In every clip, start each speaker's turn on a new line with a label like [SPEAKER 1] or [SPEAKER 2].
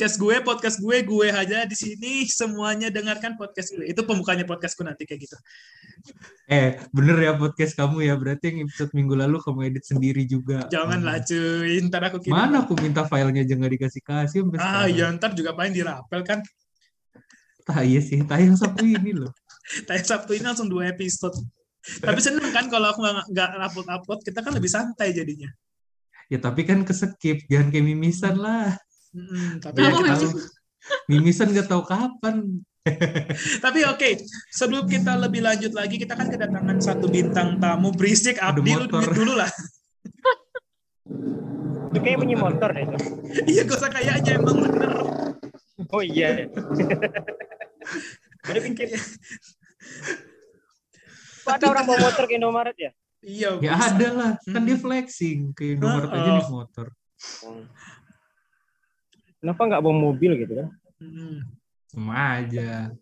[SPEAKER 1] podcast gue, podcast gue, gue aja di sini semuanya dengarkan podcast gue. Itu pembukanya podcastku nanti kayak gitu.
[SPEAKER 2] Eh, bener ya podcast kamu ya. Berarti yang episode minggu lalu kamu edit sendiri juga.
[SPEAKER 1] Janganlah cuy, ntar aku kirim.
[SPEAKER 2] Mana aku minta filenya aja nggak dikasih-kasih sampai
[SPEAKER 1] Ah
[SPEAKER 2] sekarang.
[SPEAKER 1] ya ntar juga paling dirapel kan.
[SPEAKER 2] Tah, iya sih, tayang Sabtu ini loh.
[SPEAKER 1] Tayang Sabtu ini langsung dua episode. Tapi seneng kan kalau aku nggak nggak upload upload, kita kan lebih santai jadinya.
[SPEAKER 2] Ya tapi kan keskip, jangan kayak mimisan lah.
[SPEAKER 1] Tapi ya kita,
[SPEAKER 2] tahu. Mimisan nggak tahu kapan.
[SPEAKER 1] tapi oke sebelum kita lebih lanjut lagi kita kan kedatangan satu bintang tamu berisik
[SPEAKER 2] Ada
[SPEAKER 1] Abdi lu dulu lah
[SPEAKER 3] Itu kayak bunyi motor deh itu.
[SPEAKER 1] iya gak usah kayaknya emang bener
[SPEAKER 3] Oh iya. Udah pikir. Kok ada orang bawa motor ke Indomaret ya?
[SPEAKER 1] iya
[SPEAKER 2] Ya ada lah, kan dia flexing ke Indomaret aja
[SPEAKER 1] Oh.
[SPEAKER 2] nih motor.
[SPEAKER 3] Kenapa nggak bawa mobil gitu kan?
[SPEAKER 1] Mm-mm.
[SPEAKER 2] Sama aja.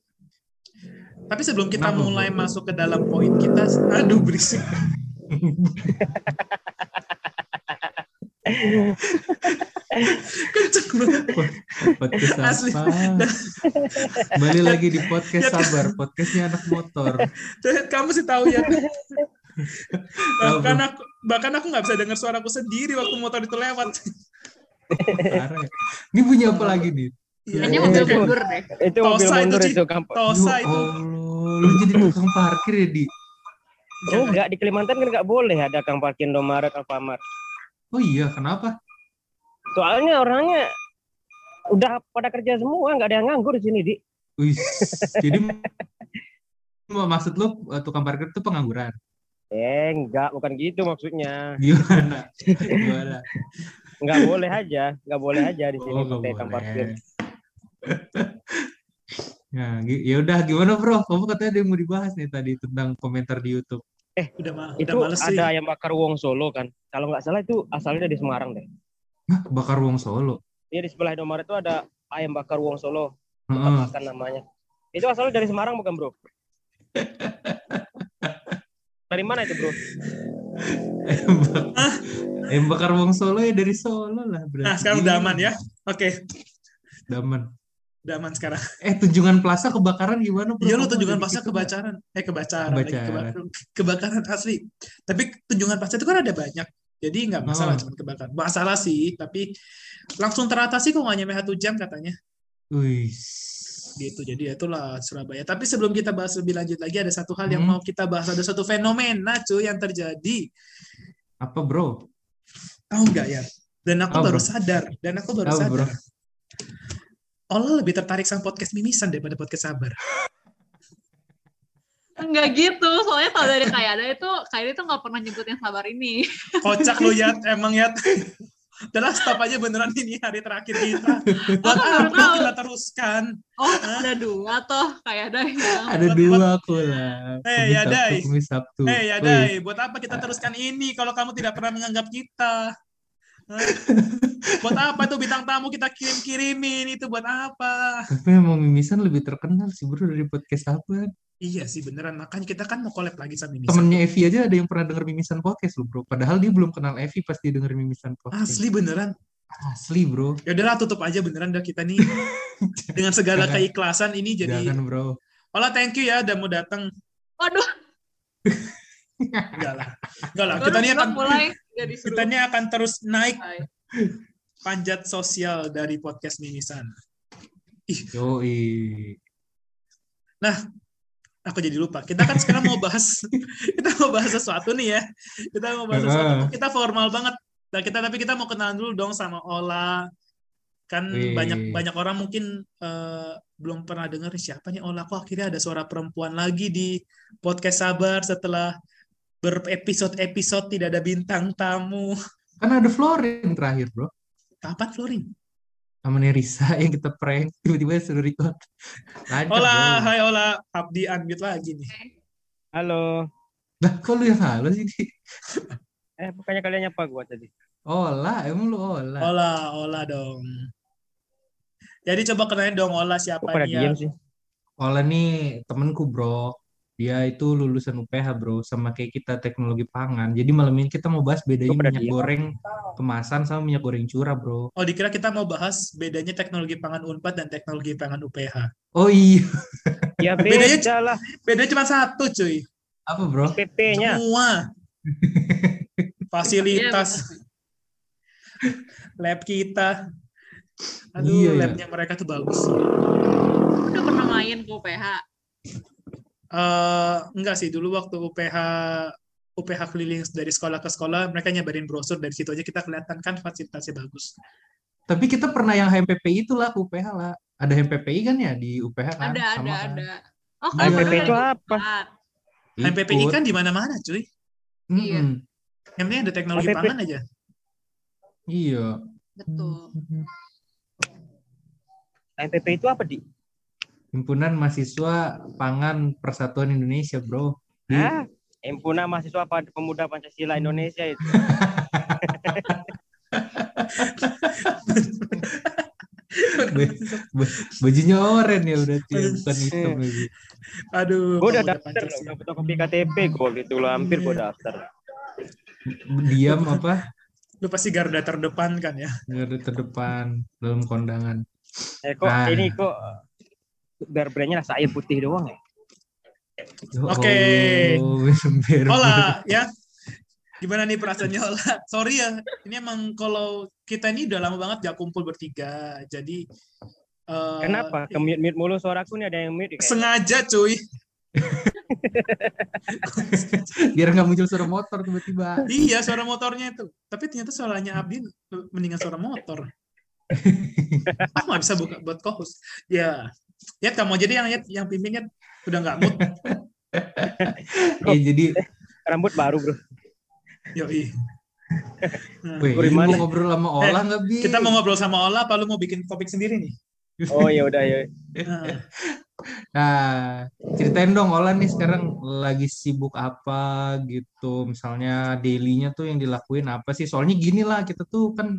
[SPEAKER 1] tapi sebelum kita
[SPEAKER 2] Kenapa,
[SPEAKER 1] mulai
[SPEAKER 2] Bro?
[SPEAKER 1] masuk ke dalam poin kita aduh berisik kenceng banget
[SPEAKER 2] Podcast
[SPEAKER 1] Asli.
[SPEAKER 2] apa? Kembali lagi di podcast sabar, podcastnya anak motor.
[SPEAKER 1] kamu sih tahu ya bahkan aku bahkan aku nggak bisa dengar suaraku sendiri waktu motor itu lewat
[SPEAKER 2] ya. Ini bunyi apa lagi nih?
[SPEAKER 1] Iya,
[SPEAKER 4] Kayaknya mobil
[SPEAKER 3] itu-
[SPEAKER 4] mundur deh.
[SPEAKER 3] Itu mobil
[SPEAKER 1] Tosa itu,
[SPEAKER 3] mundur itu gampang.
[SPEAKER 1] Tosa
[SPEAKER 2] Ya
[SPEAKER 1] itu
[SPEAKER 2] Allah, lu jadi tukang parkir ya, Di?
[SPEAKER 3] Oh enggak di Kalimantan kan nggak boleh ada kang parkir Indomaret Alfamart.
[SPEAKER 2] Oh iya, kenapa?
[SPEAKER 3] Soalnya orangnya udah pada kerja semua, nggak ada yang nganggur di sini, Di.
[SPEAKER 2] Wih, jadi mau maksud lu eh, tukang parkir itu pengangguran?
[SPEAKER 3] Eh, enggak, bukan gitu maksudnya.
[SPEAKER 2] Gimana? Gimana?
[SPEAKER 3] Nggak boleh aja, nggak boleh aja di sini
[SPEAKER 2] Oh,
[SPEAKER 3] pakai kang parkir.
[SPEAKER 2] Nah, ya udah gimana bro? Kamu katanya ada yang mau dibahas nih tadi tentang komentar di YouTube.
[SPEAKER 1] udah ma- udah
[SPEAKER 3] Itu
[SPEAKER 1] males sih
[SPEAKER 3] ada ayam bakar Wong Solo kan. Kalau nggak salah itu asalnya dari Semarang deh.
[SPEAKER 2] Hah, bakar wong Solo.
[SPEAKER 3] Iya di sebelah Indomaret itu ada ayam bakar Wong Solo, tempat
[SPEAKER 2] Heeh.
[SPEAKER 3] makan namanya. Itu asalnya dari Semarang bukan, Bro? Dari mana itu, Bro?
[SPEAKER 2] Ayam Ayam bakar wong Solo ya dari Solo lah berarti.
[SPEAKER 1] nah sekarang udah aman ya oke
[SPEAKER 2] Udah aman.
[SPEAKER 1] udah aman sekarang
[SPEAKER 2] Eh Tunjungan Plaza kebakaran gimana bro?
[SPEAKER 1] Iya lo tunjungan
[SPEAKER 2] situ nggak?
[SPEAKER 1] kebacaran, eh kebacaran, lagi,
[SPEAKER 2] Kebacaran.
[SPEAKER 1] keba- kebakaran asli. Tapi tunjungan pasca itu kan ada banyak, jadi nggak masalah
[SPEAKER 2] Oh.
[SPEAKER 1] cuma kebakaran. Masalah sih, tapi langsung teratasi kok nggak nyampe satu jam katanya.
[SPEAKER 2] Wih.
[SPEAKER 1] Gitu, jadi itulah Surabaya. Tapi sebelum kita bahas lebih lanjut lagi, ada satu hal yang
[SPEAKER 2] Hmm.
[SPEAKER 1] mau kita bahas. Ada satu fenomena cuy yang terjadi.
[SPEAKER 2] Apa bro?
[SPEAKER 1] Tahu nggak ya? Dan aku
[SPEAKER 2] Apa,
[SPEAKER 1] baru
[SPEAKER 2] bro?
[SPEAKER 1] sadar, dan aku baru
[SPEAKER 2] bro?
[SPEAKER 1] sadar. Olah lebih tertarik sama podcast mimisan daripada podcast sabar.
[SPEAKER 4] Enggak gitu, soalnya kalau dari kayak ada itu, kayak itu nggak pernah nyebut yang sabar ini.
[SPEAKER 1] Kocak lu ya, emang ya. Udah stop aja beneran ini hari terakhir kita. Buat apa
[SPEAKER 4] tahu.
[SPEAKER 1] kita teruskan?
[SPEAKER 4] Oh, ada dua toh, kayak ada yang
[SPEAKER 2] Ada
[SPEAKER 1] Buat-
[SPEAKER 2] dua
[SPEAKER 1] buat-
[SPEAKER 2] aku lah.
[SPEAKER 1] Eh,
[SPEAKER 2] Kumis
[SPEAKER 1] ya, Dai.
[SPEAKER 2] Kumis Sabtu.
[SPEAKER 1] Eh ya
[SPEAKER 2] Wih.
[SPEAKER 1] Dai, buat apa kita teruskan ini kalau kamu tidak pernah menganggap kita? Hah? buat apa tuh bintang tamu kita kirim-kirimin itu buat apa?
[SPEAKER 2] Tapi emang Mimisan lebih terkenal sih bro dari podcast apa?
[SPEAKER 1] Iya sih beneran makanya kita kan mau collab lagi sama Mimisan.
[SPEAKER 2] Temennya Evi aja ada yang pernah denger Mimisan podcast loh bro. Padahal dia belum kenal Evi pas dia denger Mimisan podcast.
[SPEAKER 1] Asli beneran.
[SPEAKER 2] Asli bro.
[SPEAKER 1] Ya udahlah tutup aja beneran dah kita nih. Dengan segala
[SPEAKER 2] Jangan.
[SPEAKER 1] keikhlasan ini jadi
[SPEAKER 2] Jangan bro.
[SPEAKER 1] Olah thank you ya udah mau datang.
[SPEAKER 4] Waduh,
[SPEAKER 1] Enggak lah. Enggak lah. Kita ini akan
[SPEAKER 4] mulai
[SPEAKER 1] kita ini akan terus naik
[SPEAKER 4] Hai.
[SPEAKER 1] panjat sosial dari podcast Mimisan.
[SPEAKER 2] Yoi.
[SPEAKER 1] Aku jadi lupa. Kita kan sekarang mau bahas kita mau bahas sesuatu nih ya. Kita mau bahas sesuatu. Kita formal banget. Nah, kita tapi kita mau kenalan dulu dong sama Ola. Kan
[SPEAKER 2] Wih.
[SPEAKER 1] banyak banyak orang mungkin eh, belum pernah dengar siapa nih Ola kok akhirnya ada suara perempuan lagi di podcast Sabar setelah berepisode-episode tidak ada bintang tamu.
[SPEAKER 2] Kan ada Florin terakhir bro.
[SPEAKER 1] Kapan Florin?
[SPEAKER 2] Sama Nerisa yang kita prank. Tiba-tiba suruh record. Lancar
[SPEAKER 1] Ola,
[SPEAKER 2] bro.
[SPEAKER 1] hai Ola. Abdi unmute lagi nih.
[SPEAKER 3] Halo.
[SPEAKER 2] Lah kok lu yang halo sih? Di?
[SPEAKER 3] Eh, bukannya kalian nyapa gua tadi?
[SPEAKER 2] Ola, emang lu Ola.
[SPEAKER 1] Ola, Ola dong. Jadi coba kenalin dong Ola siapa
[SPEAKER 3] Kok pada
[SPEAKER 1] dia.
[SPEAKER 3] diem sih?
[SPEAKER 2] Ola nih temenku bro. Dia itu lulusan UPH bro, sama kayak kita teknologi pangan. Jadi malam ini kita mau bahas bedanya
[SPEAKER 3] pada
[SPEAKER 2] minyak
[SPEAKER 3] dia.
[SPEAKER 2] goreng kemasan sama minyak goreng curah bro.
[SPEAKER 1] Oh, dikira kita mau bahas bedanya teknologi pangan Unpad dan teknologi pangan UPH.
[SPEAKER 2] Oh iya,
[SPEAKER 3] Ya
[SPEAKER 1] Bedanya-
[SPEAKER 3] beda lah
[SPEAKER 1] Bedanya cuma satu, cuy.
[SPEAKER 2] apa bro?
[SPEAKER 3] PP-nya.
[SPEAKER 1] Semua. Fasilitas lab kita. Aduh,
[SPEAKER 2] Iya, ya.
[SPEAKER 1] labnya mereka tuh bagus.
[SPEAKER 4] Udah pernah main ke UPH.
[SPEAKER 1] Eh, enggak sih, dulu waktu UPH UPH keliling dari sekolah ke sekolah, mereka nyebarin brosur dari situ aja kita kelihatan kan fasilitasnya bagus.
[SPEAKER 2] Tapi kita pernah yang HMPPI itu lah UPH lah. Ada HMPPI kan ya di UPH kan?
[SPEAKER 4] Ada, ada,
[SPEAKER 2] Sama kan?
[SPEAKER 4] ada. Oh,
[SPEAKER 2] Iya.
[SPEAKER 4] kalau
[SPEAKER 3] HMPP itu
[SPEAKER 4] ada
[SPEAKER 3] apa?
[SPEAKER 1] HMPPI
[SPEAKER 2] Ikut.
[SPEAKER 1] kan di mana-mana, cuy.
[SPEAKER 4] Iya.
[SPEAKER 1] Yang penting ada teknologi
[SPEAKER 3] HMPP.
[SPEAKER 1] pangan aja.
[SPEAKER 2] Iya.
[SPEAKER 4] Betul.
[SPEAKER 3] MPP itu apa di?
[SPEAKER 2] Himpunan Mahasiswa Pangan Persatuan Indonesia, bro. Di-
[SPEAKER 3] Ah, Himpunan Mahasiswa Pemuda Pancasila Indonesia itu.
[SPEAKER 2] Ba- ba- bajunya oranye ya berarti bukan hitam lagi.
[SPEAKER 1] Aduh,
[SPEAKER 3] Gue udah daftar udah fotokopi KTP gue waktu itu loh, hampir gue daftar.
[SPEAKER 2] Diam apa?
[SPEAKER 1] Lu pasti garda terdepan kan ya.
[SPEAKER 2] Garda terdepan dalam kondangan.
[SPEAKER 3] Eh kok
[SPEAKER 2] Ah.
[SPEAKER 3] ini kok biar brandnya rasa air putih doang ya?
[SPEAKER 2] Ya
[SPEAKER 1] Oke.
[SPEAKER 2] Ember.
[SPEAKER 1] Ola, ya. Gimana nih perasaannya Ola? Sorry ya, ini emang kalau kita ini udah lama banget gak kumpul bertiga. Jadi eh,
[SPEAKER 3] Kenapa? Ke mute mute mulu suaraku nih ada yang mute. kayaknya.
[SPEAKER 1] Sengaja cuy.
[SPEAKER 2] Biar nggak muncul suara motor tiba-tiba.
[SPEAKER 1] iya, suara motornya itu. Tapi ternyata suaranya Abdi mendingan suara motor. Aku nggak bisa buka buat kohus. Ya, ya kamu jadi yang yang pimpinnya udah nggak mood.
[SPEAKER 2] Ya, jadi,
[SPEAKER 3] Rambut baru bro.
[SPEAKER 1] Yoi.
[SPEAKER 2] Ini
[SPEAKER 3] mana?
[SPEAKER 2] mau ngobrol sama Ola nggak bi?
[SPEAKER 1] kita mau ngobrol sama Ola, apa lu mau bikin topik sendiri nih?
[SPEAKER 3] Oh ya udah ya.
[SPEAKER 1] Nah,
[SPEAKER 2] ceritain dong Ola nih sekarang lagi sibuk apa gitu. Misalnya daily-nya tuh yang dilakuin apa sih? Soalnya gini lah, kita tuh kan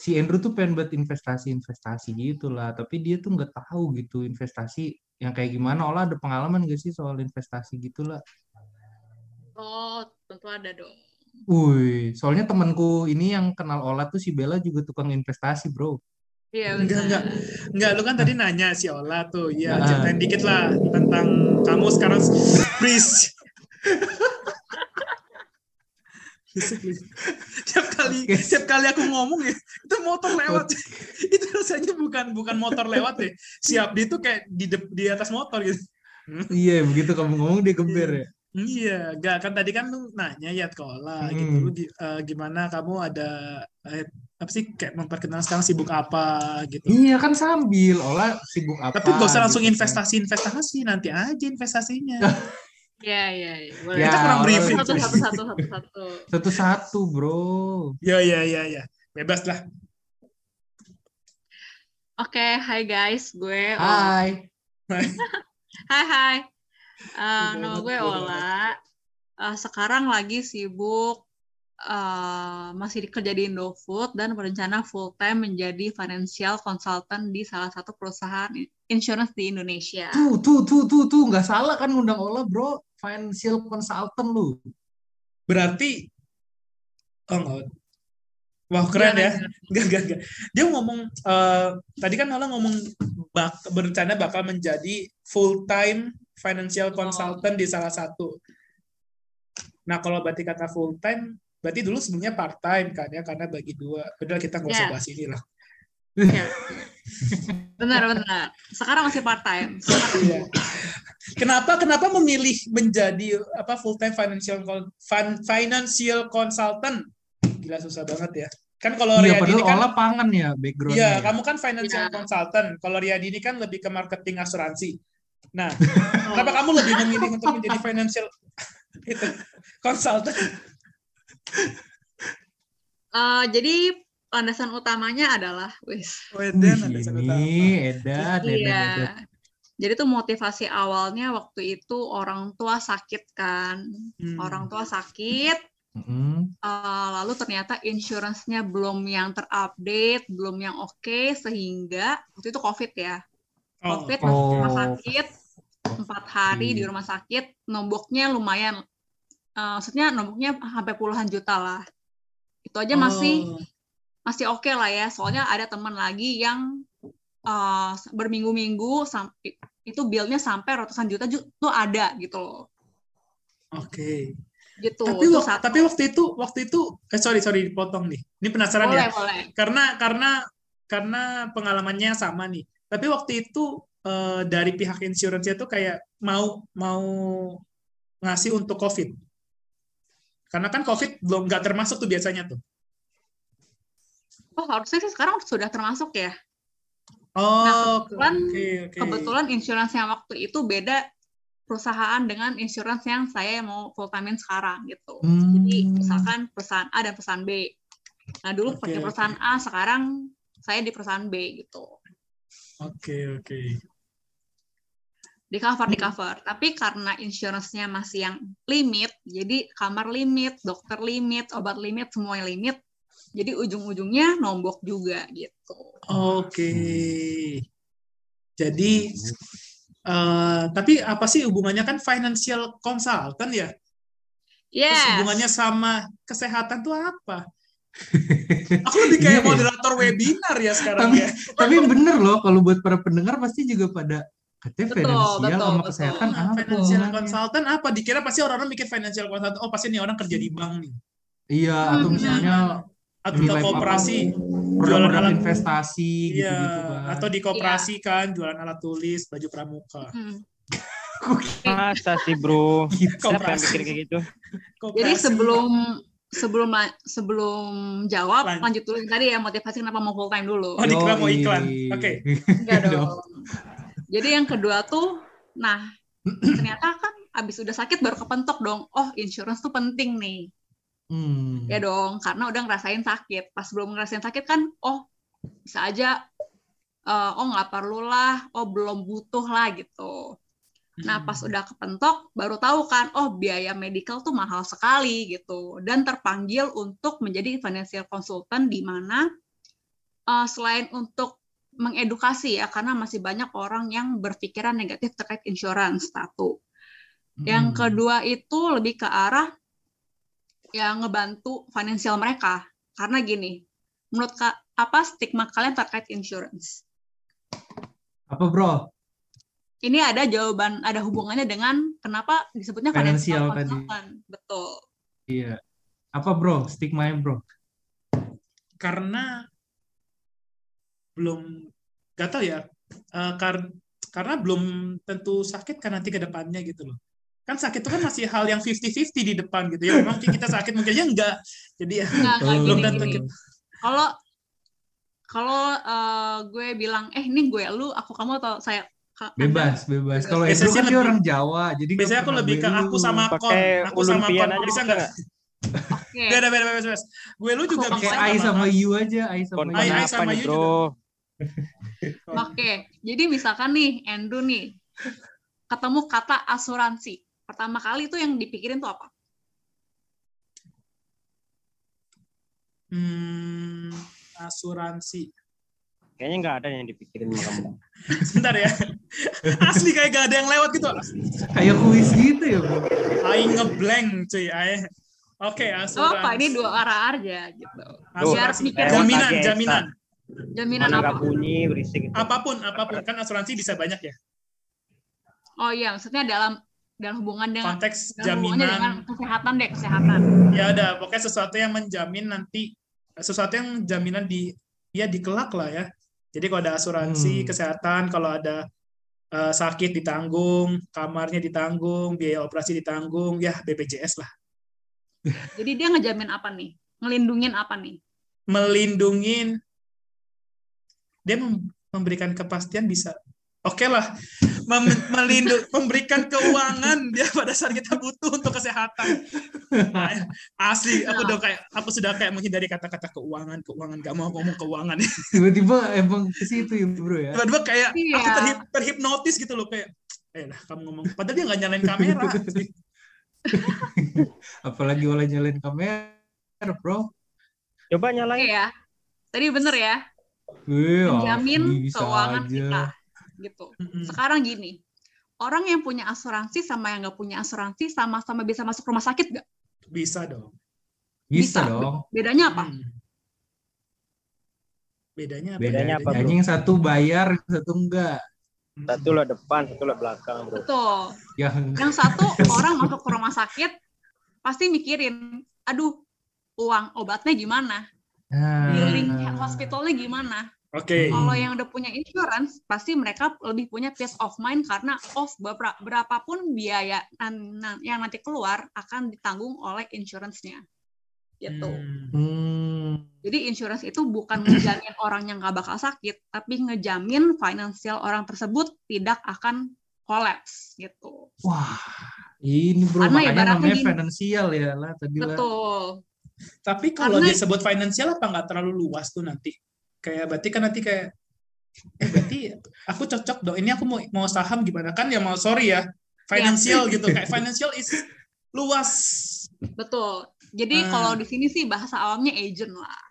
[SPEAKER 2] si Andrew tuh pengen buat investasi-investasi gitu lah. Tapi dia tuh nggak tahu gitu investasi yang kayak gimana. Ola ada pengalaman gak sih soal investasi gitu lah?
[SPEAKER 4] Oh, tentu ada dong.
[SPEAKER 2] Wih, soalnya temanku ini yang kenal Ola tuh si Bella juga tukang investasi bro.
[SPEAKER 4] Iya,
[SPEAKER 1] Enggak, enggak. Enggak, lu kan tadi nanya si Ola tuh. Ya,
[SPEAKER 2] Ah.
[SPEAKER 1] ceritain dikit lah tentang kamu sekarang. Please. kali
[SPEAKER 2] Oke.
[SPEAKER 1] tiap kali aku ngomong ya itu motor lewat itu rasanya bukan bukan motor lewat ya siap dia tuh kayak di dep- di atas motor gitu
[SPEAKER 2] Iya, begitu kamu ngomong dia geber ya.
[SPEAKER 1] iya enggak kan tadi kan lu nanya ya ke Ola
[SPEAKER 2] Hmm.
[SPEAKER 1] gitu lu gi- eh, gimana kamu ada eh, apa sih kayak memperkenalkan sekarang sibuk apa gitu
[SPEAKER 2] Iya kan sambil Ola sibuk apa?
[SPEAKER 1] tapi gak usah langsung
[SPEAKER 2] gitu kan.
[SPEAKER 1] investasi investasi nanti aja investasinya
[SPEAKER 4] Iya, iya, iya.
[SPEAKER 2] Ya,
[SPEAKER 1] kita kurang briefing
[SPEAKER 4] Satu,
[SPEAKER 1] cuy.
[SPEAKER 4] satu, satu, satu, satu.
[SPEAKER 2] Satu-satu bro.
[SPEAKER 1] ya ya ya ya bebas lah
[SPEAKER 4] Oke, hai guys, gue Ola.
[SPEAKER 2] Hai.
[SPEAKER 4] Hai, hai. Eh, nama
[SPEAKER 1] banget,
[SPEAKER 4] gue Ola. Eh, sekarang lagi sibuk eh, masih kerja di Indofood dan berencana full time menjadi financial consultant di salah satu perusahaan insurance di Indonesia.
[SPEAKER 2] Tuh, tuh, tuh, tuh, tuh, nggak salah kan ngundang Ola, bro. Financial consultant lu.
[SPEAKER 1] berarti oh enggak Wah keren ya.
[SPEAKER 4] Gimana,
[SPEAKER 1] Enggak, enggak, enggak. Dia ngomong, eh, tadi kan Ola ngomong bak, berencana bakal menjadi full-time financial consultant di salah satu. Nah, kalau berarti kata full-time, berarti dulu sebelumnya part-time kan ya, karena bagi dua. Udah kita nggak usah
[SPEAKER 4] Ya.
[SPEAKER 1] bahas ini lah.
[SPEAKER 4] Iya. Benar, benar. Sekarang masih part time.
[SPEAKER 1] Iya. Kenapa kenapa memilih menjadi apa full-time financial con- fin- financial consultant? Gila susah banget ya. Kan kalau
[SPEAKER 2] Iya,
[SPEAKER 1] Riyadi ini kan
[SPEAKER 2] Ola pangan ya backgroundnya.
[SPEAKER 1] Iya,
[SPEAKER 2] ya.
[SPEAKER 1] kamu kan financial
[SPEAKER 4] Iya.
[SPEAKER 1] consultant. Kalau Riyadi ini kan lebih ke marketing asuransi. Nah, kenapa kamu lebih memilih untuk menjadi financial itu consultant?
[SPEAKER 4] Eh, jadi landasan utamanya adalah wis.
[SPEAKER 1] Satu
[SPEAKER 2] ini edan, edan,
[SPEAKER 4] Iya.
[SPEAKER 2] edan.
[SPEAKER 4] Jadi tuh motivasi awalnya waktu itu orang tua sakit kan.
[SPEAKER 1] Hmm.
[SPEAKER 4] Orang tua sakit,
[SPEAKER 2] Mm-mm.
[SPEAKER 4] eh, lalu ternyata insurance-nya belum yang terupdate, belum yang oke, sehingga waktu itu COVID ya.
[SPEAKER 1] Oh,
[SPEAKER 4] COVID
[SPEAKER 2] Oh.
[SPEAKER 4] masuk rumah sakit, empat hari di rumah sakit, nomboknya lumayan. Eh, maksudnya nomboknya sampai puluhan juta lah. Itu aja masih
[SPEAKER 1] Oh,
[SPEAKER 4] masih oke lah ya. Soalnya ada teman lagi yang eh, berminggu-minggu sam- itu billnya sampai ratusan juta ju- tuh ada gitu loh.
[SPEAKER 1] Oke.
[SPEAKER 4] Gitu.
[SPEAKER 1] Tapi
[SPEAKER 4] Itu
[SPEAKER 1] wak-
[SPEAKER 4] satu.
[SPEAKER 1] tapi waktu itu waktu itu eh sorry sorry dipotong nih. Ini penasaran
[SPEAKER 4] boleh
[SPEAKER 1] ya.
[SPEAKER 4] boleh.
[SPEAKER 1] Karena karena karena pengalamannya sama nih. Tapi waktu itu eh, dari pihak insurance itu kayak mau mau ngasih untuk COVID. Karena kan COVID belum nggak termasuk tuh biasanya tuh.
[SPEAKER 4] Oh harusnya sih sekarang sudah termasuk ya.
[SPEAKER 1] Oh,
[SPEAKER 4] kebetulan-
[SPEAKER 1] oke oke.
[SPEAKER 4] Kebetulan insurance yang waktu itu beda perusahaan dengan insurance yang saya mau full time sekarang gitu.
[SPEAKER 2] Hmm.
[SPEAKER 4] Jadi misalkan perusahaan A dan perusahaan B. Nah dulu
[SPEAKER 1] Oke,
[SPEAKER 4] pakai perusahaan A, sekarang saya di perusahaan B gitu.
[SPEAKER 1] Oke oke.
[SPEAKER 4] Di cover di
[SPEAKER 1] Hmm.
[SPEAKER 4] cover. Tapi karena insurance-nya masih yang limit, jadi kamar limit, dokter limit, obat limit, semuanya limit. Jadi ujung-ujungnya nombok juga gitu.
[SPEAKER 1] Oke. Jadi eh, tapi apa sih hubungannya kan financial consultant ya? Terus
[SPEAKER 4] Yes.
[SPEAKER 1] hubungannya sama kesehatan tuh apa? Aku lebih kayak
[SPEAKER 2] Iya ya.
[SPEAKER 1] moderator webinar ya sekarang
[SPEAKER 2] Tapi-
[SPEAKER 1] ya.
[SPEAKER 2] Tapi bener loh, kalau buat para pendengar pasti juga pada katanya
[SPEAKER 4] Betul,
[SPEAKER 2] finansial
[SPEAKER 4] betul,
[SPEAKER 2] sama
[SPEAKER 4] betul.
[SPEAKER 2] kesehatan
[SPEAKER 1] Nah,
[SPEAKER 2] apa
[SPEAKER 1] financial consultant apa? Dikira pasti orang-orang mikir financial consultant. Oh pasti nih orang kerja di bank nih.
[SPEAKER 2] Iya, atau
[SPEAKER 4] Hmm.
[SPEAKER 2] misalnya
[SPEAKER 1] Atau kooperasi.
[SPEAKER 2] produk-produk
[SPEAKER 1] jualan alat-
[SPEAKER 2] investasi
[SPEAKER 1] Iya.
[SPEAKER 2] gitu-gitu kan.
[SPEAKER 1] Atau di kooperasi kan jualan alat tulis, baju pramuka.
[SPEAKER 4] Hmm.
[SPEAKER 3] Masa sih bro? Siapa yang kayak gitu?
[SPEAKER 4] Jadi
[SPEAKER 1] Kooperasi.
[SPEAKER 4] sebelum sebelum la- sebelum jawab
[SPEAKER 1] Lanjut.
[SPEAKER 4] lanjut dulu tadi ya motivasi kenapa mau full time dulu.
[SPEAKER 1] Oh, dikira mau iklan. Oke.
[SPEAKER 4] Enggak
[SPEAKER 2] dong.
[SPEAKER 4] dong. Jadi yang kedua tuh, nah ternyata kan abis udah sakit baru kepentok dong. Oh insurance tuh penting nih,
[SPEAKER 2] Hmm.
[SPEAKER 4] ya dong. Karena udah ngerasain sakit. Pas belum ngerasain sakit kan, oh bisa aja, eh, oh nggak perlu lah, oh belum butuh lah gitu. Nah, pas udah kepentok, baru tahu kan, oh biaya medical tuh mahal sekali gitu. Dan terpanggil untuk menjadi financial consultant di mana eh, selain untuk mengedukasi ya, karena masih banyak orang yang berpikiran negatif terkait insurance, satu. Yang
[SPEAKER 2] Hmm.
[SPEAKER 4] kedua itu lebih ke arah yang ngebantu finansial mereka. Karena gini, menurut Kak, apa stigma kalian terkait insurance?
[SPEAKER 2] Apa bro?
[SPEAKER 4] ini ada jawaban ada hubungannya dengan kenapa disebutnya
[SPEAKER 2] Financial
[SPEAKER 4] financial
[SPEAKER 2] tadi.
[SPEAKER 4] Betul.
[SPEAKER 2] Iya. Apa bro? Stigma bro?
[SPEAKER 1] karena belum gak tahu ya eh, kar- karena belum tentu sakit kan nanti ke depannya gitu loh kan sakit itu kan masih hal yang 50-50 di depan gitu ya memang kita sakit mungkin aja enggak jadi ya belum
[SPEAKER 4] gini,
[SPEAKER 1] tentu
[SPEAKER 4] gini.
[SPEAKER 1] kita
[SPEAKER 4] Kalau kalau eh, gue bilang, eh ini gue lu, aku kamu atau saya Ka- Anda?"
[SPEAKER 2] Bebas, bebas. Kalau
[SPEAKER 1] sih
[SPEAKER 2] kan dia
[SPEAKER 1] lebih-
[SPEAKER 2] orang Jawa, jadi
[SPEAKER 1] biasanya aku lebih ke aku sama kon aku sama kon
[SPEAKER 3] aja
[SPEAKER 1] bisa
[SPEAKER 3] bisa
[SPEAKER 1] nggak
[SPEAKER 4] Oke.
[SPEAKER 1] beda beda beda beda gue lu juga
[SPEAKER 4] Aku
[SPEAKER 1] bisa
[SPEAKER 2] Kayak I sama you aja, I sama you.
[SPEAKER 1] ai
[SPEAKER 3] apa
[SPEAKER 1] sama you
[SPEAKER 3] bro?
[SPEAKER 4] Oke. Jadi misalkan nih Andrew nih ketemu kata asuransi. Pertama kali itu yang dipikirin tuh apa?
[SPEAKER 1] hmm, asuransi
[SPEAKER 3] Kayaknya nggak ada yang dipikirin sama kamu.
[SPEAKER 1] sebentar ya asli kayak gak ada yang lewat gitu
[SPEAKER 2] Kayak kuis gitu ya bro.
[SPEAKER 1] Aing ngeblank cuy Aing oke
[SPEAKER 4] Oh,
[SPEAKER 1] asuransi
[SPEAKER 4] apa ini dua arah aja gitu.
[SPEAKER 3] Tuh,
[SPEAKER 4] Biar
[SPEAKER 1] Asuransi.
[SPEAKER 4] mikir
[SPEAKER 1] jaminan jaminan
[SPEAKER 4] jaminan
[SPEAKER 3] Mana
[SPEAKER 4] apa?
[SPEAKER 3] bunyi berisik. gitu.
[SPEAKER 1] apa pun apa pun kan asuransi bisa banyak ya
[SPEAKER 4] Oh iya, maksudnya dalam dalam hubungan dengan
[SPEAKER 1] konteks
[SPEAKER 4] dalam hubungannya dengan
[SPEAKER 1] jaminan
[SPEAKER 4] kesehatan deh, kesehatan.
[SPEAKER 1] ya ada pokoknya sesuatu yang menjamin nanti sesuatu yang jaminan di ya dikelak lah ya jadi kalau ada asuransi
[SPEAKER 2] Hmm.
[SPEAKER 1] kesehatan kalau ada eh, sakit ditanggung kamarnya ditanggung biaya operasi ditanggung ya BPJS lah
[SPEAKER 4] Jadi dia ngejamin apa nih? Ngelindungin apa nih?
[SPEAKER 1] melindungin dia mem- memberikan kepastian bisa oke lah Mem- melindu- memberikan keuangan dia pada saat kita butuh untuk kesehatan Nah, asli aku udah kayak aku sudah kayak menghindari kata-kata keuangan keuangan gak mau ngomong keuangan
[SPEAKER 2] Tiba-tiba emang ke situ ya bro ya.
[SPEAKER 1] tiba-tiba kayak
[SPEAKER 4] Iya.
[SPEAKER 1] aku terhip- terhipnotis gitu loh kayak eh lah kamu ngomong padahal dia nggak nyalain kamera
[SPEAKER 2] Apalagi oleh nyalain kamera bro.
[SPEAKER 3] Coba
[SPEAKER 4] Oke
[SPEAKER 3] nyalain.
[SPEAKER 4] ya. Tadi bener ya,
[SPEAKER 2] Wih,
[SPEAKER 4] menjamin
[SPEAKER 2] bisa
[SPEAKER 4] keuangan
[SPEAKER 2] aja.
[SPEAKER 4] kita gitu. Sekarang gini, orang yang punya asuransi sama yang nggak punya asuransi sama-sama bisa masuk rumah sakit nggak?
[SPEAKER 1] Bisa dong.
[SPEAKER 2] Bisa,
[SPEAKER 4] Bisa.
[SPEAKER 2] dong.
[SPEAKER 4] Bedanya apa?
[SPEAKER 1] Hmm. Bedanya apa?
[SPEAKER 3] Bedanya apa?
[SPEAKER 2] Kayaknya yang satu bayar, satu enggak.
[SPEAKER 3] Satu lah depan, satu lah belakang, bro.
[SPEAKER 4] Betul.
[SPEAKER 2] Yang
[SPEAKER 4] Yang satu orang masuk ke rumah sakit pasti mikirin, aduh uang obatnya gimana,
[SPEAKER 2] Nah,
[SPEAKER 4] billing hospitalnya gimana.
[SPEAKER 1] Oke.
[SPEAKER 4] Kalau yang udah punya insurance, pasti mereka lebih punya peace of mind karena berapa, berapapun biaya yang nanti keluar akan ditanggung oleh insurance-nya. Gitu.
[SPEAKER 1] Hmm.
[SPEAKER 2] Hmm.
[SPEAKER 4] Jadi insurance itu bukan ngejamin orang yang nggak bakal sakit, tapi ngejamin finansial orang tersebut tidak akan collapse gitu.
[SPEAKER 2] Wah, ini bro
[SPEAKER 4] Karena
[SPEAKER 2] makanya namanya
[SPEAKER 4] gini.
[SPEAKER 2] finansial ya lah tadi lah.
[SPEAKER 4] Betul.
[SPEAKER 1] Tapi kalau
[SPEAKER 4] Karena-
[SPEAKER 1] disebut financial apa nggak terlalu luas tuh nanti? Kayak berarti kan nanti kayak eh berarti aku cocok dong. Ini aku mau mau saham gimana kan ya mau sorry ya. Financial gitu kayak financial is luas.
[SPEAKER 4] Betul. Jadi
[SPEAKER 1] Ah.
[SPEAKER 4] kalau di sini sih bahasa awamnya agent lah.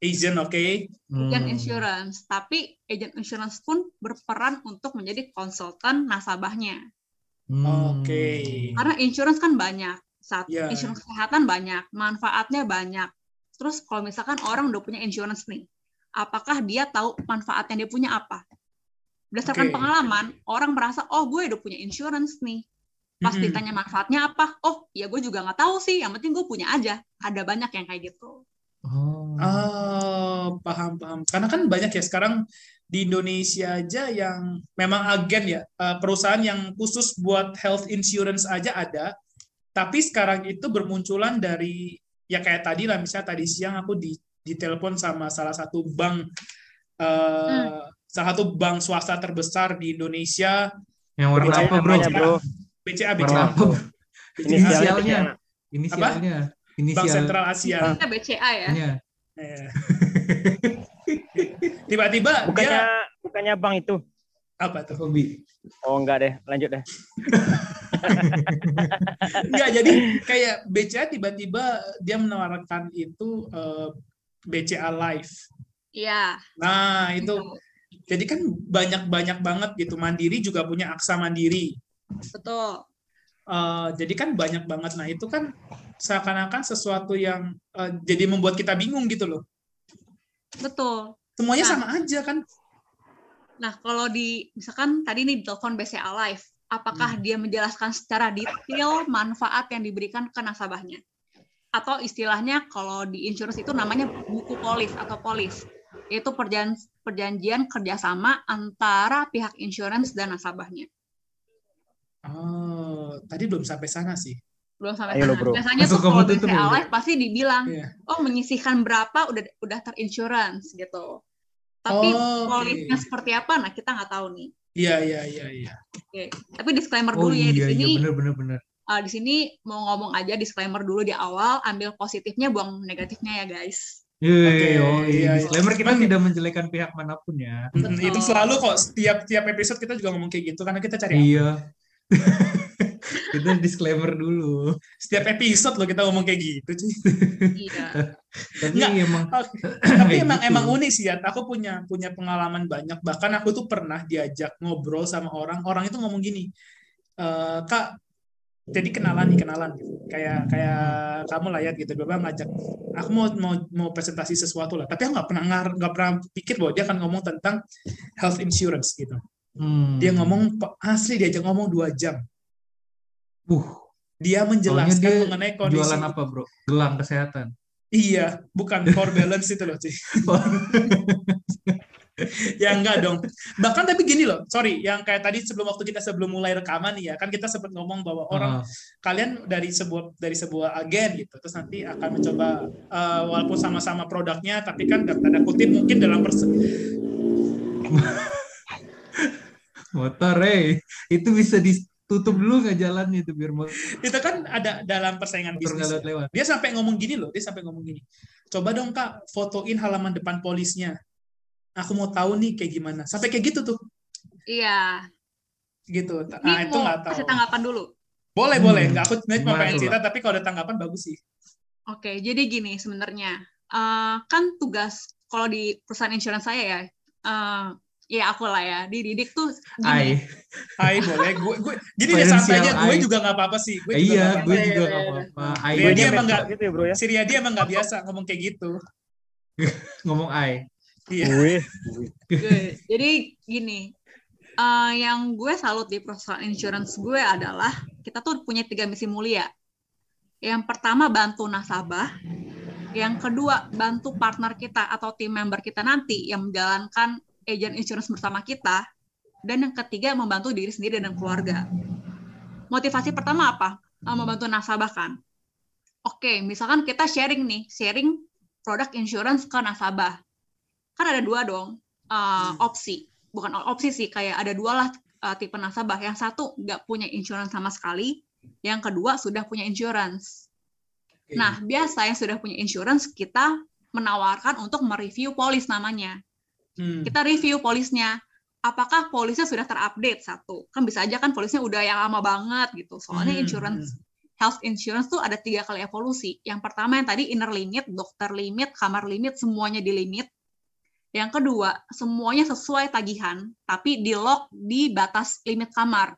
[SPEAKER 1] Agent oke.
[SPEAKER 4] Agent
[SPEAKER 2] Hmm.
[SPEAKER 4] insurance. Tapi agent insurance pun berperan untuk menjadi konsultan nasabahnya.
[SPEAKER 2] Hmm.
[SPEAKER 1] Oke.
[SPEAKER 4] Karena insurance kan banyak. Saat
[SPEAKER 1] Ya.
[SPEAKER 4] insurance kesehatan banyak, manfaatnya banyak. Terus kalau misalkan orang udah punya insurance nih, apakah dia tahu manfaat yang dia punya apa? Berdasarkan
[SPEAKER 1] Oke.
[SPEAKER 4] pengalaman, orang merasa, oh gue udah punya insurance nih. Pas
[SPEAKER 1] Mm-mm.
[SPEAKER 4] ditanya manfaatnya apa, oh ya gue juga nggak tahu sih, yang penting gue punya aja. Ada banyak yang kayak gitu.
[SPEAKER 2] Oh.
[SPEAKER 1] Oh, paham paham. Karena kan banyak ya sekarang di Indonesia aja yang memang agen ya, eh, perusahaan yang khusus buat health insurance aja ada. Tapi sekarang itu bermunculan dari ya kayak tadi lah misalnya tadi siang aku di ditelepon sama salah satu bank eh, salah satu bank swasta terbesar di Indonesia,
[SPEAKER 2] Yang warna
[SPEAKER 1] BCA
[SPEAKER 2] apa bro?
[SPEAKER 3] bro?
[SPEAKER 1] BCA BCA.
[SPEAKER 2] Inisialnya. Inisialnya.
[SPEAKER 1] Bank
[SPEAKER 2] Inisial.
[SPEAKER 1] Sentral Asia.
[SPEAKER 4] Kita BCA ya.
[SPEAKER 1] Eh. Tiba-tiba
[SPEAKER 3] Bukannya
[SPEAKER 1] dia
[SPEAKER 3] bukannya bang itu.
[SPEAKER 1] apa tuh?
[SPEAKER 2] Hobi.
[SPEAKER 3] Oh enggak deh, lanjut deh.
[SPEAKER 1] Enggak, jadi kayak BCA tiba-tiba dia menawarkan itu eh, BCA Live.
[SPEAKER 4] Iya.
[SPEAKER 1] Nah, itu jadi kan banyak-banyak banget gitu. Mandiri juga punya aksa mandiri.
[SPEAKER 4] Betul.
[SPEAKER 1] Eh, jadi kan banyak banget. Nah, itu kan seakan-akan sesuatu yang eh, jadi membuat kita bingung gitu loh.
[SPEAKER 4] Betul.
[SPEAKER 1] Semuanya
[SPEAKER 4] Nah.
[SPEAKER 1] sama aja kan.
[SPEAKER 4] Nah, kalau di misalkan tadi nih di telepon BCA Live, apakah dia menjelaskan secara detail manfaat yang diberikan ke nasabahnya? Atau istilahnya kalau di insurance itu namanya buku polis atau polis, yaitu perjan- perjanjian kerjasama antara pihak insurance dan nasabahnya.
[SPEAKER 1] Oh, tadi belum sampai sana sih.
[SPEAKER 4] Belum sampai
[SPEAKER 3] Ayo
[SPEAKER 4] sana.
[SPEAKER 3] bro.
[SPEAKER 4] Biasanya
[SPEAKER 2] Masuk
[SPEAKER 4] tuh kalau BCA
[SPEAKER 2] dulu.
[SPEAKER 4] Live pasti dibilang,
[SPEAKER 1] Iya.
[SPEAKER 4] oh menyisihkan berapa udah udah terinsurance gitu. Tapi
[SPEAKER 1] Oh,
[SPEAKER 4] polisnya seperti apa, nah kita nggak tahu nih.
[SPEAKER 1] Iya, iya, iya, iya.
[SPEAKER 4] Oke. Tapi disclaimer
[SPEAKER 2] Oh
[SPEAKER 4] dulu ya di
[SPEAKER 2] iya
[SPEAKER 4] sini.
[SPEAKER 2] iya bener bener bener.
[SPEAKER 4] Uh, di sini mau ngomong aja disclaimer dulu di awal, ambil positifnya, buang negatifnya ya guys.
[SPEAKER 2] Iya,
[SPEAKER 1] Oke,
[SPEAKER 2] oh,
[SPEAKER 1] iya,
[SPEAKER 2] iya.
[SPEAKER 1] iya.
[SPEAKER 2] Disclaimer kita tidak menjelekan pihak mana pun
[SPEAKER 1] ya.
[SPEAKER 4] Betul.
[SPEAKER 1] Itu selalu kok setiap tiap episode kita juga ngomong kayak gitu karena kita cari
[SPEAKER 2] Iya. kita disclaimer dulu.
[SPEAKER 1] setiap episode loh kita ngomong kayak gitu cuy.
[SPEAKER 4] Iya.
[SPEAKER 2] Tapi
[SPEAKER 1] Nggak.
[SPEAKER 2] emang
[SPEAKER 1] Tapi
[SPEAKER 2] Kayak
[SPEAKER 1] emang
[SPEAKER 2] gitu.
[SPEAKER 1] emang unik sih ya. Aku punya punya pengalaman banyak. Bahkan aku tuh pernah diajak ngobrol sama orang. Orang itu ngomong gini, "Eh, kak, jadi kenalan nih kenalan gitu. Kayak kayak kamu lah ya gitu. Bapak ngajak, aku mau mau mau presentasi sesuatu lah. Tapi aku nggak pernah ngar nggak pernah pikir bahwa dia akan ngomong tentang health insurance gitu.
[SPEAKER 2] hmm,
[SPEAKER 1] Dia ngomong asli diajak ngomong dua jam.
[SPEAKER 2] uh,
[SPEAKER 1] Dia menjelaskan
[SPEAKER 2] dia
[SPEAKER 1] mengenai kondisi
[SPEAKER 2] jualan apa, Bro? Gelang kesehatan.
[SPEAKER 1] Iya, bukan core balance itu loh, cuy. ya enggak dong. Bahkan tapi gini loh, sorry, yang kayak tadi sebelum waktu kita sebelum mulai rekaman nih ya, kan kita sempat ngomong bahwa orang
[SPEAKER 2] Ah,
[SPEAKER 1] kalian dari sebuah dari sebuah agen gitu, terus nanti akan mencoba eh, walaupun sama-sama produknya, tapi kan dalam tanda kutip mungkin dalam perse
[SPEAKER 2] motor, eh. Itu bisa ditutup dulu nggak jalannya itu biar motor
[SPEAKER 1] itu kan ada dalam persaingan
[SPEAKER 2] nggak
[SPEAKER 1] bisnis.
[SPEAKER 2] lewat lewat.
[SPEAKER 1] Dia sampai ngomong gini loh, dia sampai ngomong gini. Coba dong kak, fotoin halaman depan polisnya. Aku mau tahu nih kayak gimana. Sampai kayak gitu tuh,
[SPEAKER 4] Iya.
[SPEAKER 1] gitu.
[SPEAKER 4] Ini
[SPEAKER 1] Nah itu
[SPEAKER 4] mau
[SPEAKER 1] nggak tahu.
[SPEAKER 4] kasih tanggapan dulu.
[SPEAKER 1] Boleh,
[SPEAKER 2] Hmm.
[SPEAKER 1] boleh. Nggak, aku sebenarnya cuma pengen cerita, tapi kalau ada tanggapan bagus sih.
[SPEAKER 4] Oke, jadi gini sebenarnya. Eh, kan tugas kalau di perusahaan insurance saya ya, eh, ya aku lah ya dididik tuh
[SPEAKER 2] Ai.
[SPEAKER 4] gini.
[SPEAKER 1] Hai boleh gue gue gini deh
[SPEAKER 2] Financial
[SPEAKER 1] santai aja gue juga nggak apa-apa sih gue juga
[SPEAKER 2] iya, gue juga
[SPEAKER 3] iya,
[SPEAKER 2] gak
[SPEAKER 3] iya.
[SPEAKER 2] apa-apa.
[SPEAKER 1] Iya,
[SPEAKER 2] Ai
[SPEAKER 1] dia
[SPEAKER 2] aja
[SPEAKER 1] emang nggak-
[SPEAKER 3] gitu ya bro ya.
[SPEAKER 1] Si Riyadi emang nggak biasa ngomong kayak gitu
[SPEAKER 2] ngomong ai.
[SPEAKER 1] Iya
[SPEAKER 4] Good. Jadi gini, eh, yang gue salut di perusahaan insurance gue adalah kita tuh punya tiga misi mulia. Yang pertama bantu nasabah, yang kedua bantu partner kita atau tim member kita nanti yang menjalankan agent insurance bersama kita, dan yang ketiga membantu diri sendiri dan keluarga. Motivasi pertama apa? Eh, membantu nasabah kan. Oke, misalkan kita sharing nih, sharing produk insurance ke nasabah. Kan ada dua dong uh, opsi, bukan opsi sih, kayak ada dua lah uh, tipe nasabah. Yang satu nggak punya insurance sama sekali, yang kedua sudah punya insurance. Nah, biasa yang sudah punya insurance kita menawarkan untuk mereview polis namanya.
[SPEAKER 1] Hmm.
[SPEAKER 4] Kita review polisnya. Apakah polisnya sudah terupdate satu? Kan bisa aja kan polisnya udah yang lama banget gitu. Soalnya
[SPEAKER 1] Hmm,
[SPEAKER 4] insurance health insurance tuh ada tiga kali evolusi. Yang pertama yang tadi inner limit, dokter limit, kamar limit, semuanya di limit. Yang kedua, semuanya sesuai tagihan, tapi di lock di batas limit kamar.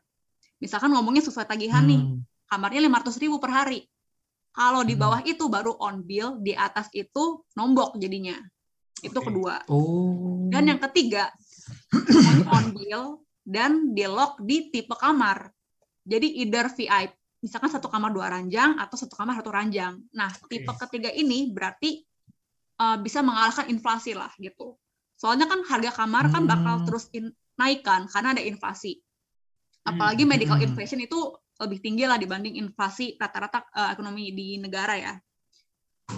[SPEAKER 4] Misalkan ngomongnya sesuai tagihan nih,
[SPEAKER 2] Hmm.
[SPEAKER 4] kamarnya 500 ribu per hari. Kalau di
[SPEAKER 2] Hmm.
[SPEAKER 4] bawah itu baru on bill, di atas itu nombok jadinya. Itu
[SPEAKER 1] Oke.
[SPEAKER 4] kedua.
[SPEAKER 2] Oh.
[SPEAKER 4] Dan yang ketiga, semuanya on bill dan di lock di tipe kamar. Jadi either VIP, misalkan satu kamar dua ranjang atau satu kamar satu ranjang. Nah,
[SPEAKER 1] Oke.
[SPEAKER 4] tipe ketiga ini berarti uh, bisa mengalahkan inflasi lah gitu. Soalnya kan harga kamar kan bakal
[SPEAKER 2] Hmm.
[SPEAKER 4] terus in- naik kan karena ada inflasi. Apalagi
[SPEAKER 1] Hmm.
[SPEAKER 4] medical
[SPEAKER 2] Hmm.
[SPEAKER 4] inflation itu lebih tinggi lah dibanding inflasi rata-rata uh, ekonomi di negara ya.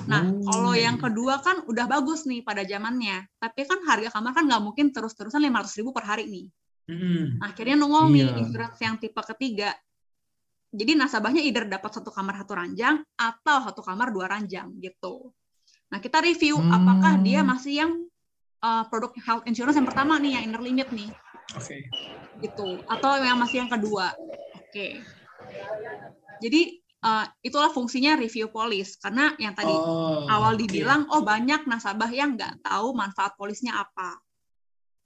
[SPEAKER 4] Nah,
[SPEAKER 2] Oh.
[SPEAKER 4] kalau yang kedua kan udah bagus nih pada zamannya. Tapi kan harga kamar kan nggak mungkin terus-terusan 500 ribu per hari nih.
[SPEAKER 1] Hmm.
[SPEAKER 4] Akhirnya nongol nih
[SPEAKER 2] Iya.
[SPEAKER 4] insurance yang tipe ketiga. Jadi nasabahnya either dapat satu kamar satu ranjang atau satu kamar dua ranjang gitu. Nah kita review
[SPEAKER 2] Hmm.
[SPEAKER 4] apakah dia masih yang uh, produk health insurance yang pertama nih yang inner limit nih
[SPEAKER 1] Oke.
[SPEAKER 4] gitu atau yang masih yang kedua. Oke. Jadi uh, itulah fungsinya review polis karena yang tadi
[SPEAKER 1] Oh,
[SPEAKER 4] awal dibilang oh banyak nasabah yang nggak tahu manfaat polisnya apa.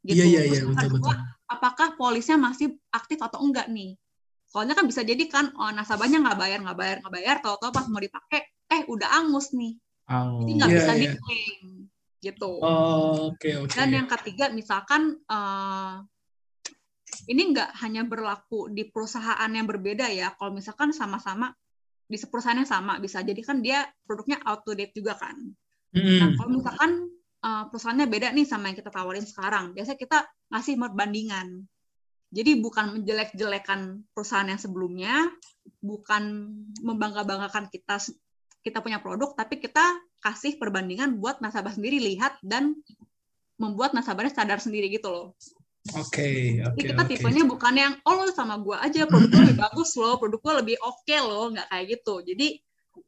[SPEAKER 4] Gitu.
[SPEAKER 1] Iya iya iya
[SPEAKER 4] Terus yang
[SPEAKER 1] betul
[SPEAKER 4] kedua,
[SPEAKER 1] betul.
[SPEAKER 4] apakah polisnya masih aktif atau enggak nih? Soalnya kan bisa jadi kan oh, nasabahnya nggak bayar nggak bayar nggak bayar, tahu-tahu pas mau dipakai eh udah angus nih,
[SPEAKER 2] Angus.
[SPEAKER 4] jadi nggak
[SPEAKER 1] Iya,
[SPEAKER 4] bisa
[SPEAKER 1] iya.
[SPEAKER 4] diklaim gitu.
[SPEAKER 1] Oh, oke oke.
[SPEAKER 4] Dan yang ketiga misalkan eh, ini nggak hanya berlaku di perusahaan yang berbeda ya. Kalau misalkan sama-sama di perusahaan yang sama bisa jadi kan dia produknya out to date juga kan.
[SPEAKER 1] Hmm.
[SPEAKER 4] Nah, kalau misalkan uh, perusahaannya beda nih sama yang kita tawarin sekarang, biasanya kita ngasih perbandingan. Jadi bukan menjelek-jelekan perusahaan yang sebelumnya, bukan membangga-banggakan kita kita punya produk, tapi kita kasih perbandingan buat nasabah sendiri lihat dan membuat nasabahnya sadar sendiri gitu loh.
[SPEAKER 1] Oke
[SPEAKER 4] Jadi
[SPEAKER 1] oke
[SPEAKER 4] kita
[SPEAKER 1] oke.
[SPEAKER 4] tipenya bukan yang oh lo sama gua aja produk gue lebih bagus loh, produk gue lebih oke loh, nggak kayak gitu. Jadi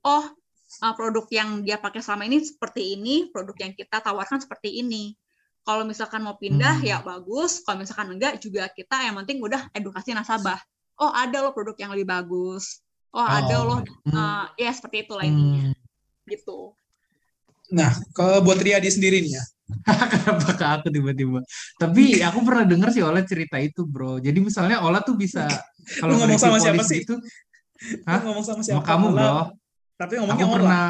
[SPEAKER 4] oh uh, produk yang dia pakai selama ini seperti ini, produk yang kita tawarkan seperti ini. Kalau misalkan mau pindah
[SPEAKER 2] Hmm.
[SPEAKER 4] ya bagus, kalau misalkan enggak juga kita yang penting udah edukasi nasabah. Oh ada loh produk yang lebih bagus. Oh, ada loh
[SPEAKER 2] Hmm.
[SPEAKER 4] uh, ya seperti itulah intinya
[SPEAKER 2] Hmm.
[SPEAKER 4] gitu.
[SPEAKER 1] Nah, kalau buat Riyadi sendiri nih ya.
[SPEAKER 2] Kenapa ke aku tiba-tiba? Tapi aku pernah dengar sih Ola cerita itu, bro. Jadi misalnya Ola tuh bisa kalau
[SPEAKER 1] ngomong sama siapa sih?
[SPEAKER 2] Gitu, Hah?
[SPEAKER 1] ngomong sama
[SPEAKER 2] sama
[SPEAKER 1] siapa?
[SPEAKER 2] kamu,
[SPEAKER 1] Ola.
[SPEAKER 2] bro.
[SPEAKER 1] Tapi
[SPEAKER 2] Aku
[SPEAKER 1] ngomongnya Ola.
[SPEAKER 2] pernah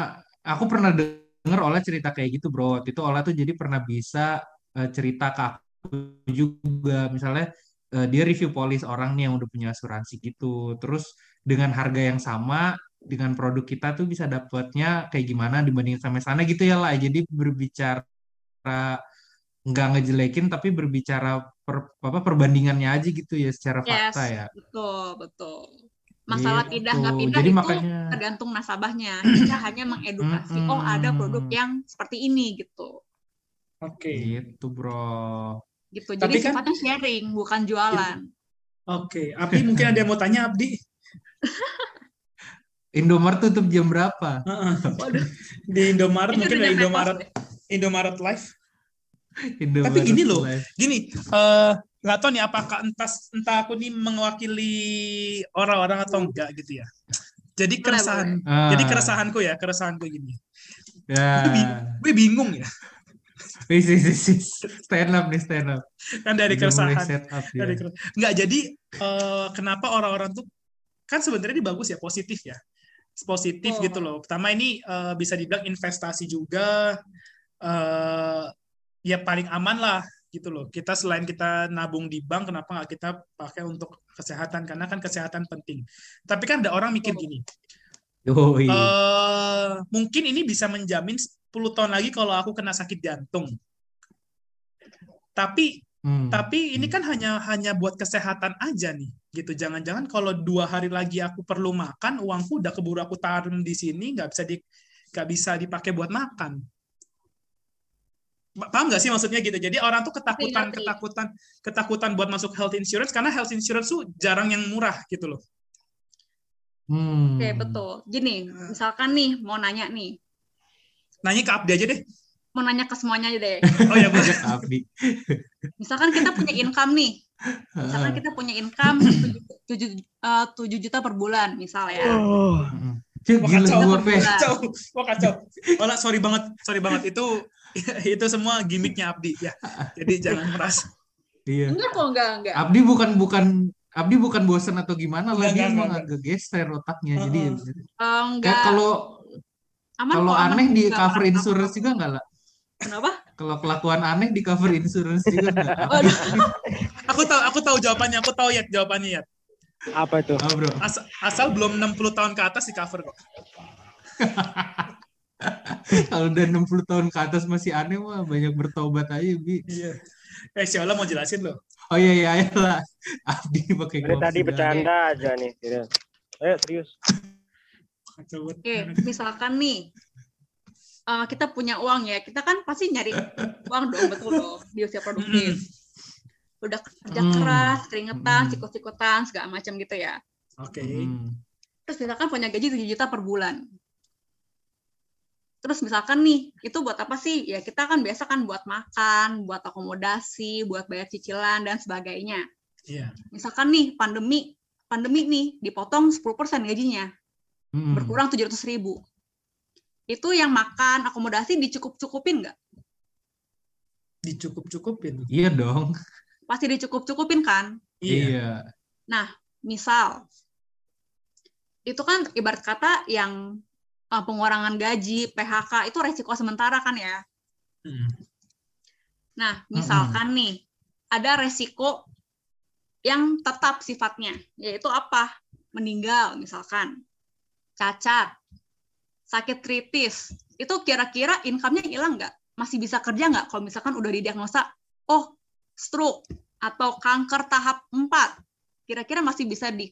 [SPEAKER 2] aku pernah dengar Ola cerita kayak gitu, bro. Waktu itu Ola tuh jadi pernah bisa eh, cerita ke aku juga. Misalnya eh, dia review polis orang nih yang udah punya asuransi gitu. Terus dengan harga yang sama dengan produk kita tuh bisa dapatnya kayak gimana dibanding sama sana gitu ya lah. Jadi berbicara nggak ngejelekin tapi berbicara per, apa perbandingannya aja gitu ya secara
[SPEAKER 4] Yes,
[SPEAKER 2] fakta ya.
[SPEAKER 4] betul, betul. Masalah
[SPEAKER 2] Gitu.
[SPEAKER 4] pindah nggak pindah
[SPEAKER 2] Jadi
[SPEAKER 4] itu
[SPEAKER 2] makanya
[SPEAKER 4] tergantung nasabahnya. Kita hanya mengedukasi, oh ada produk yang seperti ini gitu.
[SPEAKER 1] Oke.
[SPEAKER 2] gitu, bro.
[SPEAKER 4] Gitu.
[SPEAKER 1] Tapi
[SPEAKER 4] Jadi
[SPEAKER 1] kan-
[SPEAKER 4] sifatnya sharing, bukan jualan.
[SPEAKER 1] Oke. Abdi mungkin ada yang mau tanya Abdi.
[SPEAKER 2] Indomaret tutup jam berapa?
[SPEAKER 4] Waduh,
[SPEAKER 1] Di Indomaret
[SPEAKER 4] ini
[SPEAKER 1] mungkin ada Indomaret. Indomaret Live.
[SPEAKER 2] Indomaret
[SPEAKER 1] gini loh,
[SPEAKER 2] Live.
[SPEAKER 1] Gini, eh nggak tahu nih apakah entah entah aku nih mewakili orang-orang atau enggak gitu ya. Jadi keresahan,
[SPEAKER 2] Ah,
[SPEAKER 1] jadi keresahanku ya, keresahanku gini.
[SPEAKER 2] ya.
[SPEAKER 1] Gue bingung ya.
[SPEAKER 2] Wis, wis, wis. Stand up nih, stand up.
[SPEAKER 1] kan dari keresahan
[SPEAKER 2] up ya.
[SPEAKER 1] Dari kere- nggak jadi eh, kenapa orang-orang tuh kan sebenarnya ini bagus ya positif ya positif
[SPEAKER 4] Oh.
[SPEAKER 1] gitu loh. Pertama ini eh, bisa dibilang investasi juga eh ya paling aman lah gitu loh. Kita selain kita nabung di bank kenapa nggak kita pakai untuk kesehatan? Karena kan kesehatan penting. Tapi kan ada orang mikir gini
[SPEAKER 2] Yoi.
[SPEAKER 1] eh mungkin ini bisa menjamin 10 tahun lagi kalau aku kena sakit jantung. Tapi
[SPEAKER 2] Hmm.
[SPEAKER 1] tapi ini kan hanya hanya buat kesehatan aja nih, gitu. Jangan-jangan kalau dua hari lagi aku perlu makan, uangku udah keburu aku taruh di sini, nggak bisa di nggak bisa dipakai buat makan. Pa- Paham nggak sih maksudnya gitu? Jadi orang tuh ketakutan,
[SPEAKER 4] ngerti.
[SPEAKER 1] ketakutan, ketakutan buat masuk health insurance karena health insurance tuh jarang yang murah gitu loh.
[SPEAKER 2] Hmm.
[SPEAKER 4] Oke, betul. Gini, misalkan nih mau nanya nih,
[SPEAKER 1] Nanya ke Abdi aja deh.
[SPEAKER 4] mau nanya ke semuanya aja deh.
[SPEAKER 1] Oh ya boleh.
[SPEAKER 2] Abdi.
[SPEAKER 4] Misalkan kita punya income nih, misalkan kita punya income 7, 7 juta per bulan misal ya.
[SPEAKER 3] Oh,
[SPEAKER 2] Hmm.
[SPEAKER 1] Wah, kacau,
[SPEAKER 2] gua,
[SPEAKER 4] Kacau.
[SPEAKER 1] Wah kacau. Olah, sorry banget, sorry banget. Itu itu semua gimmicknya Abdi ya. Jadi jangan merasa.
[SPEAKER 2] Iya.
[SPEAKER 4] Enggak kok, enggak, enggak.
[SPEAKER 2] Abdi bukan bukan Abdi bukan bosan atau gimana lah
[SPEAKER 1] Enggak,
[SPEAKER 2] dia
[SPEAKER 1] enggak,
[SPEAKER 2] emang
[SPEAKER 1] enggak.
[SPEAKER 2] agak geser otaknya jadi ya
[SPEAKER 1] Heeh.
[SPEAKER 4] Eh, enggak.
[SPEAKER 2] kayak kalau
[SPEAKER 4] Aman
[SPEAKER 2] kalau aneh di cover insurance juga enggak lah
[SPEAKER 4] Kenapa?
[SPEAKER 2] kalau kelakuan aneh di cover insurance juga enggak
[SPEAKER 4] Waduh.
[SPEAKER 1] Aku tahu, aku tahu jawabannya. Aku tahu ya jawabannya ya.
[SPEAKER 3] apa itu?
[SPEAKER 2] oh, bro
[SPEAKER 1] Asal, asal belum 60 tahun ke atas di cover kok.
[SPEAKER 2] kalau udah 60 tahun ke atas masih aneh mah banyak bertobat aja bi
[SPEAKER 1] Iya. Eh, si Ola mau jelasin loh.
[SPEAKER 2] oh iya iya lah Abdi pakai
[SPEAKER 3] Dari tadi bercanda aja nih. serius. Ayo serius.
[SPEAKER 4] Oke, misalkan nih eh, kita punya uang ya, kita kan pasti nyari uang dong, betul dong, di usia produktif. Udah kerja
[SPEAKER 2] Hmm.
[SPEAKER 4] keras, keringetan,
[SPEAKER 2] Hmm.
[SPEAKER 4] sikut-sikutan, segala macam gitu ya.
[SPEAKER 1] Oke.
[SPEAKER 2] Hmm.
[SPEAKER 4] Terus misalkan punya gaji 7 juta per bulan. Terus misalkan nih, itu buat apa sih? Ya kita kan biasa kan buat makan, buat akomodasi, buat bayar cicilan, dan sebagainya.
[SPEAKER 1] Iya.
[SPEAKER 4] Misalkan nih, pandemi, pandemi nih, dipotong 10% gajinya.
[SPEAKER 2] Hmm.
[SPEAKER 4] berkurang 700 ribu. Itu yang makan, akomodasi dicukup-cukupin nggak?
[SPEAKER 1] Dicukup-cukupin.
[SPEAKER 2] iya dong
[SPEAKER 4] Pasti dicukup-cukupin kan?
[SPEAKER 1] Iya.
[SPEAKER 2] iya
[SPEAKER 4] Misal, itu kan ibarat kata yang uh, pengurangan gaji, PHK, itu resiko sementara kan ya?
[SPEAKER 1] Hmm.
[SPEAKER 4] Nah, misalkan nih, ada resiko yang tetap sifatnya, yaitu apa? Meninggal misalkan, cacat, sakit kritis, itu kira-kira income-nya hilang nggak? Masih bisa kerja nggak kalau misalkan udah didiagnosa, oh stroke atau kanker tahap 4, kira-kira masih bisa di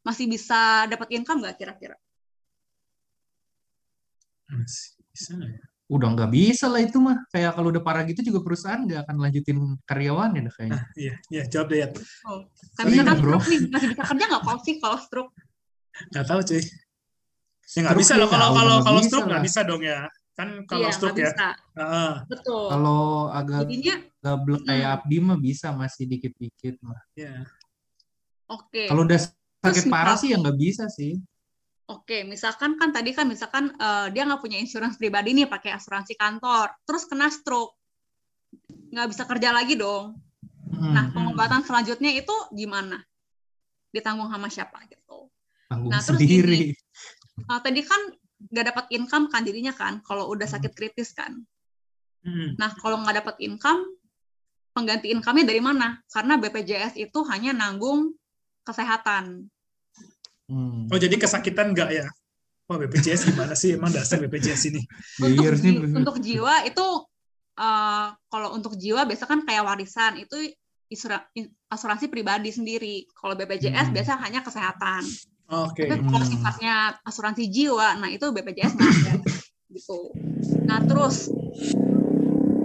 [SPEAKER 4] masih bisa dapat income nggak kira-kira?
[SPEAKER 1] Masih Bisa nggak ya?
[SPEAKER 2] udah nggak bisa lah itu mah kayak kalau udah parah gitu juga perusahaan nggak akan lanjutin karyawannya dah kayaknya
[SPEAKER 1] Nah, iya, iya, jawab deh ya.
[SPEAKER 4] Oh, kayak misalkan
[SPEAKER 2] bro.
[SPEAKER 4] nih, masih bisa kerja nggak kalau sih kalau stroke?
[SPEAKER 1] Nggak tahu cuy. Ya nggak bisa
[SPEAKER 2] ya
[SPEAKER 1] loh kalau kalau kalau stroke nggak bisa dong ya. Kan kalau
[SPEAKER 4] iya,
[SPEAKER 1] stroke ya.
[SPEAKER 4] bisa.
[SPEAKER 1] Heeh.
[SPEAKER 4] Betul.
[SPEAKER 2] kalau agak
[SPEAKER 4] Jadinya
[SPEAKER 2] gablek kayak
[SPEAKER 4] Mm.
[SPEAKER 2] Abdi mah bisa masih dikit-dikit mah
[SPEAKER 1] Iya.
[SPEAKER 4] Oke,
[SPEAKER 2] kalau udah sakit
[SPEAKER 4] Terus
[SPEAKER 2] parah
[SPEAKER 4] misal-
[SPEAKER 2] sih ya nggak bisa sih
[SPEAKER 4] oke. Misalkan kan tadi kan misalkan eh, dia nggak punya insurance pribadi nih pakai asuransi kantor, terus kena stroke, nggak bisa kerja lagi dong.
[SPEAKER 2] Hmm,
[SPEAKER 4] Nah, pengobatan selanjutnya itu gimana? Ditanggung sama siapa gitu?
[SPEAKER 2] tanggung
[SPEAKER 4] nah, terus
[SPEAKER 2] sendiri
[SPEAKER 4] Eh, tadi kan nggak dapat income kan dirinya kan, kalau udah sakit kritis kan.
[SPEAKER 1] Hmm.
[SPEAKER 4] Nah, kalau nggak dapat income, pengganti income-nya dari mana? Karena BPJS itu hanya nanggung kesehatan.
[SPEAKER 2] Hmm.
[SPEAKER 1] Oh jadi kesakitan nggak ya? Wah BPJS gimana sih? Emang dasar BPJS ini.
[SPEAKER 4] Untuk, ji- untuk jiwa itu eh, kalau untuk jiwa biasa kan kayak warisan itu asuransi pribadi sendiri. Kalau BPJS
[SPEAKER 2] Hmm.
[SPEAKER 4] biasa hanya kesehatan.
[SPEAKER 1] Oke.
[SPEAKER 4] Tapi kalau
[SPEAKER 2] Hmm.
[SPEAKER 4] sifatnya asuransi jiwa, nah itu BPJS nggak ada gitu. Nah terus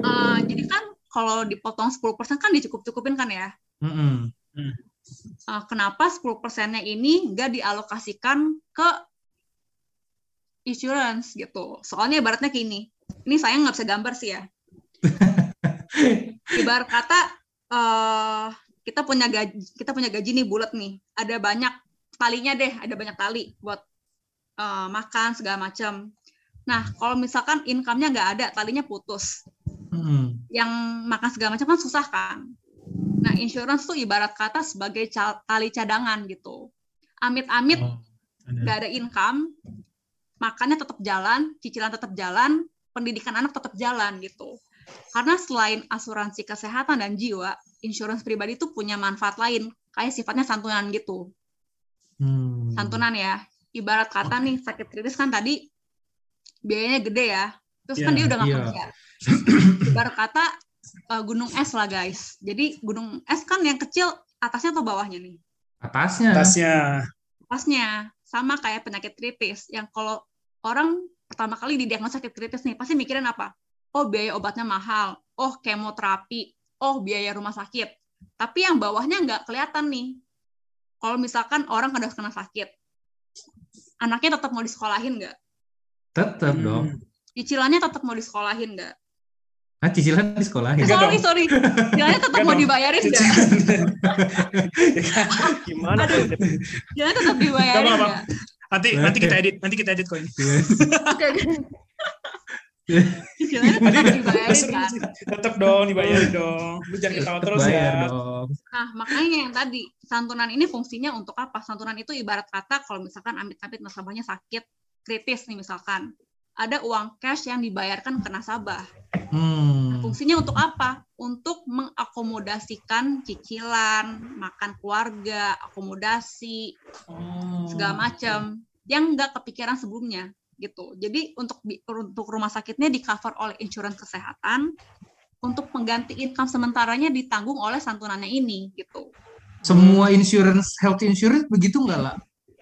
[SPEAKER 4] eh, jadi kan kalau dipotong 10% kan dicukup-cukupin kan ya.
[SPEAKER 2] Mm-mm.
[SPEAKER 4] Eh, kenapa 10 persennya ini nggak dialokasikan ke insurance gitu. Soalnya ibaratnya gini, ini saya nggak bisa gambar sih ya. Ibarat kata eh, kita punya gaji, kita punya gaji nih bulat nih, ada banyak talinya deh, ada banyak tali buat eh, makan segala macam. Nah, kalau misalkan income-nya nggak ada, talinya putus.
[SPEAKER 2] Hmm.
[SPEAKER 4] yang makan segala macam kan susah kan. Nah, insurance tuh ibarat kata sebagai tali cadangan gitu. Amit-amit
[SPEAKER 1] Oh, ada.
[SPEAKER 4] nggak ada income, makannya tetap jalan, cicilan tetap jalan, pendidikan anak tetap jalan gitu. Karena selain asuransi kesehatan dan jiwa, insurance pribadi itu punya manfaat lain, kayak sifatnya santunan gitu.
[SPEAKER 2] Hmm.
[SPEAKER 4] Santunan ya. Ibarat kata nih sakit kritis kan tadi biayanya gede ya. Terus kan
[SPEAKER 1] Iya,
[SPEAKER 4] dia udah nggak
[SPEAKER 2] iya.
[SPEAKER 4] kerja. Ibarat kata eh, gunung es lah guys. Jadi gunung es kan yang kecil atasnya atau bawahnya nih?
[SPEAKER 2] Atasnya.
[SPEAKER 1] Tasnya.
[SPEAKER 4] Pasnya sama kayak penyakit kritis yang kalau orang pertama kali didiagnosa sakit kritis nih pasti mikirin apa? Oh biaya obatnya mahal, oh kemoterapi, oh biaya rumah sakit. Tapi yang bawahnya nggak kelihatan nih. Kalau misalkan orang udah kena sakit, anaknya tetap mau disekolahin nggak?
[SPEAKER 2] Tetap
[SPEAKER 1] Hmm.
[SPEAKER 2] dong.
[SPEAKER 4] Cicilannya tetap mau disekolahin nggak?
[SPEAKER 2] Nah, cicilan di sekolah ya.
[SPEAKER 1] Enggak
[SPEAKER 4] sorry
[SPEAKER 1] dong.
[SPEAKER 4] sorry, cicilannya tetap
[SPEAKER 1] Enggak
[SPEAKER 4] mau
[SPEAKER 1] dong.
[SPEAKER 4] dibayarin?
[SPEAKER 1] Ya kan?
[SPEAKER 3] Gimana
[SPEAKER 4] Aduh. Cicilannya tetap dibayarin
[SPEAKER 1] Nggak apa-apa.
[SPEAKER 4] nggak?
[SPEAKER 1] nanti nanti kita edit, nanti kita edit kok ini.
[SPEAKER 4] Tetap kan?
[SPEAKER 1] dong dibayarin dong. Lu jangan ketawa terus ya.
[SPEAKER 2] dong.
[SPEAKER 4] Nah, makanya yang tadi, santunan ini fungsinya untuk apa? Santunan itu ibarat kata kalau misalkan amit-amit nasabahnya sakit, kritis nih misalkan. Ada uang cash yang dibayarkan ke nasabah.
[SPEAKER 2] Hmm.
[SPEAKER 4] Fungsinya untuk apa? Untuk mengakomodasikan cicilan, makan keluarga, akomodasi,
[SPEAKER 1] Oh.
[SPEAKER 4] segala macam yang nggak kepikiran sebelumnya gitu. Jadi untuk untuk rumah sakitnya di cover oleh insurance kesehatan, untuk pengganti income sementaranya ditanggung oleh santunannya ini gitu.
[SPEAKER 2] Semua insurance, health insurance begitu nggak lah?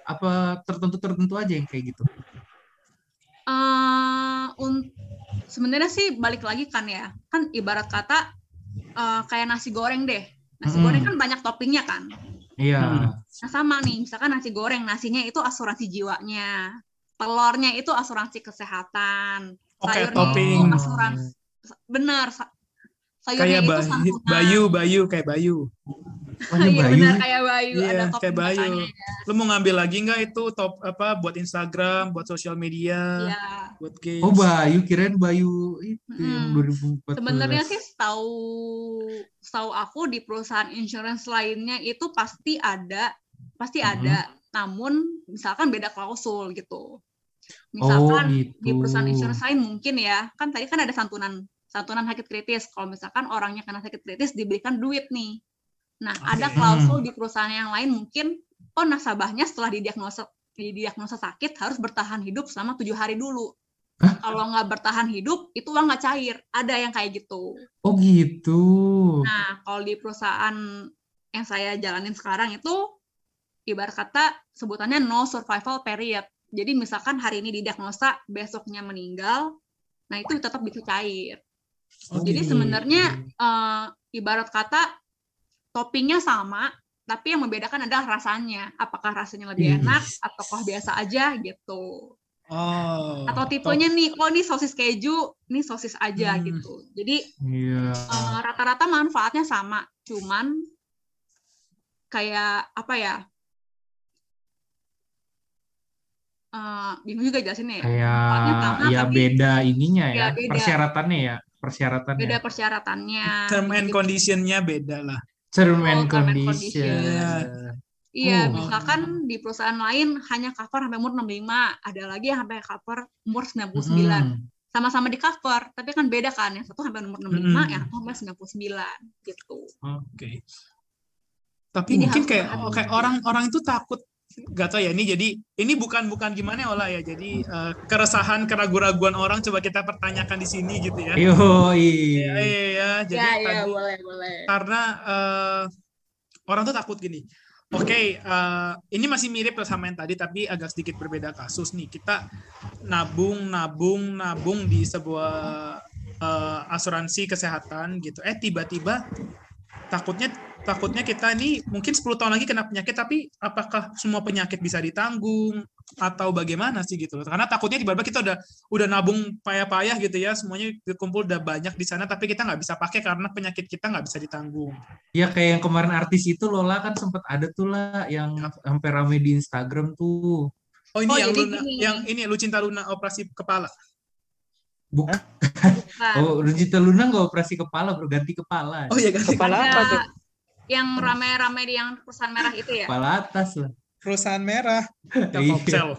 [SPEAKER 2] Apa tertentu-tertentu aja yang kayak gitu?
[SPEAKER 4] eh un- sebenarnya sih balik lagi kan ya kan ibarat kata eh, kayak nasi goreng deh nasi
[SPEAKER 2] Hmm.
[SPEAKER 4] goreng kan banyak toppingnya kan
[SPEAKER 2] Iya.
[SPEAKER 1] Hmm.
[SPEAKER 4] nah sama nih misalkan nasi goreng nasinya itu asuransi jiwanya telurnya itu asuransi kesehatan
[SPEAKER 1] Oke,
[SPEAKER 4] sayurnya
[SPEAKER 1] topping.
[SPEAKER 4] itu asuransi bener sa-
[SPEAKER 1] Kayak
[SPEAKER 4] sayurnya itu
[SPEAKER 1] bayu,
[SPEAKER 4] santunan
[SPEAKER 1] bayu, bayu kayak bayu.
[SPEAKER 2] Oh, ini
[SPEAKER 4] iya benar kayak bayu
[SPEAKER 1] Iya,
[SPEAKER 4] ada
[SPEAKER 1] kayak Bayu.
[SPEAKER 4] ya.
[SPEAKER 1] Lu mau ngambil lagi nggak itu top apa buat Instagram, buat sosial media,
[SPEAKER 4] Iya.
[SPEAKER 1] buat games?
[SPEAKER 2] Oh Bayu, kirain Bayu itu yang
[SPEAKER 4] Hmm.
[SPEAKER 2] 2014.
[SPEAKER 4] Sebenarnya sih setahu setahu aku di perusahaan insurance lainnya itu pasti ada, pasti
[SPEAKER 2] Mhm.
[SPEAKER 4] ada. Namun misalkan beda klausul gitu.
[SPEAKER 2] Oh
[SPEAKER 4] Misalkan
[SPEAKER 2] gitu.
[SPEAKER 4] di perusahaan insurance lain mungkin ya, kan tadi kan ada santunan santunan sakit kritis. Kalau misalkan orangnya kena sakit kritis diberikan duit nih. Nah, ada
[SPEAKER 1] Oke.
[SPEAKER 4] klausul di perusahaan yang lain mungkin oh nasabahnya setelah didiagnosa didiagnosa sakit harus bertahan hidup selama tujuh hari dulu. Kalau nggak bertahan hidup, itu uang nggak cair. Ada yang kayak gitu.
[SPEAKER 2] Oh gitu.
[SPEAKER 4] Nah, kalau di perusahaan yang saya jalanin sekarang itu ibarat kata sebutannya no survival period. Jadi misalkan hari ini didiagnosa, besoknya meninggal, nah itu tetap bisa cair.
[SPEAKER 2] Oh,
[SPEAKER 4] Jadi
[SPEAKER 2] gitu.
[SPEAKER 4] sebenarnya eh, ibarat kata toppingnya sama, tapi yang membedakan adalah rasanya. Apakah rasanya lebih
[SPEAKER 2] Ih.
[SPEAKER 4] enak ataukah biasa aja gitu.
[SPEAKER 1] Oh.
[SPEAKER 4] Atau tipenya nih, oh ini sosis keju, ini sosis aja
[SPEAKER 1] Hmm.
[SPEAKER 4] gitu. Jadi
[SPEAKER 2] Iya.
[SPEAKER 4] Eh, rata-rata manfaatnya sama, cuman kayak apa ya? Eh, bingung juga jelasinnya ya.
[SPEAKER 2] Kayak
[SPEAKER 4] sama,
[SPEAKER 2] ya
[SPEAKER 4] tapi
[SPEAKER 2] beda ininya ya,
[SPEAKER 4] Ya, beda.
[SPEAKER 2] persyaratannya ya, persyaratannya.
[SPEAKER 4] beda persyaratannya.
[SPEAKER 1] term and
[SPEAKER 4] gitu.
[SPEAKER 1] conditionnya beda lah.
[SPEAKER 2] Term
[SPEAKER 4] Oh,
[SPEAKER 2] and
[SPEAKER 4] and
[SPEAKER 2] condition.
[SPEAKER 4] Iya,
[SPEAKER 2] Oh.
[SPEAKER 4] misalkan di perusahaan lain hanya cover sampai umur 65, ada lagi yang sampai cover umur 99.
[SPEAKER 2] Mm.
[SPEAKER 4] Sama-sama di cover, tapi kan beda kan, yang satu sampai umur 65,
[SPEAKER 1] Mm-mm.
[SPEAKER 4] yang satu sampai 99 gitu.
[SPEAKER 1] Oke. Tapi
[SPEAKER 4] Jadi
[SPEAKER 1] mungkin kayak kayak orang-orang itu takut gak tau ya ini jadi ini bukan bukan gimana ya Ola ya jadi eh, keresahan keraguan-raguan orang coba kita pertanyakan di sini gitu ya.
[SPEAKER 2] Yo,
[SPEAKER 1] Iya iya ya. Jadi
[SPEAKER 4] ya, ya,
[SPEAKER 1] tadi-
[SPEAKER 4] boleh, boleh.
[SPEAKER 1] karena eh, orang tuh takut gini. Oke, eh, ini masih mirip sama yang tadi tapi agak sedikit berbeda kasus nih. Kita nabung, nabung, nabung di sebuah eh, asuransi kesehatan gitu. Eh tiba-tiba takutnya takutnya kita ini mungkin 10 tahun lagi kena penyakit tapi apakah semua penyakit bisa ditanggung atau bagaimana sih gitu loh. Karena takutnya tiba-tiba kita udah udah nabung payah-payah gitu ya, semuanya dikumpul udah banyak di sana tapi kita nggak bisa pakai karena penyakit kita nggak bisa ditanggung.
[SPEAKER 2] ya kayak yang kemarin artis itu Lola kan sempat ada tuh lah yang sampai rame di Instagram tuh.
[SPEAKER 1] Oh ini
[SPEAKER 4] Oh,
[SPEAKER 1] yang Luna,
[SPEAKER 4] gini.
[SPEAKER 1] yang ini lu cinta Luna operasi kepala.
[SPEAKER 2] Bukan.
[SPEAKER 4] Bukan.
[SPEAKER 2] Oh, Rujita Luna nggak operasi kepala, bro. Ganti kepala.
[SPEAKER 1] Oh iya kan.
[SPEAKER 3] Kepala apa tuh?
[SPEAKER 4] Yang rame-rame di yang perusahaan merah itu ya.
[SPEAKER 2] Kepala atas lah.
[SPEAKER 1] Perusahaan merah.
[SPEAKER 2] Iya.
[SPEAKER 1] Telkomsel.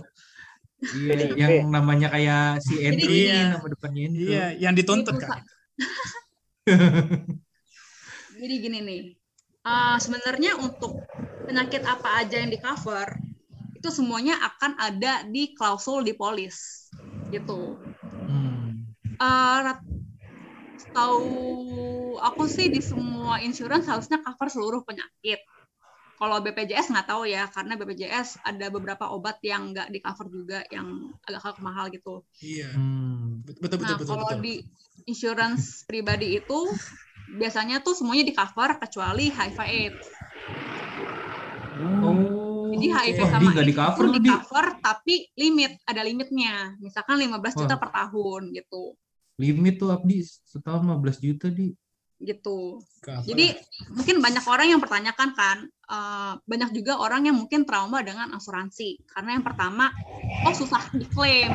[SPEAKER 2] Iya, yang namanya kayak si Andrew
[SPEAKER 4] Jadi-
[SPEAKER 1] Iya.
[SPEAKER 2] nama depannya itu.
[SPEAKER 1] Iya, yang dituntut kan.
[SPEAKER 4] Jadi gini nih, eh, sebenarnya untuk penyakit apa aja yang di cover itu semuanya akan ada di klausul di polis, gitu.
[SPEAKER 2] Hmm.
[SPEAKER 4] Eh, tahu aku sih di semua insurance harusnya cover seluruh penyakit. Kalau BPJS nggak tahu ya, karena BPJS ada beberapa obat yang nggak di cover juga, yang agak mahal gitu.
[SPEAKER 1] Iya.
[SPEAKER 2] Hmm.
[SPEAKER 1] Betul betul
[SPEAKER 4] Nah,
[SPEAKER 1] betul
[SPEAKER 4] kalau
[SPEAKER 1] betul.
[SPEAKER 4] di insurance pribadi itu biasanya tuh semuanya di cover kecuali HIV AIDS.
[SPEAKER 2] Oh.
[SPEAKER 4] Jadi HIV
[SPEAKER 2] Wah,
[SPEAKER 4] sama
[SPEAKER 2] di nggak di
[SPEAKER 4] AIDS
[SPEAKER 2] cover
[SPEAKER 4] di cover tapi limit, ada limitnya. Misalkan 15 juta
[SPEAKER 2] Wah.
[SPEAKER 4] per tahun gitu.
[SPEAKER 2] Limit tuh Abdi setahun 15 juta di.
[SPEAKER 4] Gitu. Jadi
[SPEAKER 1] lah.
[SPEAKER 4] mungkin banyak orang yang pertanyakan kan, eh, banyak juga orang yang mungkin trauma dengan asuransi. Karena yang pertama, oh susah diklaim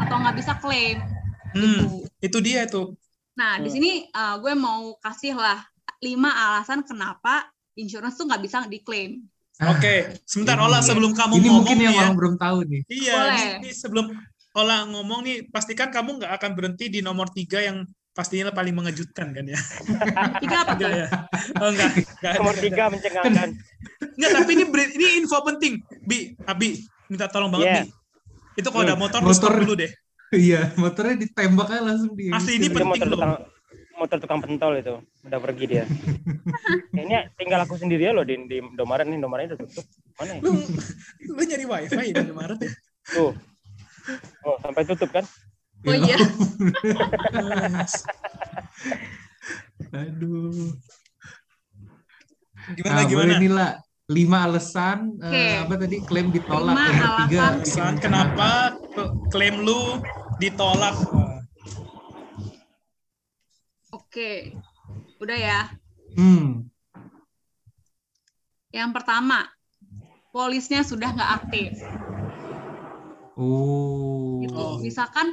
[SPEAKER 4] atau nggak bisa klaim.
[SPEAKER 1] Hmm,
[SPEAKER 4] Gitu.
[SPEAKER 1] itu dia tuh.
[SPEAKER 4] Nah, di
[SPEAKER 3] Hmm.
[SPEAKER 4] sini eh, gue mau kasih lah lima alasan kenapa insurance tuh nggak bisa diklaim.
[SPEAKER 2] Ah,
[SPEAKER 1] Oke, sebentar
[SPEAKER 2] ini-
[SPEAKER 1] Ola sebelum kamu
[SPEAKER 2] Ini
[SPEAKER 1] ngomong
[SPEAKER 2] mungkin yang
[SPEAKER 1] ya.
[SPEAKER 2] orang belum tahu nih.
[SPEAKER 1] Iya,
[SPEAKER 4] Boleh.
[SPEAKER 1] ini, ini sebelum Ola ngomong nih, pastikan kamu nggak akan berhenti di nomor tiga yang pastinya paling mengejutkan kan ya?
[SPEAKER 4] Tiga apa
[SPEAKER 1] Enggak
[SPEAKER 4] tuh?
[SPEAKER 1] ya? Oh enggak, enggak
[SPEAKER 3] Nomor
[SPEAKER 1] enggak
[SPEAKER 3] tiga mencengangkan.
[SPEAKER 1] Enggak, tapi ini ini info penting. Bi, Abi, minta tolong banget,
[SPEAKER 3] Iya.
[SPEAKER 1] Bi. Itu kalau ada
[SPEAKER 3] Hmm.
[SPEAKER 1] motor,
[SPEAKER 2] Motor.
[SPEAKER 1] dulu deh.
[SPEAKER 2] Iya, motornya ditembak aja langsung di.
[SPEAKER 1] Asli, ini
[SPEAKER 3] Itu
[SPEAKER 1] penting
[SPEAKER 3] motor
[SPEAKER 1] loh.
[SPEAKER 3] tukang motor tukang pentol itu udah pergi dia. Kayaknya tinggal aku sendiri loh di, di Indomaret nih Indomaret udah tutup. Mana ya?
[SPEAKER 1] Lu, lu nyari wifi di Maret ya?
[SPEAKER 3] Tuh. Oh, sampai tutup kan?
[SPEAKER 4] Oh iya.
[SPEAKER 2] Aduh.
[SPEAKER 1] Gimana,
[SPEAKER 2] Nah,
[SPEAKER 1] gimana?
[SPEAKER 2] boleh nih lah. Lima alasan eh,
[SPEAKER 4] Oke.
[SPEAKER 2] apa tadi klaim ditolak
[SPEAKER 4] Lima
[SPEAKER 2] yang ketiga.
[SPEAKER 4] alasan.
[SPEAKER 1] Alasan kenapa ke- klaim lu ditolak?
[SPEAKER 4] Oke. Udah ya.
[SPEAKER 2] Hmm.
[SPEAKER 4] Yang pertama, polisnya sudah nggak aktif.
[SPEAKER 2] Oh.
[SPEAKER 4] Gitu. Misalkan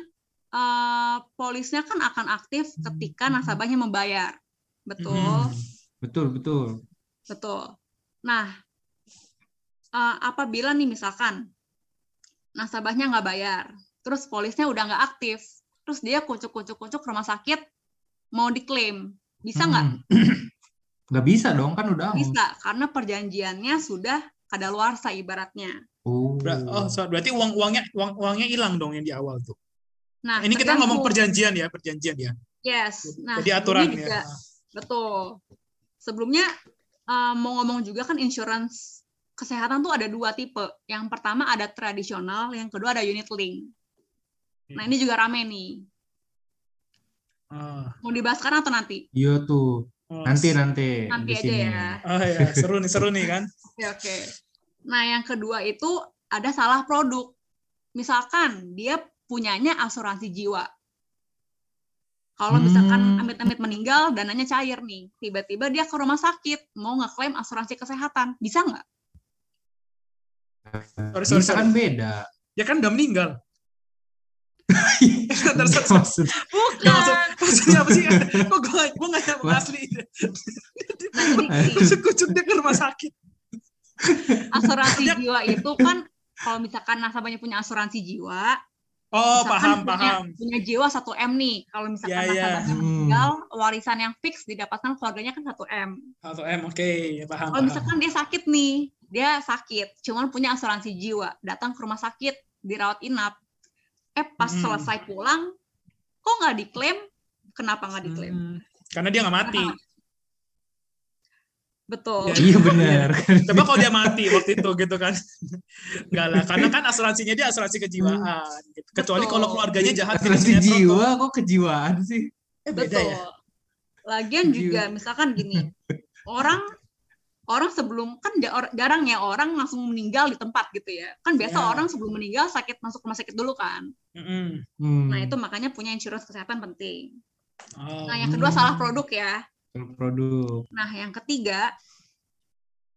[SPEAKER 4] eh, polisnya kan akan aktif ketika nasabahnya membayar. Betul.
[SPEAKER 2] Hmm. Betul, betul.
[SPEAKER 4] Betul. Nah, eh, apabila nih misalkan nasabahnya nggak bayar, terus polisnya udah nggak aktif, terus dia kucuk-kucuk-kucuk ke rumah sakit mau diklaim, bisa nggak?
[SPEAKER 2] Hmm. Nggak bisa dong, kan udah.
[SPEAKER 4] Bisa, karena perjanjiannya sudah kadaluarsa ibaratnya.
[SPEAKER 2] Oh.
[SPEAKER 1] Ber- oh, so, berarti uang uangnya uang uangnya hilang dong yang di awal tuh.
[SPEAKER 4] Nah,
[SPEAKER 1] Ini kita ngomong perjanjian ya, perjanjian ya.
[SPEAKER 4] Yes. Nah,
[SPEAKER 1] Jadi aturan
[SPEAKER 4] juga,
[SPEAKER 1] ya.
[SPEAKER 4] Betul. Sebelumnya eh, mau ngomong juga kan insurance kesehatan tuh ada dua tipe. Yang pertama ada tradisional, yang kedua ada unit link. Nah, ini juga rame nih.
[SPEAKER 1] Ah,
[SPEAKER 4] Mau dibahas sekarang atau nanti?
[SPEAKER 2] Iya tuh.
[SPEAKER 1] oh,
[SPEAKER 2] Nanti nanti.
[SPEAKER 4] Nanti aja
[SPEAKER 2] sini.
[SPEAKER 4] ya.
[SPEAKER 1] Oh ya, seru nih, seru nih kan.
[SPEAKER 4] Oke, oke. Nah, yang kedua itu ada salah produk. Misalkan dia punyanya asuransi jiwa. Kalau misalkan
[SPEAKER 2] Hmm.
[SPEAKER 4] amit-amit meninggal, dananya cair nih. Tiba-tiba dia ke rumah sakit, mau ngeklaim asuransi kesehatan. Bisa nggak?
[SPEAKER 1] Sorry, sorry,
[SPEAKER 2] Bisa
[SPEAKER 1] sorry.
[SPEAKER 2] kan beda.
[SPEAKER 1] Ya kan udah meninggal. Bentar.
[SPEAKER 2] Maksud-
[SPEAKER 1] maksudnya apa sih? Kok gue gue nggak asli.
[SPEAKER 4] Nah, jadi gini,
[SPEAKER 1] Kucuk-kucuk dia ke rumah sakit.
[SPEAKER 4] Asuransi jiwa itu kan kalau misalkan nasabahnya punya asuransi jiwa,
[SPEAKER 1] Oh,
[SPEAKER 4] misalkan
[SPEAKER 1] paham,
[SPEAKER 4] punya,
[SPEAKER 1] paham.
[SPEAKER 4] punya jiwa 1 M nih. Kalau misalkan
[SPEAKER 1] Ya, ya.
[SPEAKER 4] nasabahnya
[SPEAKER 2] Hmm.
[SPEAKER 4] meninggal, warisan yang fix didapatkan keluarganya kan 1 M.
[SPEAKER 1] Atau M, oke, paham,
[SPEAKER 4] Kalau
[SPEAKER 1] paham.
[SPEAKER 4] misalkan dia sakit nih, dia sakit, cuman punya asuransi jiwa, datang ke rumah sakit, dirawat inap, eh pas
[SPEAKER 1] Hmm.
[SPEAKER 4] selesai pulang, kok nggak diklaim? Kenapa nggak diklaim?
[SPEAKER 1] Hmm, Karena dia nggak mati.
[SPEAKER 4] Betul.
[SPEAKER 1] Ya.
[SPEAKER 2] Iya benar.
[SPEAKER 1] Coba kalau dia mati waktu itu gitu kan. Enggak lah, karena kan asuransinya dia asuransi kejiwaan. gitu. Kecuali
[SPEAKER 4] Betul.
[SPEAKER 1] kalau keluarganya jahat di
[SPEAKER 2] Asuransi jiwa kok kejiwaan sih?
[SPEAKER 1] Eh, beda
[SPEAKER 4] Betul.
[SPEAKER 1] ya.
[SPEAKER 4] Lagian juga misalkan gini, orang orang sebelum kan jarang ya orang langsung meninggal di tempat gitu ya. Kan biasa
[SPEAKER 1] Ya.
[SPEAKER 4] orang sebelum meninggal sakit masuk rumah sakit dulu kan.
[SPEAKER 1] Mm-mm.
[SPEAKER 2] Hmm.
[SPEAKER 4] Nah, itu makanya punya insurance kesehatan penting.
[SPEAKER 1] Oh.
[SPEAKER 4] Nah, yang kedua salah produk ya.
[SPEAKER 2] Produk.
[SPEAKER 4] Nah, yang ketiga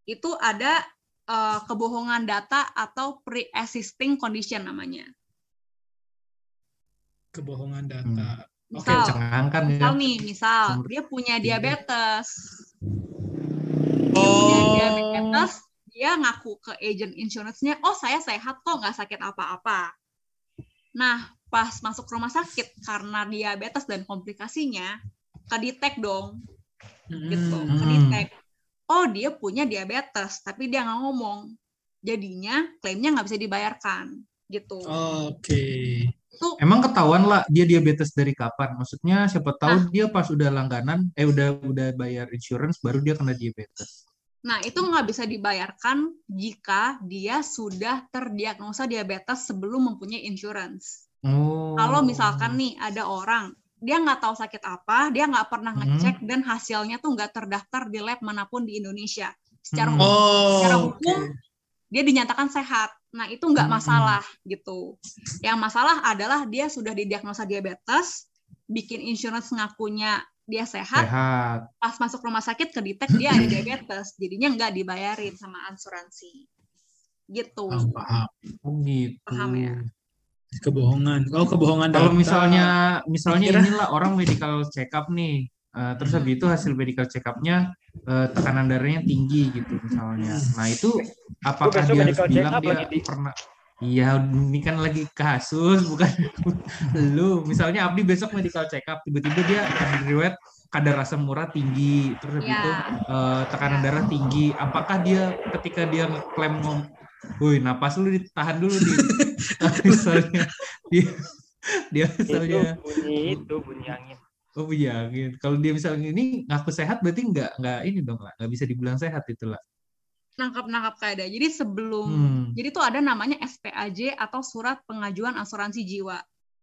[SPEAKER 4] itu ada eh, kebohongan data atau pre-existing condition namanya.
[SPEAKER 1] Kebohongan data. Oke,
[SPEAKER 4] Misal,
[SPEAKER 2] Cengangkan ya.
[SPEAKER 4] misal nih, misal dia punya diabetes. Dia punya
[SPEAKER 1] Oh.
[SPEAKER 4] diabetes, dia ngaku ke agent insurance-nya, oh saya sehat kok, nggak sakit apa-apa. Nah, pas masuk rumah sakit karena diabetes dan komplikasinya, kedetek dong, gitu,
[SPEAKER 1] Hmm.
[SPEAKER 4] kedetek. Oh dia punya diabetes, tapi dia nggak ngomong. Jadinya klaimnya nggak bisa dibayarkan, gitu.
[SPEAKER 1] Oke.
[SPEAKER 4] Tuh
[SPEAKER 2] Emang ketahuan lah dia diabetes dari kapan? Maksudnya siapa tahu
[SPEAKER 4] Ah.
[SPEAKER 2] dia pas udah langganan, eh udah udah bayar insurance baru dia kena diabetes.
[SPEAKER 4] Nah, itu nggak bisa dibayarkan jika dia sudah terdiagnosa diabetes sebelum mempunyai insurance.
[SPEAKER 2] Oh.
[SPEAKER 4] Kalau misalkan nih ada orang, dia nggak tahu sakit apa, dia nggak pernah
[SPEAKER 2] Hmm.
[SPEAKER 4] ngecek dan hasilnya tuh nggak terdaftar di lab mana pun di Indonesia. Secara
[SPEAKER 2] Hmm.
[SPEAKER 4] hukum,
[SPEAKER 1] Oh.
[SPEAKER 4] secara hukum dia dinyatakan sehat. Nah, itu nggak
[SPEAKER 2] Hmm.
[SPEAKER 4] masalah gitu. Yang masalah adalah dia sudah didiagnosa diabetes, bikin insurance ngakunya dia sehat,
[SPEAKER 2] sehat.
[SPEAKER 4] pas masuk rumah sakit kedetek dia ada diabetes, jadinya nggak dibayarin sama asuransi. Gitu.
[SPEAKER 1] Oh, paham.
[SPEAKER 2] Oh gitu.
[SPEAKER 4] Paham ya?
[SPEAKER 1] Kebohongan. Oh, kebohongan
[SPEAKER 2] Kalau
[SPEAKER 1] data.
[SPEAKER 2] misalnya misalnya
[SPEAKER 1] Kira-
[SPEAKER 2] inilah orang medical check up nih, eh, terus habis itu hasil medical check up-nya eh, tekanan darahnya tinggi gitu misalnya. Nah itu apakah dia harus bilang dia
[SPEAKER 3] lagi, Di.
[SPEAKER 2] pernah? Iya, ini kan lagi kasus bukan lu. Misalnya Abdi besok medical check up, tiba-tiba dia ada riwayat kadar asam urat tinggi, terus habis
[SPEAKER 4] Ya.
[SPEAKER 2] itu eh, tekanan darah tinggi. Apakah dia ketika dia ngeklaim ngom Woi, napas lu ditahan dulu di misalnya dia dia
[SPEAKER 3] itu
[SPEAKER 2] misalnya
[SPEAKER 3] bunyi itu bunyi angin
[SPEAKER 2] oh iya gitu. Kalau dia misalnya ini ngaku sehat berarti nggak nggak ini dong lah, nggak bisa dibilang sehat itu lah.
[SPEAKER 4] Nangkap-nangkap keadaan. Jadi sebelum
[SPEAKER 2] Hmm.
[SPEAKER 4] jadi tuh ada namanya SPAJ atau surat pengajuan asuransi jiwa.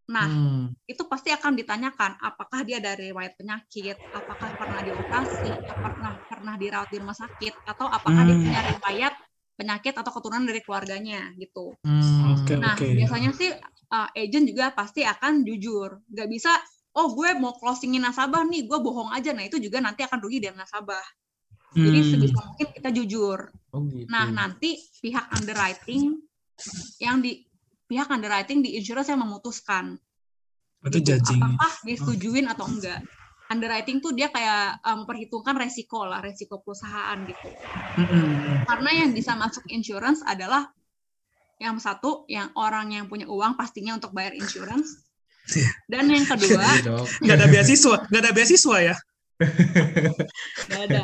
[SPEAKER 4] Nah,
[SPEAKER 2] Hmm.
[SPEAKER 4] itu pasti akan ditanyakan apakah dia dari riwayat penyakit, apakah pernah dioperasi, apakah pernah dirawat di rumah sakit, atau apakah dia
[SPEAKER 1] Hmm.
[SPEAKER 4] punya riwayat penyakit atau keturunan dari keluarganya gitu.
[SPEAKER 2] Hmm.
[SPEAKER 1] Oke,
[SPEAKER 4] Nah,
[SPEAKER 1] oke.
[SPEAKER 4] biasanya sih uh, agent juga pasti akan jujur. Nggak bisa, oh gue mau closingin nasabah nih, gue bohong aja. Nah, itu juga nanti akan rugi dari nasabah. Jadi
[SPEAKER 1] Hmm.
[SPEAKER 4] sebisa mungkin kita jujur.
[SPEAKER 2] Oh gitu.
[SPEAKER 4] Nah, nanti pihak underwriting yang di pihak underwriting di insurance yang memutuskan
[SPEAKER 1] Itu
[SPEAKER 4] gitu,
[SPEAKER 1] judging.
[SPEAKER 4] apakah disetujuin atau enggak. Underwriting tuh dia kayak uh, memperhitungkan resiko lah, resiko perusahaan gitu.
[SPEAKER 1] Mm-mm.
[SPEAKER 4] Karena yang bisa masuk insurance adalah yang satu, yang orang yang punya uang pastinya untuk bayar insurance.
[SPEAKER 1] Iya.
[SPEAKER 4] Dan yang kedua,
[SPEAKER 2] Iya.
[SPEAKER 1] Nggak ada beasiswa, nggak ada beasiswa ya?
[SPEAKER 4] nggak ada.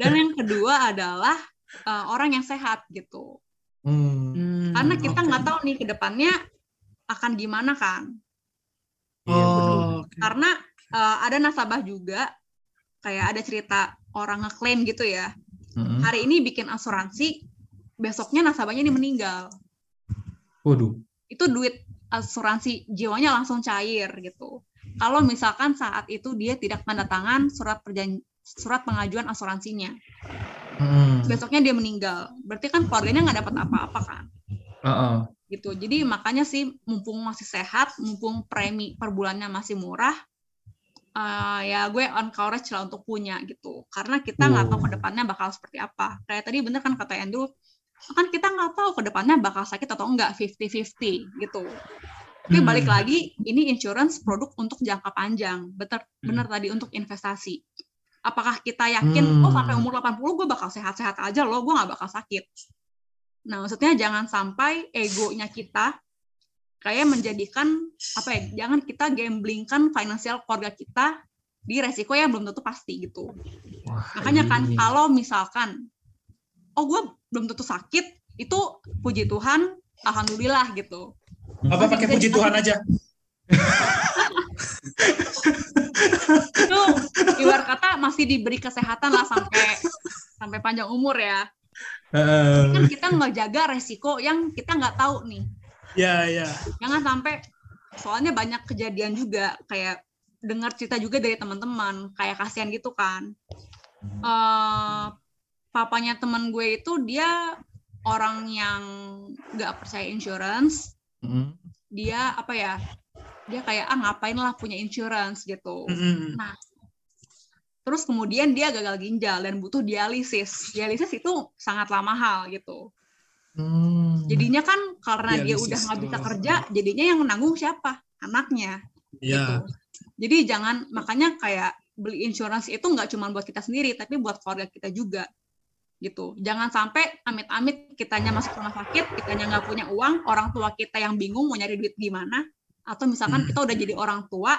[SPEAKER 4] Dan yang kedua adalah uh, orang yang sehat gitu.
[SPEAKER 2] Hmm.
[SPEAKER 4] Karena kita nggak tahu nih ke depannya akan gimana kan.
[SPEAKER 2] Iya.
[SPEAKER 1] Oh.
[SPEAKER 4] Karena uh, ada nasabah juga kayak ada cerita orang ngeklaim gitu ya.
[SPEAKER 2] Mm-mm.
[SPEAKER 4] Hari ini bikin asuransi, besoknya nasabahnya ini meninggal.
[SPEAKER 2] Waduh.
[SPEAKER 4] Itu duit asuransi jiwanya langsung cair gitu. Kalau misalkan saat itu dia tidak tanda tangan surat perjan surat pengajuan asuransinya,
[SPEAKER 2] Hmm.
[SPEAKER 4] besoknya dia meninggal. Berarti kan keluarganya nggak dapat apa-apa kan?
[SPEAKER 2] Heeh.
[SPEAKER 4] gitu. Jadi makanya sih mumpung masih sehat, mumpung premi per bulannya masih murah, eh, ya gue encourage lah untuk punya gitu. Karena kita nggak tahu
[SPEAKER 2] Wow.
[SPEAKER 4] ke depannya bakal seperti apa. Kayak tadi bener kan kata Andrew, kan kita nggak tahu ke depannya bakal sakit atau enggak 50-50 gitu. Tapi
[SPEAKER 1] Hmm.
[SPEAKER 4] balik lagi, ini insurance produk untuk jangka panjang. Bener, bener tadi untuk investasi. Apakah kita yakin,
[SPEAKER 2] Hmm.
[SPEAKER 4] oh sampai umur 80 gue bakal sehat-sehat aja loh, gue nggak bakal sakit. Nah, maksudnya jangan sampai egonya kita kayak menjadikan apa ya? Jangan kita gamblingkan finansial keluarga kita di resiko yang belum tentu pasti gitu.
[SPEAKER 2] Wah,
[SPEAKER 4] Makanya kan
[SPEAKER 2] ini.
[SPEAKER 4] kalau misalkan oh gue belum tentu sakit, itu puji Tuhan, alhamdulillah gitu.
[SPEAKER 1] Apa pakai puji Tuhan aja?
[SPEAKER 4] Itu ibarat kata masih diberi kesehatan lah sampai sampai panjang umur ya.
[SPEAKER 2] Heeh.
[SPEAKER 4] Kan kita nggak jaga resiko yang kita nggak tahu nih.
[SPEAKER 1] Ya, ya.
[SPEAKER 4] jangan sampai soalnya banyak kejadian juga kayak dengar cerita juga dari teman-teman kayak kasihan gitu kan Eh papanya teman gue itu dia orang yang nggak percaya insurance
[SPEAKER 2] Mm.
[SPEAKER 4] dia apa ya dia kayak ah ngapain lah punya insurance gitu
[SPEAKER 1] Mm-mm.
[SPEAKER 4] terus kemudian dia gagal ginjal dan butuh dialisis dialisis itu sangatlah mahal gitu
[SPEAKER 2] Hmm.
[SPEAKER 4] jadinya kan karena dia
[SPEAKER 1] Dialisis
[SPEAKER 4] udah nggak bisa kerja jadinya yang menanggung siapa anaknya
[SPEAKER 1] Iya.
[SPEAKER 4] Jadi jangan makanya kayak beli insurance itu nggak cuma buat kita sendiri, tapi buat keluarga kita juga gitu. Jangan sampai amit-amit kitanya masuk rumah sakit, kitanya nggak punya uang, orang tua kita yang bingung mau nyari duit gimana, atau misalkan
[SPEAKER 1] Hmm.
[SPEAKER 4] kita udah jadi orang tua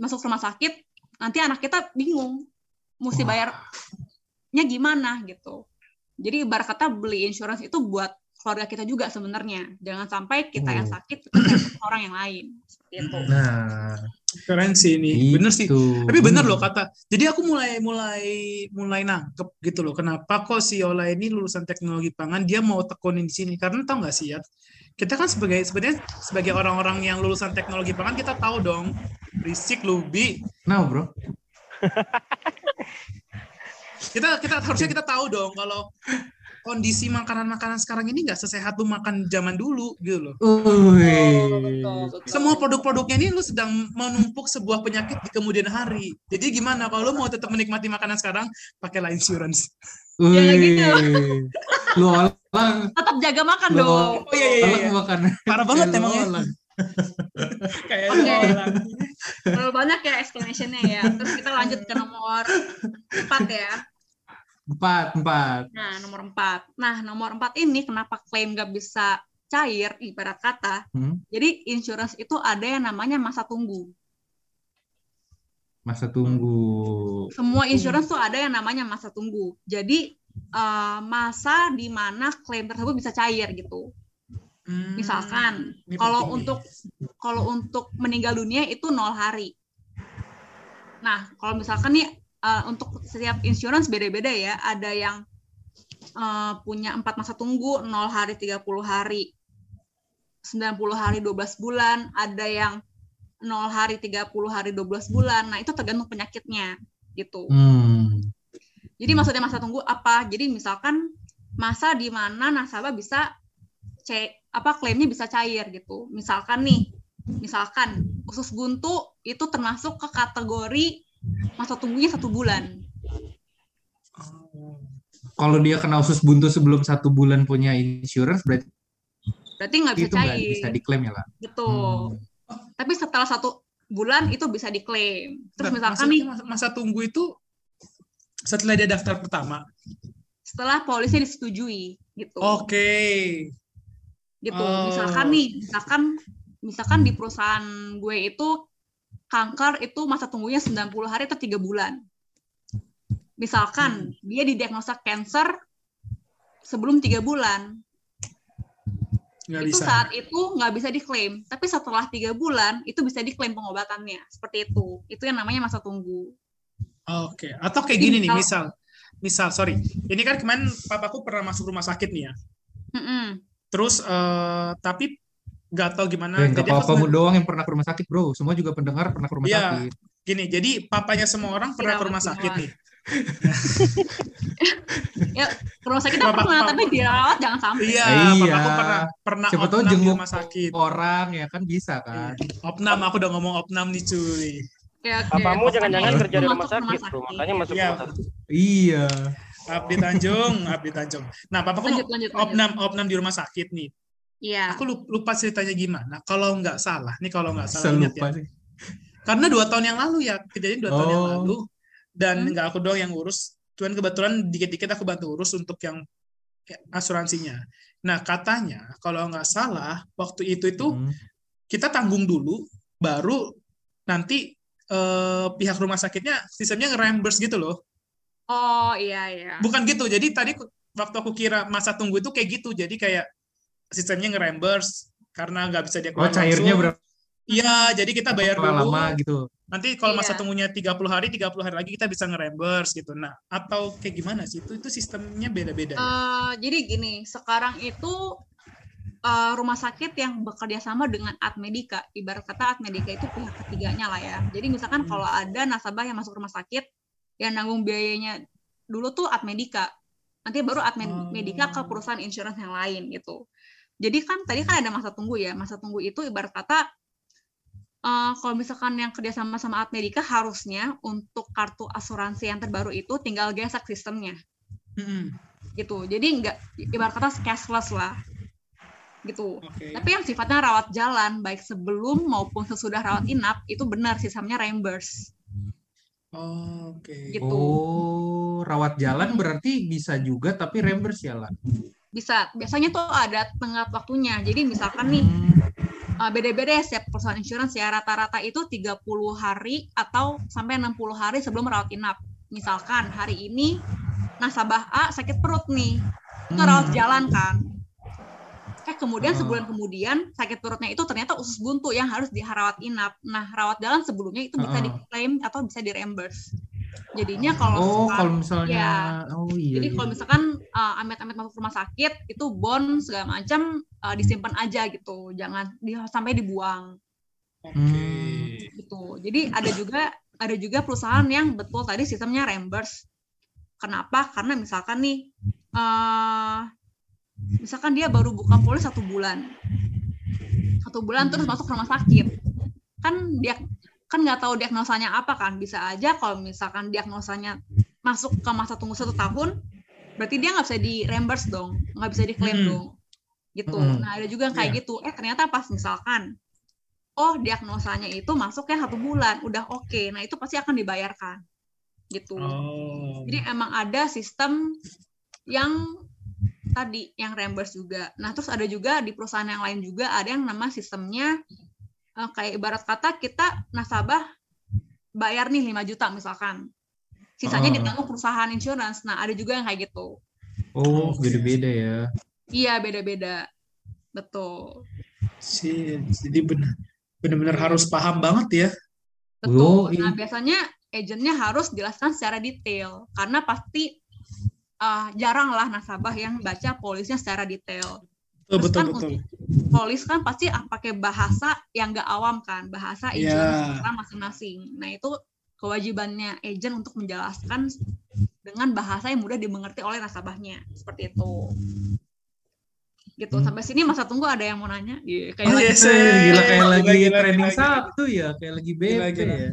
[SPEAKER 4] masuk rumah sakit, nanti anak kita bingung mesti bayarnya gimana gitu. Jadi ibarat kata beli insurance itu buat keluarga kita juga sebenarnya. Jangan sampai kita yang
[SPEAKER 2] Oh.
[SPEAKER 4] sakit kita orang yang lain. Seperti itu.
[SPEAKER 2] Nah,
[SPEAKER 1] Keren sih ini. Bener sih.
[SPEAKER 2] itu.
[SPEAKER 1] Tapi bener loh kata. Jadi aku mulai mulai mulai nangkep gitu loh. Kenapa kok si Ola ini lulusan teknologi pangan dia mau tekunin di sini? Karena tau nggak sih ya? Kita kan sebagai sebenarnya sebagai orang-orang yang lulusan teknologi pangan kita tahu dong risik lubi.
[SPEAKER 2] Nah, bro.
[SPEAKER 1] Kita kita harusnya kita tahu dong kalau kondisi makanan-makanan sekarang ini nggak sesehat lu makan zaman dulu gitu loh. Semua produk-produknya ini lu sedang menumpuk sebuah penyakit di kemudian hari. Jadi gimana kalau lu mau tetap menikmati makanan sekarang, pakailah insurance.
[SPEAKER 4] Ya, gitu.
[SPEAKER 2] Lu olah,
[SPEAKER 4] Tetap jaga makan dong.
[SPEAKER 1] Oh iya iya
[SPEAKER 2] olah
[SPEAKER 1] iya.
[SPEAKER 2] makan.
[SPEAKER 1] Parah banget
[SPEAKER 2] Lu
[SPEAKER 1] emang ya.
[SPEAKER 2] olah.
[SPEAKER 1] Kayak orang.
[SPEAKER 4] Terlalu banyak ya exclamation-nya ya. Terus kita lanjut ke nomor 4 ya.
[SPEAKER 2] Empat, empat.
[SPEAKER 4] Nah, nomor 4. Nah, nomor 4 ini kenapa klaim nggak bisa cair ibarat kata.
[SPEAKER 2] Hmm?
[SPEAKER 4] Jadi insurance itu ada yang namanya masa tunggu.
[SPEAKER 2] Masa tunggu.
[SPEAKER 4] Semua insurance tuh ada yang namanya masa tunggu. Jadi eh, masa di mana klaim tersebut bisa cair gitu.
[SPEAKER 1] Hmm,
[SPEAKER 4] Misalkan
[SPEAKER 1] ini
[SPEAKER 4] kalau untuk kalau untuk meninggal dunia itu nol hari. Nah, kalau misalkan nih eh, untuk setiap insurance beda-beda ya. Ada yang eh, punya empat masa tunggu, 0 hari, 30 hari, 90 hari, 12 bulan. Ada yang 0 hari, 30 hari, 12 bulan. Nah, itu tergantung penyakitnya gitu.
[SPEAKER 2] Hmm.
[SPEAKER 4] Jadi maksudnya masa tunggu apa? Jadi misalkan masa di mana nasabah bisa c apa klaimnya bisa cair gitu. Misalkan nih, misalkan usus buntu itu termasuk ke kategori masa tunggunya satu bulan.
[SPEAKER 1] Oh.
[SPEAKER 2] Kalau dia kena usus buntu sebelum satu bulan punya insurance, berarti
[SPEAKER 4] Berarti nggak bisa
[SPEAKER 2] itu
[SPEAKER 4] cair.
[SPEAKER 2] bisa diklaim ya lah.
[SPEAKER 4] Gitu.
[SPEAKER 2] Hmm.
[SPEAKER 4] Tapi setelah satu bulan itu bisa diklaim. Terus
[SPEAKER 1] Bentar,
[SPEAKER 4] misalkan nih
[SPEAKER 1] masa tunggu itu setelah dia daftar pertama.
[SPEAKER 4] setelah polisi disetujui gitu.
[SPEAKER 1] Oke.
[SPEAKER 4] Gitu.
[SPEAKER 1] Oh.
[SPEAKER 4] Misalkan nih, misalkan misalkan di perusahaan gue itu kanker itu masa tunggunya 90 hari atau 3 bulan. Misalkan dia didiagnosa cancer sebelum tiga bulan,
[SPEAKER 1] Nggak
[SPEAKER 4] itu
[SPEAKER 1] bisa.
[SPEAKER 4] saat itu nggak bisa diklaim. Tapi setelah tiga bulan itu bisa diklaim pengobatannya. Seperti itu. Itu yang namanya masa tunggu.
[SPEAKER 1] Oke. Atau kayak gini nih,
[SPEAKER 4] misal-
[SPEAKER 1] misal. Sorry. Ini kan kemarin papaku pernah masuk rumah sakit nih ya.
[SPEAKER 4] Mm-mm.
[SPEAKER 1] Terus, eh, tapi nggak tahu gimana.
[SPEAKER 2] Nggak
[SPEAKER 1] Jadi aku
[SPEAKER 2] apa-apa mu doang yang pernah ke rumah sakit, bro. Semua juga pendengar pernah ke rumah
[SPEAKER 1] Iya.
[SPEAKER 2] sakit.
[SPEAKER 1] gini, jadi papanya semua orang pernah ke rumah sakit
[SPEAKER 4] dirawat.
[SPEAKER 1] nih.
[SPEAKER 4] Ya, ke rumah sakit
[SPEAKER 1] Bapak-
[SPEAKER 4] pernah,
[SPEAKER 1] bapak-
[SPEAKER 4] tapi dirawat jangan sampai.
[SPEAKER 1] Iya,
[SPEAKER 2] Iya.
[SPEAKER 1] papaku pernah pernah
[SPEAKER 2] Siapa tahu
[SPEAKER 1] opnam di
[SPEAKER 2] jenguk
[SPEAKER 1] rumah sakit.
[SPEAKER 2] orang ya kan bisa kan.
[SPEAKER 1] Opnam, aku udah ngomong opnam nih cuy.
[SPEAKER 4] Oke, oke.
[SPEAKER 3] Papamu jangan-jangan kerja di rumah
[SPEAKER 4] masuk
[SPEAKER 3] sakit, bro. Makanya masuk
[SPEAKER 1] Iya.
[SPEAKER 3] rumah sakit.
[SPEAKER 2] Iya.
[SPEAKER 1] Abdi Tanjung, Abdi Tanjung. Nah,
[SPEAKER 4] lanjut, lanjut.
[SPEAKER 1] opnam opnam di rumah sakit nih.
[SPEAKER 4] Iya.
[SPEAKER 1] Aku lup- lupa ceritanya gimana. Kalau nggak salah, nih kalau nggak salah ingat ya.
[SPEAKER 2] sih.
[SPEAKER 1] Karena dua tahun yang lalu ya, kejadian dua tahun yang
[SPEAKER 2] Oh.
[SPEAKER 1] lalu. Dan
[SPEAKER 4] Hmm.
[SPEAKER 1] nggak aku doang yang urus. Cuman kebetulan dikit-dikit aku bantu urus untuk yang asuransinya. Nah, katanya kalau nggak salah, waktu itu itu
[SPEAKER 2] Hmm.
[SPEAKER 1] kita tanggung dulu, baru nanti eh, pihak rumah sakitnya sistemnya nge-reimburse gitu loh.
[SPEAKER 4] Oh, iya, iya.
[SPEAKER 1] Bukan gitu. Jadi tadi waktu aku kira masa tunggu itu kayak gitu. Jadi kayak sistemnya nge-reimburse karena nggak bisa dia
[SPEAKER 2] Oh, cairnya berapa
[SPEAKER 1] Iya, jadi kita bayar dulu.
[SPEAKER 2] lama gitu.
[SPEAKER 1] Nanti kalau masa
[SPEAKER 4] Iya.
[SPEAKER 1] tunggunya 30 hari, 30 hari lagi kita bisa nge-reimburse gitu. Nah, atau kayak gimana sih? Itu itu sistemnya beda-beda. ya?
[SPEAKER 4] Eh, jadi gini, sekarang itu eh, rumah sakit yang bekerja sama dengan Admedika, ibarat kata Admedika itu pihak ketiganya lah ya. Jadi misalkan
[SPEAKER 1] Hmm.
[SPEAKER 4] kalau ada nasabah yang masuk rumah sakit, yang nanggung biayanya dulu tuh Admedika, nanti baru Admedika ke
[SPEAKER 1] Oh.
[SPEAKER 4] perusahaan insurance yang lain gitu. Jadi kan tadi kan ada masa tunggu ya, masa tunggu itu ibarat kata eh, kalau misalkan yang kerjasama sama Admedika harusnya untuk kartu asuransi yang terbaru itu tinggal gesek sistemnya
[SPEAKER 1] Mm-mm.
[SPEAKER 4] gitu. Jadi nggak ibarat kata cashless lah. gitu.
[SPEAKER 1] Oke.
[SPEAKER 4] Tapi yang sifatnya rawat jalan, baik sebelum maupun sesudah rawat inap, itu benar sistemnya reimburse.
[SPEAKER 1] Oh, Oke.
[SPEAKER 4] Gitu.
[SPEAKER 2] Oh, rawat jalan berarti bisa juga tapi reimburse ya lah.
[SPEAKER 4] Bisa, biasanya tuh ada tengah waktunya. Jadi misalkan nih,
[SPEAKER 2] Hmm.
[SPEAKER 4] uh, beda-beda ya setiap perusahaan insurance ya, rata-rata itu 30 hari atau sampai 60 hari sebelum rawat inap. Misalkan hari ini nasabah A sakit perut nih, itu rawat
[SPEAKER 2] Hmm.
[SPEAKER 4] jalan kan. Eh kemudian
[SPEAKER 2] Oh.
[SPEAKER 4] sebulan kemudian sakit perutnya itu ternyata usus buntu yang harus dirawat inap. Nah rawat jalan sebelumnya itu bisa
[SPEAKER 2] Oh.
[SPEAKER 4] diklaim atau bisa di reimburse. Jadinya kalau
[SPEAKER 2] Oh,
[SPEAKER 4] sekarang-
[SPEAKER 2] kalau misalnya
[SPEAKER 4] ya.
[SPEAKER 2] oh iya.
[SPEAKER 4] jadi
[SPEAKER 2] iya.
[SPEAKER 4] kalau misalkan uh, amit-amit masuk rumah sakit itu bond segala macam uh, disimpan aja gitu, jangan di, sampai dibuang.
[SPEAKER 2] Hmm.
[SPEAKER 4] gitu. Jadi ada juga ada juga perusahaan yang betul tadi sistemnya reimburse. Kenapa? Karena misalkan nih, uh, misalkan dia baru buka polis satu bulan, satu bulan terus masuk rumah sakit, kan dia kan nggak tahu diagnosanya apa kan? Bisa aja kalau misalkan diagnosanya masuk ke masa tunggu satu tahun, berarti dia nggak bisa di reimburse dong, nggak bisa diklaim
[SPEAKER 1] Hmm.
[SPEAKER 4] dong, gitu.
[SPEAKER 2] Hmm.
[SPEAKER 4] Nah ada juga yang kayak
[SPEAKER 1] Iya.
[SPEAKER 4] gitu. Eh ternyata pas misalkan oh diagnosanya itu masuknya satu bulan, udah oke. Nah itu pasti akan dibayarkan, gitu.
[SPEAKER 1] Oh.
[SPEAKER 4] Jadi emang ada sistem yang tadi yang reimburse juga. Nah terus ada juga di perusahaan yang lain juga ada yang nama sistemnya eh, kayak ibarat kata kita nasabah bayar nih 5 juta misalkan. Sisanya
[SPEAKER 2] Oh.
[SPEAKER 4] ditanggung perusahaan insurance. Nah ada juga yang kayak gitu.
[SPEAKER 2] Oh, beda-beda ya.
[SPEAKER 4] Iya beda-beda. Betul.
[SPEAKER 1] sih jadi benar benar-benar harus paham banget ya
[SPEAKER 4] Betul.
[SPEAKER 2] Oh, iya.
[SPEAKER 4] Nah, biasanya agentnya harus jelaskan secara detail karena pasti uh, jarang lah nasabah yang baca polisnya secara detail.
[SPEAKER 1] betul
[SPEAKER 4] Terus
[SPEAKER 1] betul
[SPEAKER 4] kan
[SPEAKER 1] betul
[SPEAKER 4] Polis kan pasti ah, pakai bahasa yang gak awam kan, bahasa
[SPEAKER 1] Iya.
[SPEAKER 4] insurance orang masing-masing. Nah, itu kewajibannya agent untuk menjelaskan dengan bahasa yang mudah dimengerti oleh nasabahnya. Seperti itu. Gitu.
[SPEAKER 2] Hmm.
[SPEAKER 4] Sampai sini masa tunggu ada yang mau nanya? Iya, kayak
[SPEAKER 1] Oh,
[SPEAKER 4] lagi-
[SPEAKER 1] yes,
[SPEAKER 2] gila kayak lagi
[SPEAKER 1] gila,
[SPEAKER 2] training
[SPEAKER 1] gila.
[SPEAKER 2] Sabtu ya, kayak lagi
[SPEAKER 1] Gila, gila.
[SPEAKER 2] ya.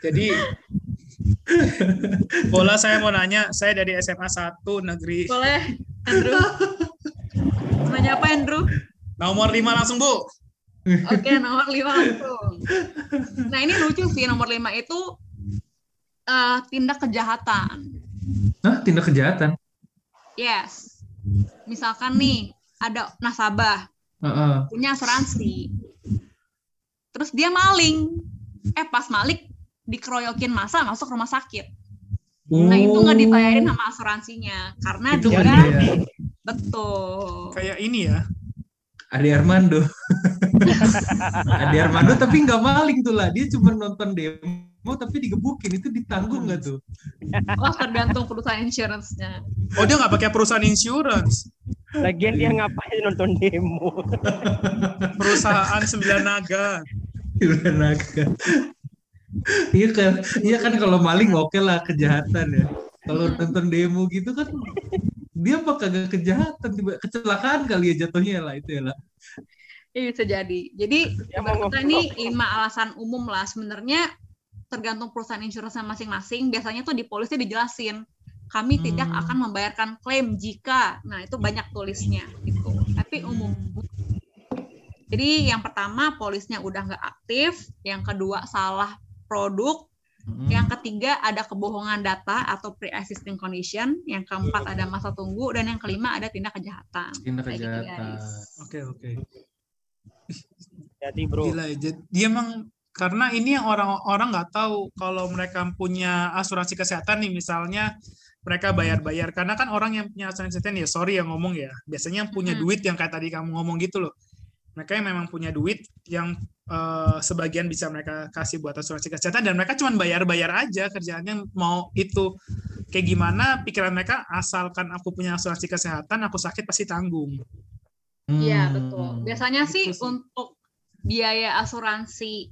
[SPEAKER 1] jadi bola saya mau nanya saya dari SMA 1 negeri
[SPEAKER 4] Boleh, Andrew. Nanya apa, Andrew?
[SPEAKER 1] nomor 5 langsung Bu
[SPEAKER 4] Oke, nomor lima langsung. Nah, ini lucu sih nomor lima itu eh, tindak kejahatan.
[SPEAKER 2] Hah, tindak kejahatan.
[SPEAKER 4] Yes. Misalkan nih ada nasabah
[SPEAKER 2] Heeh.
[SPEAKER 4] punya asuransi. Terus dia maling. Eh pas maling dikeroyokin masa masuk rumah sakit. Nah, itu nggak dibayarin sama asuransinya karena
[SPEAKER 2] Oh. Itu
[SPEAKER 4] dia
[SPEAKER 2] bener ya.
[SPEAKER 4] betul.
[SPEAKER 1] kayak ini ya
[SPEAKER 2] Ade Armando. Ade Armando tapi nggak maling tuh lah. Dia cuma nonton demo tapi digebukin. Itu ditanggung nggak tuh?
[SPEAKER 4] Oh, tergantung perusahaan insurance-nya.
[SPEAKER 1] oh dia nggak pakai perusahaan insurance
[SPEAKER 3] Lagian dia ngapain nonton demo?
[SPEAKER 1] perusahaan sembilan naga
[SPEAKER 2] Udah naga. Iya kan, iya kan kalau maling oke lah kejahatan ya. Kalau nonton demo gitu kan dia apa kagak kejahatan tiba kecelakaan kali ya jatuhnya lah itu ya lah.
[SPEAKER 4] Iya bisa jadi. Jadi
[SPEAKER 3] Ya,
[SPEAKER 4] kata ini lima alasan umum lah. Sebenarnya tergantung perusahaan insurance masing-masing. Biasanya tuh di polisnya dijelasin. Kami tidak
[SPEAKER 2] Hmm.
[SPEAKER 4] akan membayarkan klaim jika. Nah itu banyak tulisnya gitu. Tapi umum. Jadi yang pertama polisnya udah nggak aktif. Yang kedua salah produk.
[SPEAKER 2] Hmm.
[SPEAKER 4] Yang ketiga ada kebohongan data atau pre-existing condition. Yang keempat ada masa tunggu. Dan yang kelima ada tindak kejahatan.
[SPEAKER 2] Tindak
[SPEAKER 4] Kayak gitu,
[SPEAKER 2] kejahatan.
[SPEAKER 1] oke oke
[SPEAKER 3] Jadi bro,
[SPEAKER 1] gila ya dia emang karena ini yang orang-orang nggak tahu kalau mereka punya asuransi kesehatan nih misalnya mereka bayar-bayar karena kan orang yang punya asuransi kesehatan ya sorry yang ngomong ya biasanya yang punya
[SPEAKER 4] Mm-mm.
[SPEAKER 1] duit yang kayak tadi kamu ngomong gitu loh mereka yang memang punya duit yang eh, sebagian bisa mereka kasih buat asuransi kesehatan dan mereka cuma bayar-bayar aja kerjaannya mau itu kayak gimana pikiran mereka asalkan aku punya asuransi kesehatan aku sakit pasti tanggung
[SPEAKER 4] Iya
[SPEAKER 2] Hmm.
[SPEAKER 4] betul. Biasanya sih
[SPEAKER 1] Gitu sih.
[SPEAKER 4] untuk biaya asuransi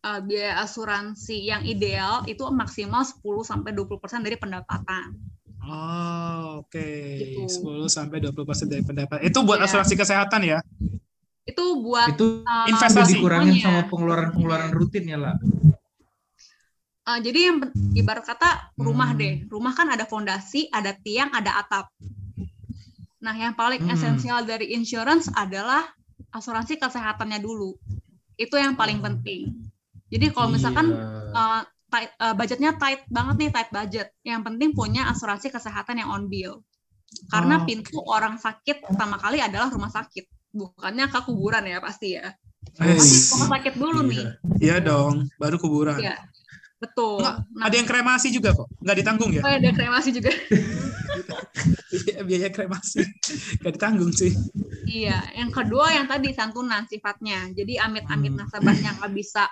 [SPEAKER 4] uh, biaya asuransi yang ideal itu maksimal 10 sampai 20% dari pendapatan.
[SPEAKER 1] Oh, oke.
[SPEAKER 4] Gitu.
[SPEAKER 1] 10 sampai 20% dari pendapatan. Itu buat
[SPEAKER 4] Iya.
[SPEAKER 1] asuransi kesehatan ya?
[SPEAKER 4] Itu buat
[SPEAKER 2] Itu
[SPEAKER 4] uh,
[SPEAKER 1] investasi.
[SPEAKER 2] dikurangin
[SPEAKER 4] semuanya.
[SPEAKER 2] sama pengeluaran-pengeluaran rutin ya lah.
[SPEAKER 4] Uh, jadi yang ibarat kata rumah
[SPEAKER 2] Hmm.
[SPEAKER 4] deh. Rumah kan ada fondasi, ada tiang, ada atap. Nah, yang paling
[SPEAKER 2] Hmm.
[SPEAKER 4] esensial dari insurance adalah asuransi kesehatannya dulu. Itu yang paling penting. Jadi kalau misalkan
[SPEAKER 2] Iya.
[SPEAKER 4] uh, tight, uh, budgetnya tight banget nih, tight budget. Yang penting punya asuransi kesehatan yang on bill. Karena
[SPEAKER 1] Oh,
[SPEAKER 4] pintu orang sakit pertama kali adalah rumah sakit, bukannya ke kuburan ya pasti ya.
[SPEAKER 1] Eh,
[SPEAKER 4] Pasti rumah sakit dulu
[SPEAKER 2] Iya.
[SPEAKER 4] nih.
[SPEAKER 1] Iya dong, baru kuburan.
[SPEAKER 4] Iya. Betul.
[SPEAKER 1] Nggak,
[SPEAKER 4] Nah,
[SPEAKER 1] Ada yang kremasi juga kok, nggak ditanggung ya?
[SPEAKER 4] oh, ada kremasi juga.
[SPEAKER 1] Iya, Biaya kremasi nggak ditanggung sih.
[SPEAKER 4] Iya, yang kedua yang tadi santunan sifatnya. Jadi amit-amit
[SPEAKER 2] Hmm.
[SPEAKER 4] nasabahnya nggak bisa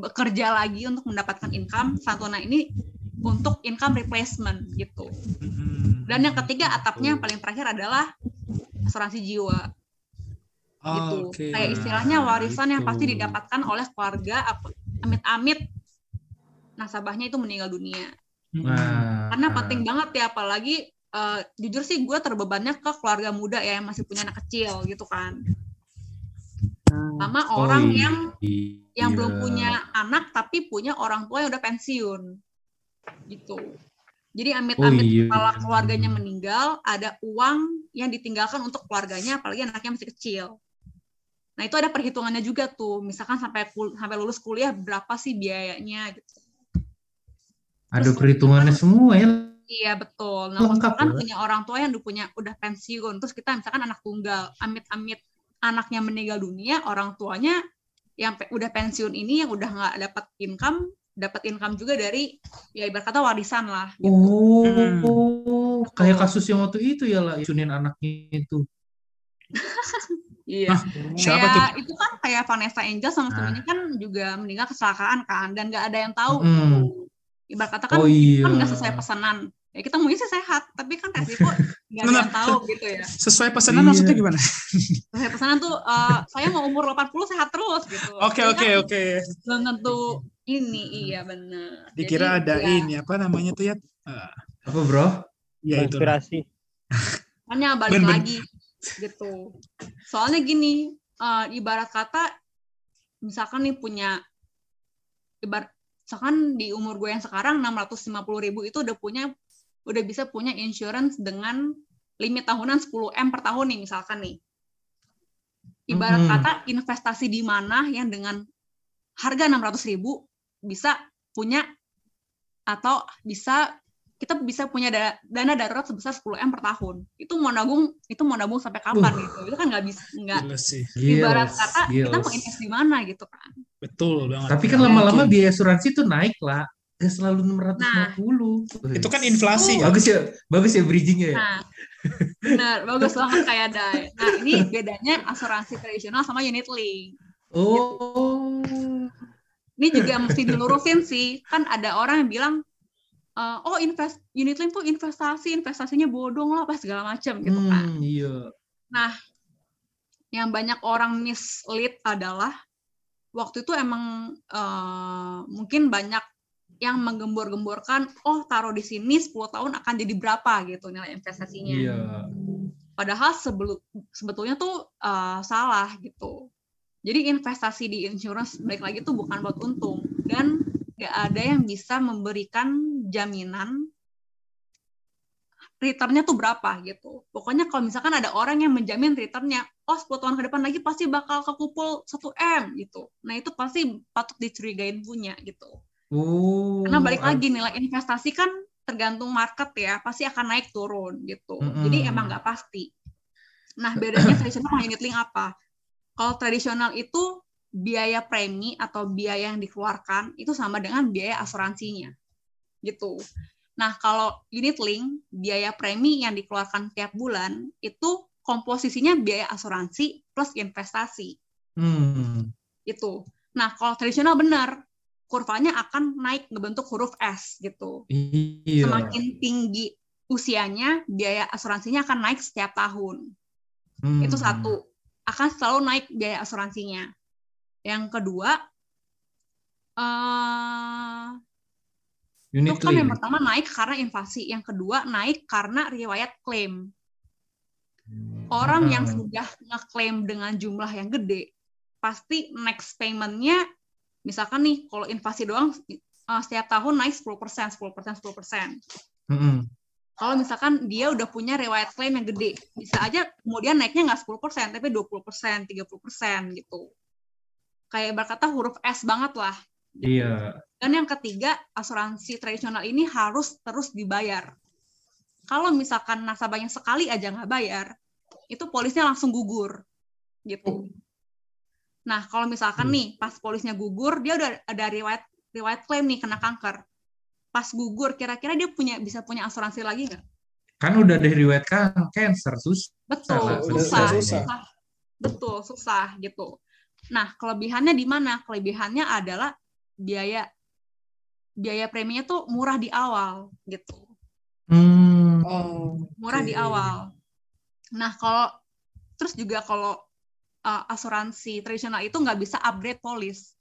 [SPEAKER 4] bekerja lagi untuk mendapatkan income, santunan ini untuk income replacement gitu.
[SPEAKER 1] Mm-mm.
[SPEAKER 4] Dan yang ketiga atapnya yang paling terakhir adalah asuransi jiwa gitu.
[SPEAKER 1] Oh, Oke.
[SPEAKER 4] Kayak istilahnya
[SPEAKER 2] Nah,
[SPEAKER 4] warisan yang
[SPEAKER 2] itu.
[SPEAKER 4] pasti didapatkan oleh keluarga amit-amit nasabahnya itu meninggal dunia.
[SPEAKER 1] Mm-mm.
[SPEAKER 2] Nah,
[SPEAKER 4] Karena penting banget ya apalagi eh, jujur sih gue terbebannya ke keluarga muda ya yang masih punya anak kecil gitu kan. Sama
[SPEAKER 2] Oh,
[SPEAKER 4] orang
[SPEAKER 2] iya.
[SPEAKER 4] yang yang
[SPEAKER 2] Iya.
[SPEAKER 4] belum punya anak tapi punya orang tua yang udah pensiun gitu jadi amit-amit
[SPEAKER 2] Oh, iya.
[SPEAKER 4] kepala keluarganya meninggal ada uang yang ditinggalkan untuk keluarganya apalagi anaknya masih kecil nah itu ada perhitungannya juga tuh misalkan sampai kul- sampai lulus kuliah berapa sih biayanya gitu
[SPEAKER 2] Ada
[SPEAKER 4] Terus-
[SPEAKER 2] perhitungannya semua ya.
[SPEAKER 4] iya betul nah
[SPEAKER 2] Lengkap ya.
[SPEAKER 4] punya orang tua yang udah punya udah pensiun terus kita misalkan anak tunggal amit-amit anaknya meninggal dunia orang tuanya yang pe- udah pensiun ini yang udah nggak dapat income dapat income juga dari ya ibarat kata warisan lah gitu.
[SPEAKER 2] Oh,
[SPEAKER 1] Hmm.
[SPEAKER 2] kayak kasus yang waktu itu ya lah, isunin anaknya itu.
[SPEAKER 4] Iya.
[SPEAKER 1] Siapa
[SPEAKER 4] kayak
[SPEAKER 1] tuh?
[SPEAKER 4] itu kan kayak Vanessa Angel sama
[SPEAKER 2] Nah.
[SPEAKER 4] kan juga meninggal kecelakaan kan dan nggak ada yang tahu.
[SPEAKER 2] Mm.
[SPEAKER 4] Ibarat kata kan
[SPEAKER 2] Oh iya.
[SPEAKER 4] kan nggak sesuai pesanan. Ya kita maunya sih sehat, tapi kan resiko nggak ada yang tahu gitu ya.
[SPEAKER 1] Sesuai pesanan
[SPEAKER 2] Iya.
[SPEAKER 1] maksudnya gimana?
[SPEAKER 4] Sesuai pesanan tuh eh, saya mau umur 80 sehat terus gitu.
[SPEAKER 1] Oke oke
[SPEAKER 4] kan
[SPEAKER 1] oke.
[SPEAKER 4] Belum tentu ini iya benar.
[SPEAKER 1] Dikira
[SPEAKER 4] Jadi,
[SPEAKER 1] ada
[SPEAKER 4] ya,
[SPEAKER 1] ini apa namanya tuh ya? Ah,
[SPEAKER 2] Apa bro?
[SPEAKER 1] ya itu.
[SPEAKER 3] konspirasi
[SPEAKER 4] Makanya balik
[SPEAKER 1] Ben-ben.
[SPEAKER 4] lagi gitu. Soalnya gini, eh, ibarat kata misalkan nih punya ibarat misalkan di umur gue yang sekarang 650 ribu itu udah punya udah bisa punya insurance dengan limit tahunan 10 m per tahun nih misalkan nih. Ibarat
[SPEAKER 2] Mhm.
[SPEAKER 4] kata investasi di mana yang dengan harga 600 ribu bisa punya atau bisa kita bisa punya da- dana darurat sebesar 10 m per tahun. Itu mau nabung, itu mau nabung sampai kapan
[SPEAKER 2] Uh.
[SPEAKER 4] gitu? Itu kan nggak bisa, nggak ibarat
[SPEAKER 2] Gils,
[SPEAKER 4] kata kita
[SPEAKER 2] gils.
[SPEAKER 4] mau invest di mana gitu kan?
[SPEAKER 1] Betul banget.
[SPEAKER 2] Tapi kan lama-lama biaya asuransi tuh naik lah. Gak selalu 650.
[SPEAKER 1] itu kan inflasi ya.
[SPEAKER 2] bagus ya, bagus ya bridgingnya ya.
[SPEAKER 4] Nah, benar, bagus banget kayak Dai. Nah, ini bedanya asuransi tradisional sama unit link.
[SPEAKER 2] Oh.
[SPEAKER 4] Ini juga mesti dilurusin sih. Kan ada orang yang bilang, eh, oh invest unit link tuh investasi, investasinya bodong lah, apa segala macam gitu kan.
[SPEAKER 2] Hmm, iya.
[SPEAKER 4] yang banyak orang mislead adalah waktu itu emang eh, mungkin banyak yang menggembor-gemborkan oh taruh di sini 10 tahun akan jadi berapa gitu nilai investasinya.
[SPEAKER 2] Iya.
[SPEAKER 4] Padahal sebelu- sebetulnya tuh eh, salah gitu. Jadi investasi di insurance balik lagi tuh bukan buat untung dan nggak ada yang bisa memberikan jaminan returnnya tuh berapa gitu. Pokoknya kalau misalkan ada orang yang menjamin returnnya, oh 10 tahun ke depan lagi pasti bakal kekumpul 1 M gitu. Nah itu pasti patut dicurigain punya gitu.
[SPEAKER 2] Oh.
[SPEAKER 4] Karena balik lagi nilai investasi kan tergantung market ya, pasti akan naik turun gitu.
[SPEAKER 2] Mm-mm.
[SPEAKER 4] Jadi emang nggak pasti. Nah bedanya tradisional sama unit link apa? Kalau tradisional itu biaya premi atau biaya yang dikeluarkan itu sama dengan biaya asuransinya gitu. Nah kalau unit link biaya premi yang dikeluarkan tiap bulan itu komposisinya biaya asuransi plus investasi
[SPEAKER 2] Hmm.
[SPEAKER 4] itu. Nah kalau tradisional benar kurvanya akan naik ngebentuk huruf S gitu.
[SPEAKER 2] Iya.
[SPEAKER 4] Semakin tinggi usianya biaya asuransinya akan naik setiap tahun.
[SPEAKER 2] Hmm.
[SPEAKER 4] Itu satu. Akan selalu naik biaya asuransinya. Yang kedua, eh
[SPEAKER 2] Unit
[SPEAKER 4] itu kan yang pertama naik karena inflasi. Yang kedua naik karena riwayat klaim. Orang yang
[SPEAKER 2] Hmm.
[SPEAKER 4] sudah ngeklaim dengan jumlah yang gede, pasti next payment-nya, misalkan nih, kalau inflasi doang, eh, setiap tahun naik 10%, 10%, 10%.
[SPEAKER 2] Mm-mm.
[SPEAKER 4] kalau misalkan dia udah punya riwayat klaim yang gede. Bisa aja kemudian naiknya nggak 10%, tapi 20%, 30% gitu. Kayak berkata huruf S banget lah.
[SPEAKER 2] Iya.
[SPEAKER 4] Dan yang ketiga, asuransi tradisional ini harus terus dibayar. Kalau misalkan nasabahnya sekali aja nggak bayar, itu polisnya langsung gugur. Gitu. Nah, kalau misalkan
[SPEAKER 2] Hmm.
[SPEAKER 4] nih, pas polisnya gugur, dia udah ada riwayat riwayat klaim nih kena kanker. Pas gugur, kira-kira dia punya bisa punya asuransi lagi nggak?
[SPEAKER 2] Kan udah dari riwayat kan cancer sus.
[SPEAKER 4] Betul, susah,
[SPEAKER 1] susah.
[SPEAKER 4] susah. Betul, susah gitu. Nah, kelebihannya di mana? Kelebihannya adalah biaya biaya preminya tuh murah di awal gitu.
[SPEAKER 2] Hmm.
[SPEAKER 1] Oh,
[SPEAKER 4] Murah di
[SPEAKER 1] Oke.
[SPEAKER 4] awal. Nah, kalau terus juga kalau uh, asuransi tradisional itu nggak bisa upgrade polis.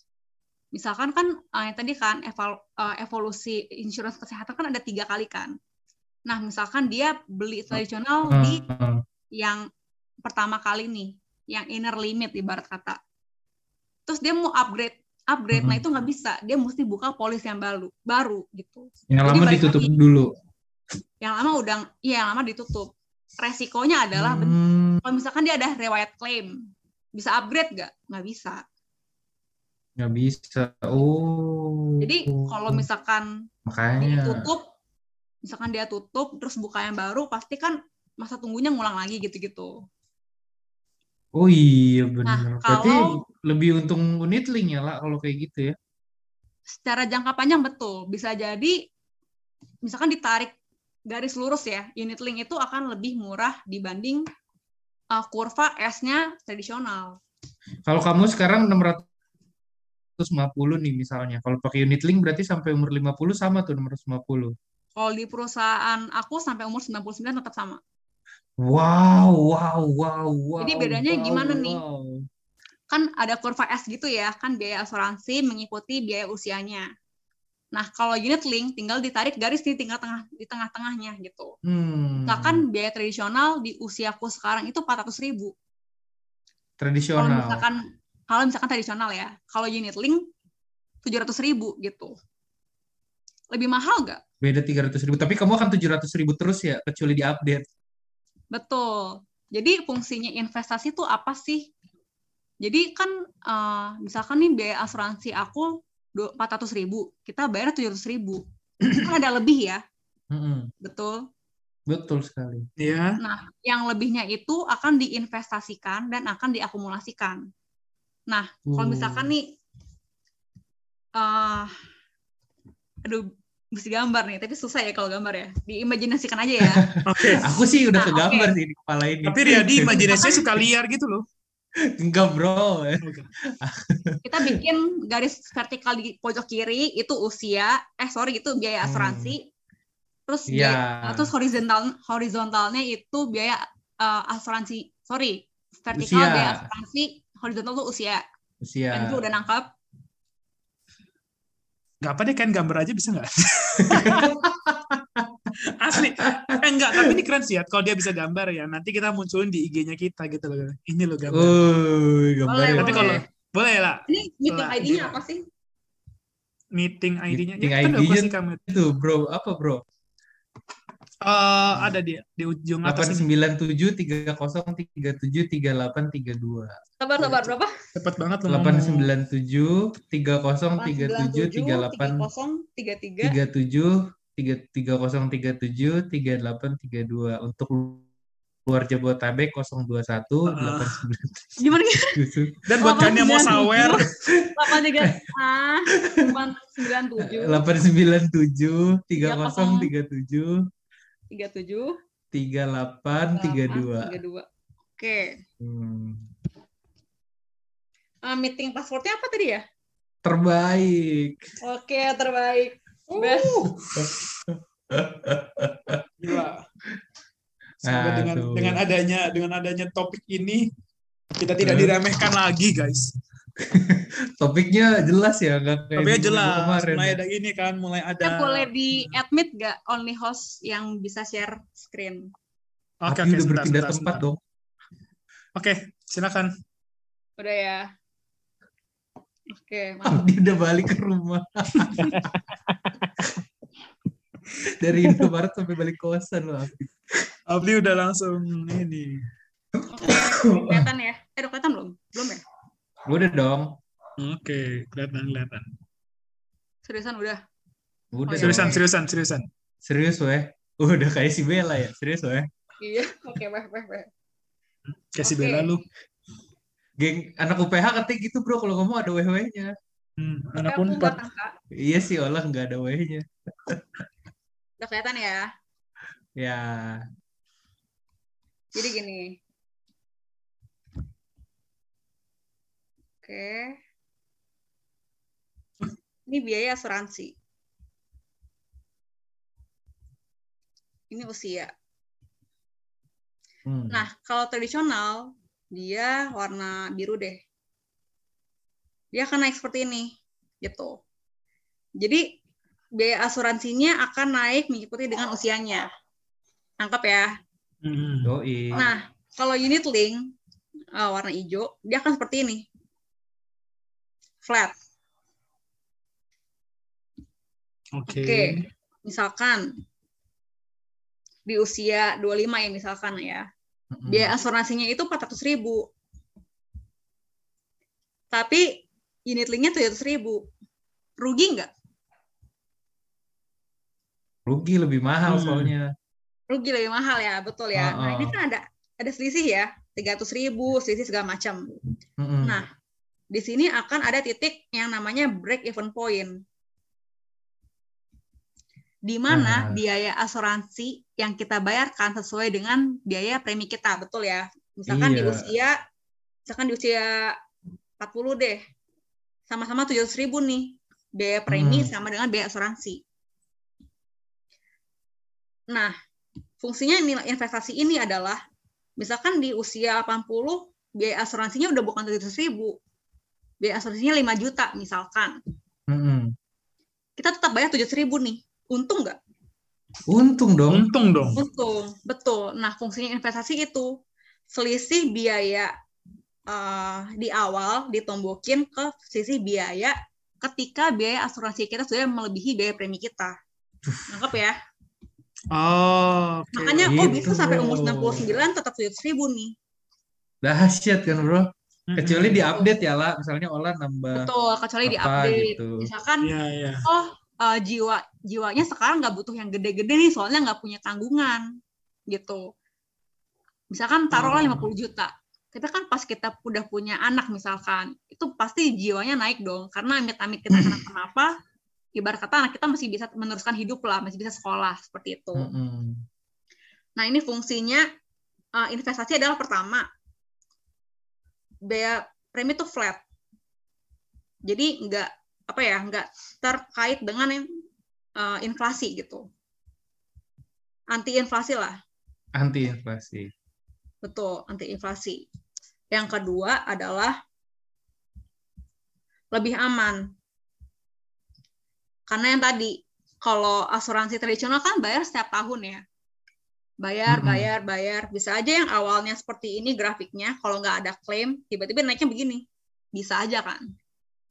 [SPEAKER 4] Misalkan kan uh, yang tadi kan eval- uh, evolusi insurance kesehatan kan ada tiga kali kan. Nah, misalkan dia beli tradisional di
[SPEAKER 2] Hmm.
[SPEAKER 4] yang pertama kali nih, yang inner limit ibarat kata. Terus dia mau upgrade, upgrade, nah
[SPEAKER 2] Mhm.
[SPEAKER 4] itu nggak bisa. Dia mesti buka polis yang baru, baru gitu.
[SPEAKER 2] Yang
[SPEAKER 4] Jadi
[SPEAKER 2] lama ditutup
[SPEAKER 4] lagi.
[SPEAKER 2] dulu.
[SPEAKER 4] Yang lama udah, iya yang lama ditutup. Resikonya adalah
[SPEAKER 2] Hmm.
[SPEAKER 4] kalau misalkan dia ada riwayat klaim, bisa upgrade nggak? Nggak bisa.
[SPEAKER 2] Nggak bisa. Oh.
[SPEAKER 4] Jadi kalau misalkan dia
[SPEAKER 2] makanya.
[SPEAKER 4] tutup, misalkan dia tutup, terus buka yang baru, pasti kan masa tunggunya ngulang lagi gitu-gitu.
[SPEAKER 2] Oh iya benar. Berarti
[SPEAKER 4] kalau-
[SPEAKER 2] lebih untung unit link ya lah kalau kayak gitu ya.
[SPEAKER 4] secara jangka panjang betul bisa jadi misalkan ditarik garis lurus ya unit link itu akan lebih murah dibanding uh, kurva S-nya tradisional.
[SPEAKER 2] Kalau kamu sekarang 650 nih misalnya. Kalau pakai unit link berarti sampai umur 50 sama tuh 650.
[SPEAKER 4] Kalau di perusahaan aku sampai umur 99 tetap sama.
[SPEAKER 2] Wow, wow, wow, wow.
[SPEAKER 4] Jadi bedanya
[SPEAKER 2] wow,
[SPEAKER 4] gimana nih?
[SPEAKER 2] wow.
[SPEAKER 4] Kan ada kurva S gitu ya, kan biaya asuransi mengikuti biaya usianya. Nah, kalau unit link tinggal ditarik garis di tinggal tengah di tengah-tengahnya gitu.
[SPEAKER 2] Hmm.
[SPEAKER 4] Misalkan biaya tradisional di usiaku sekarang itu 400 ribu. Kalau
[SPEAKER 2] Tradisional.
[SPEAKER 4] misalkan kalau misalkan tradisional ya, kalau unit link 700 ribu gitu. Lebih mahal nggak?
[SPEAKER 2] Beda 300 ribu. Tapi kamu akan 700 ribu terus ya, kecuali diupdate.
[SPEAKER 4] Betul. Jadi fungsinya investasi itu apa sih? Jadi kan eh, misalkan nih biaya asuransi aku 400 ribu, kita bayar 700 ribu. Kan ada lebih ya,
[SPEAKER 2] Mm-mm.
[SPEAKER 4] betul.
[SPEAKER 2] Betul sekali.
[SPEAKER 1] Iya.
[SPEAKER 4] Nah, yang lebihnya itu akan diinvestasikan dan akan diakumulasikan. Nah, kalau
[SPEAKER 2] Hmm.
[SPEAKER 4] misalkan nih, eh aduh, mesti gambar nih, tapi susah ya kalau gambar ya. Diimajinasikan aja ya.
[SPEAKER 1] Oke.
[SPEAKER 2] Aku sih udah
[SPEAKER 4] Nah,
[SPEAKER 2] kegambar
[SPEAKER 4] oke.
[SPEAKER 2] sih di kepala ini.
[SPEAKER 1] Tapi Riyadi imajinasinya suka liar gitu loh.
[SPEAKER 2] Enggak bro.
[SPEAKER 4] Kita bikin garis vertikal di pojok kiri itu usia, eh sorry itu biaya asuransi. Terus
[SPEAKER 2] Iya.
[SPEAKER 4] biaya, terus horizontal horizontalnya itu biaya eh, asuransi, sorry, vertikal
[SPEAKER 2] Usia.
[SPEAKER 4] biaya asuransi, horizontal tuh usia.
[SPEAKER 2] Usia.
[SPEAKER 4] Kan itu udah nangkep.
[SPEAKER 1] Gak apa deh kan gambar aja bisa nggak? Asli. Eh enggak, tapi ini keren sih ya. Kalau dia bisa gambar ya, nanti kita munculin di IG-nya kita gitu loh. Ini loh gambar.
[SPEAKER 2] Oh, gambar.
[SPEAKER 4] Boleh,
[SPEAKER 1] Tapi kalau boleh lah
[SPEAKER 4] Ini meeting ID-nya apa sih?
[SPEAKER 1] meeting ID-nya.
[SPEAKER 2] Meeting
[SPEAKER 1] Ya, kan udah
[SPEAKER 2] ID-nya
[SPEAKER 1] kasih kamu.
[SPEAKER 2] itu bro, apa bro?
[SPEAKER 1] Eh, ada di di ujung atas ini.
[SPEAKER 2] 897 3037 3832.
[SPEAKER 4] Sabar, sabar, berapa?
[SPEAKER 1] Cepet banget loh. ngomong.
[SPEAKER 2] 897 3037 38
[SPEAKER 4] 3033
[SPEAKER 2] 37 3037 3832 untuk luar Jabodetabek 021
[SPEAKER 1] Ah.
[SPEAKER 2] 89
[SPEAKER 4] Gimana gitu?
[SPEAKER 1] Dan buat kalian yang mau sawer,
[SPEAKER 4] 83 ah 897
[SPEAKER 2] 897 3037
[SPEAKER 4] 37
[SPEAKER 2] 3832.
[SPEAKER 4] 32. Oke.
[SPEAKER 2] Hmm.
[SPEAKER 4] Eh, meeting passwordnya apa tadi ya?
[SPEAKER 2] Terbaik.
[SPEAKER 4] Oke, terbaik. Best.
[SPEAKER 1] gila. Semoga dengan
[SPEAKER 2] Aduh.
[SPEAKER 1] dengan adanya dengan adanya topik ini kita tidak
[SPEAKER 2] Eh.
[SPEAKER 1] diremehkan lagi, guys.
[SPEAKER 2] Topiknya jelas ya, nggak kayak
[SPEAKER 1] Topiknya jelas.
[SPEAKER 2] kemarin.
[SPEAKER 1] Mulai
[SPEAKER 2] ya.
[SPEAKER 1] ada ini kan, mulai ada.
[SPEAKER 4] Kita boleh di admit nggak only host yang bisa share screen?
[SPEAKER 1] Oke,
[SPEAKER 2] Tapi
[SPEAKER 1] oke,
[SPEAKER 2] udah
[SPEAKER 1] sebentar,
[SPEAKER 2] berpindah
[SPEAKER 1] sebentar,
[SPEAKER 2] tempat
[SPEAKER 1] sebentar.
[SPEAKER 2] dong.
[SPEAKER 1] Oke, silakan.
[SPEAKER 4] Udah ya. Oke, mantap.
[SPEAKER 2] Abdi udah balik ke rumah. Dari Indomaret sampai balik kosan loh. Afif.
[SPEAKER 1] Abli udah langsung ini.
[SPEAKER 4] Oke, kelihatan ya. Eh, udah kelihatan belum? Belum ya?
[SPEAKER 2] Udah dong.
[SPEAKER 1] Oke, kelihatan kelihatan.
[SPEAKER 4] Seriusan udah.
[SPEAKER 2] Udah.
[SPEAKER 4] Oh.
[SPEAKER 1] Seriusan,
[SPEAKER 2] dong.
[SPEAKER 1] seriusan, seriusan.
[SPEAKER 2] Serius weh. Udah kayak si Bella ya. Serius weh.
[SPEAKER 4] Iya, oke, weh, weh, weh.
[SPEAKER 1] Kasih
[SPEAKER 4] Oke.
[SPEAKER 1] bela lu.
[SPEAKER 2] Geng anak UPH katanya gitu bro kalau ngomong ada weh-wehnya.
[SPEAKER 1] Hmm, anak unpad.
[SPEAKER 2] Iya sih olah nggak ada wehnya.
[SPEAKER 4] Udah kelihatan ya.
[SPEAKER 2] Ya.
[SPEAKER 4] Jadi gini. Oke. Ini biaya asuransi. Ini usia.
[SPEAKER 2] Hmm.
[SPEAKER 4] Nah, kalau tradisional, dia warna biru deh. Dia akan naik seperti ini, gitu. Jadi, biaya asuransinya akan naik mengikuti dengan usianya. Tangkap ya.
[SPEAKER 1] Hmm.
[SPEAKER 2] Doi.
[SPEAKER 4] Nah, kalau unit link uh, warna hijau, dia akan seperti ini. Flat.
[SPEAKER 1] Oke.
[SPEAKER 4] Oke. Misalkan di usia 25 ya misalkan ya. Biaya asuransinya itu 400 ribu. Tapi unit linknya 700 ribu. Rugi nggak?
[SPEAKER 2] Rugi lebih mahal
[SPEAKER 1] Hmm.
[SPEAKER 2] soalnya.
[SPEAKER 4] Rugi lebih mahal ya, betul ya. Nah, ini
[SPEAKER 2] Uh-uh.
[SPEAKER 4] kan ada ada selisih ya, 300 ribu, selisih segala macam.
[SPEAKER 2] Mm-mm.
[SPEAKER 4] Nah, di sini akan ada titik yang namanya break even point. Di mana
[SPEAKER 2] Nah.
[SPEAKER 4] biaya asuransi yang kita bayarkan sesuai dengan biaya premi kita, betul ya? Misalkan di
[SPEAKER 2] Iya.
[SPEAKER 4] usia misalkan di usia 40 deh. Sama-sama 700 ribu nih. Biaya premi
[SPEAKER 2] Hmm.
[SPEAKER 4] sama dengan biaya asuransi. Nah, fungsinya nilai investasi ini adalah misalkan di usia 80 biaya asuransinya udah bukan 700 ribu. Biaya asuransinya 5 juta misalkan.
[SPEAKER 2] Mm-mm.
[SPEAKER 4] Kita tetap bayar 700 ribu nih. Untung nggak?
[SPEAKER 2] Untung dong.
[SPEAKER 1] Untung dong.
[SPEAKER 4] Untung, betul. Nah, fungsinya investasi itu selisih biaya eh, di awal ditombokin ke selisih biaya ketika biaya asuransi kita sudah melebihi biaya premi kita. Nangkep ya?
[SPEAKER 1] Oh, oke.
[SPEAKER 4] Makanya kok
[SPEAKER 2] Gitu,
[SPEAKER 4] bisa sampai umur
[SPEAKER 2] bro.
[SPEAKER 4] 69 tetap 700 ribu nih.
[SPEAKER 2] Dahsyat kan bro. Kecuali di update ya lah. Misalnya Olah nambah.
[SPEAKER 4] Betul, kecuali di
[SPEAKER 2] apa
[SPEAKER 4] update.
[SPEAKER 2] gitu.
[SPEAKER 4] Misalkan
[SPEAKER 1] Iya, iya.
[SPEAKER 4] oh eh, jiwa jiwanya sekarang nggak butuh yang gede-gede nih soalnya nggak punya tanggungan gitu misalkan taruhlah
[SPEAKER 1] Oh.
[SPEAKER 4] 50 juta tapi kan pas kita udah punya anak misalkan itu pasti jiwanya naik dong karena amit-amit kita kenapa-napa ibarat kata anak kita masih bisa meneruskan hidup lah masih bisa sekolah seperti itu
[SPEAKER 2] Mm-mm.
[SPEAKER 4] nah ini fungsinya eh, investasi adalah pertama biaya premi itu flat. Jadi nggak apa ya nggak terkait dengan eh, inflasi gitu. Anti inflasi lah.
[SPEAKER 2] Anti inflasi.
[SPEAKER 4] betul anti inflasi yang kedua adalah lebih aman. Karena yang tadi kalau asuransi tradisional kan bayar setiap tahun ya bayar bayar bayar bisa aja yang awalnya seperti ini grafiknya kalau nggak ada klaim tiba-tiba naiknya begini bisa aja kan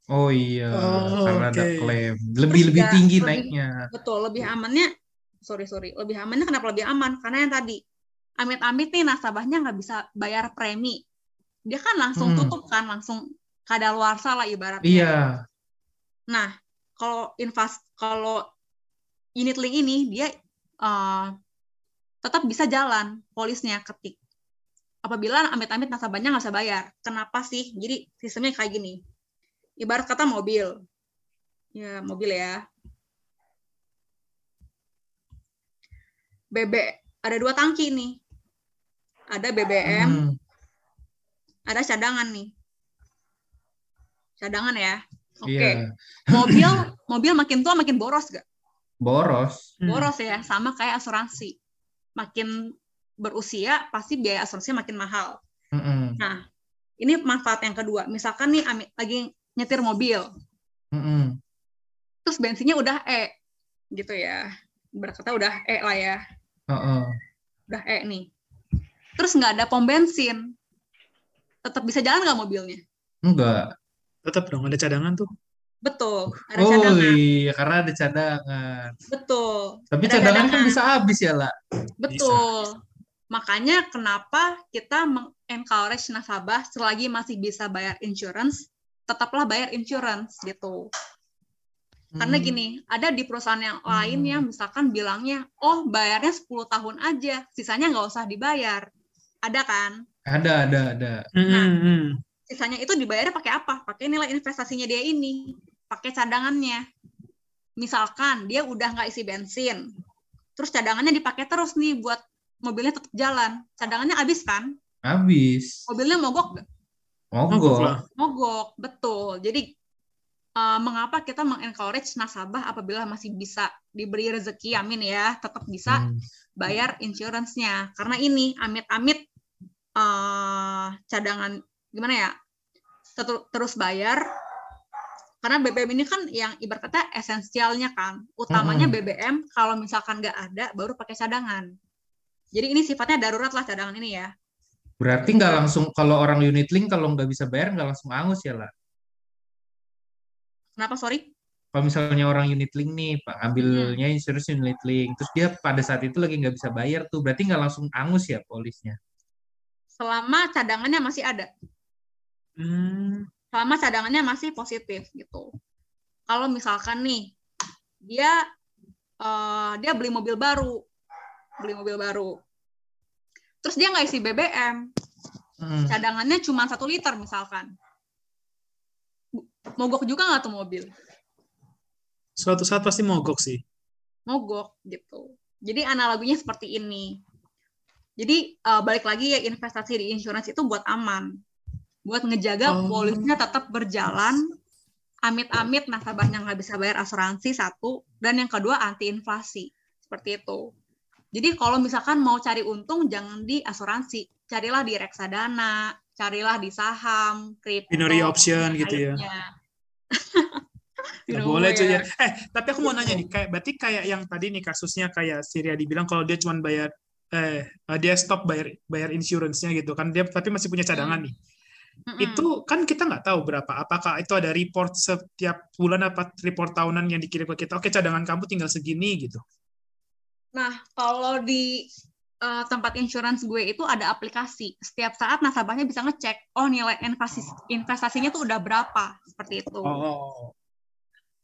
[SPEAKER 2] Oh iya,
[SPEAKER 1] Oh,
[SPEAKER 2] karena ada
[SPEAKER 1] oke.
[SPEAKER 2] klaim. Lebih lebih
[SPEAKER 4] juga
[SPEAKER 2] tinggi
[SPEAKER 4] lebih-
[SPEAKER 2] naiknya.
[SPEAKER 4] betul lebih amannya sorry sorry lebih amannya kenapa lebih aman karena yang tadi amit-amit nih nasabahnya nggak bisa bayar premi dia kan langsung
[SPEAKER 2] Hmm.
[SPEAKER 4] tutup kan langsung kadaluarsa lah ibaratnya
[SPEAKER 2] Iya.
[SPEAKER 4] nah kalau invest kalau unit link ini dia eh, tetap bisa jalan polisnya ketik. Apabila amit-amit nasabahnya nggak bisa bayar. Kenapa sih? Jadi sistemnya kayak gini. Ibarat kata mobil. Ya mobil ya. BB ada dua tangki nih. Ada BBM
[SPEAKER 2] Hmm.
[SPEAKER 4] ada cadangan nih. Cadangan ya. Oke.
[SPEAKER 2] Iya.
[SPEAKER 4] mobil mobil makin tua makin boros gak
[SPEAKER 2] Boros.
[SPEAKER 1] Hmm.
[SPEAKER 4] boros ya sama kayak asuransi makin berusia pasti biaya asuransi makin mahal
[SPEAKER 2] Mm-mm.
[SPEAKER 4] nah ini manfaat yang kedua misalkan nih Ami lagi nyetir mobil
[SPEAKER 2] Mm-mm.
[SPEAKER 4] terus bensinnya udah E gitu ya berkata udah E lah ya
[SPEAKER 2] Heeh.
[SPEAKER 4] udah E nih terus nggak ada pom bensin tetap bisa jalan nggak mobilnya
[SPEAKER 2] Enggak.
[SPEAKER 1] Tetap dong ada cadangan tuh.
[SPEAKER 4] Betul, ada
[SPEAKER 2] Oh
[SPEAKER 4] cadangan.
[SPEAKER 2] iya, karena ada cadangan.
[SPEAKER 4] Betul.
[SPEAKER 2] Tapi
[SPEAKER 4] Ada
[SPEAKER 2] cadangan kan
[SPEAKER 4] cadangan.
[SPEAKER 2] bisa habis ya, lah.
[SPEAKER 4] Betul. Makanya kenapa kita mengencourage nasabah selagi masih bisa bayar insurance, tetaplah bayar insurance gitu. Karena
[SPEAKER 2] Hmm.
[SPEAKER 4] gini, ada di perusahaan yang lain yang misalkan bilangnya, oh bayarnya 10 tahun aja, sisanya nggak usah dibayar. Ada kan?
[SPEAKER 2] Ada, ada, ada.
[SPEAKER 4] Nah.
[SPEAKER 1] Hmm.
[SPEAKER 4] Sisanya itu dibayarnya pakai apa? Pakai nilai investasinya dia ini, pakai cadangannya. Misalkan dia udah nggak isi bensin, terus cadangannya dipakai terus nih buat mobilnya tetap jalan. Cadangannya habis kan?
[SPEAKER 2] Habis.
[SPEAKER 4] Mobilnya mogok nggak?
[SPEAKER 1] Mogok
[SPEAKER 2] Mogok.
[SPEAKER 1] lah.
[SPEAKER 4] Mogok, betul. Jadi eh, mengapa kita mengencourage nasabah apabila masih bisa diberi rezeki, amin ya, tetap bisa
[SPEAKER 2] Hmm.
[SPEAKER 4] bayar insurance-nya. Karena ini amit-amit eh, cadangan gimana ya? terus bayar. Karena BBM ini kan yang ibarat kata esensialnya kan. Utamanya
[SPEAKER 2] Mm-mm.
[SPEAKER 4] BBM kalau misalkan nggak ada baru pakai cadangan. Jadi ini sifatnya darurat lah cadangan ini ya.
[SPEAKER 2] Berarti nggak langsung kalau orang unit link kalau nggak bisa bayar nggak langsung angus ya lah.
[SPEAKER 4] Kenapa sorry?
[SPEAKER 2] Kalau misalnya orang unit link nih, Pak,
[SPEAKER 4] Hmm.
[SPEAKER 2] ambilnya insurance unit link, terus dia pada saat itu lagi nggak bisa bayar tuh, berarti nggak langsung angus ya polisnya.
[SPEAKER 4] Selama cadangannya masih ada.
[SPEAKER 1] Hmm.
[SPEAKER 4] selama cadangannya masih positif gitu. Kalau misalkan nih dia eh, dia beli mobil baru, beli mobil baru, terus dia nggak isi BBM,
[SPEAKER 2] Hmm.
[SPEAKER 4] cadangannya cuma satu liter misalkan, mogok juga nggak tuh mobil?
[SPEAKER 1] Suatu saat pasti mogok sih.
[SPEAKER 4] Mogok gitu. Jadi analoginya seperti ini. Jadi eh, balik lagi ya investasi di insurance itu buat aman, buat ngejaga
[SPEAKER 1] Oh.
[SPEAKER 4] polisnya tetap berjalan. Amit-amit nasabahnya nggak bisa bayar asuransi satu, dan yang kedua anti inflasi seperti itu. Jadi kalau misalkan mau cari untung jangan di asuransi, carilah di reksadana, carilah di saham, kripto,
[SPEAKER 1] Binary option gitu ya.
[SPEAKER 4] Binary
[SPEAKER 1] boleh tuh
[SPEAKER 4] ya.
[SPEAKER 1] Eh, tapi aku mau nanya nih, kayak berarti kayak yang tadi nih kasusnya kayak Syria dibilang kalau dia cuma bayar eh dia stop bayar bayar insurance-nya gitu kan dia tapi masih punya cadangan nih.
[SPEAKER 4] Mm-mm.
[SPEAKER 1] Itu kan kita nggak tahu berapa. Apakah itu ada report setiap bulan apa report tahunan yang dikirim ke kita? Oke, cadangan kamu tinggal segini gitu.
[SPEAKER 4] Nah, kalau di eh, tempat insurance gue itu ada aplikasi. Setiap saat nasabahnya bisa ngecek, oh nilai investasi investasinya tuh udah berapa, seperti itu.
[SPEAKER 1] Oh.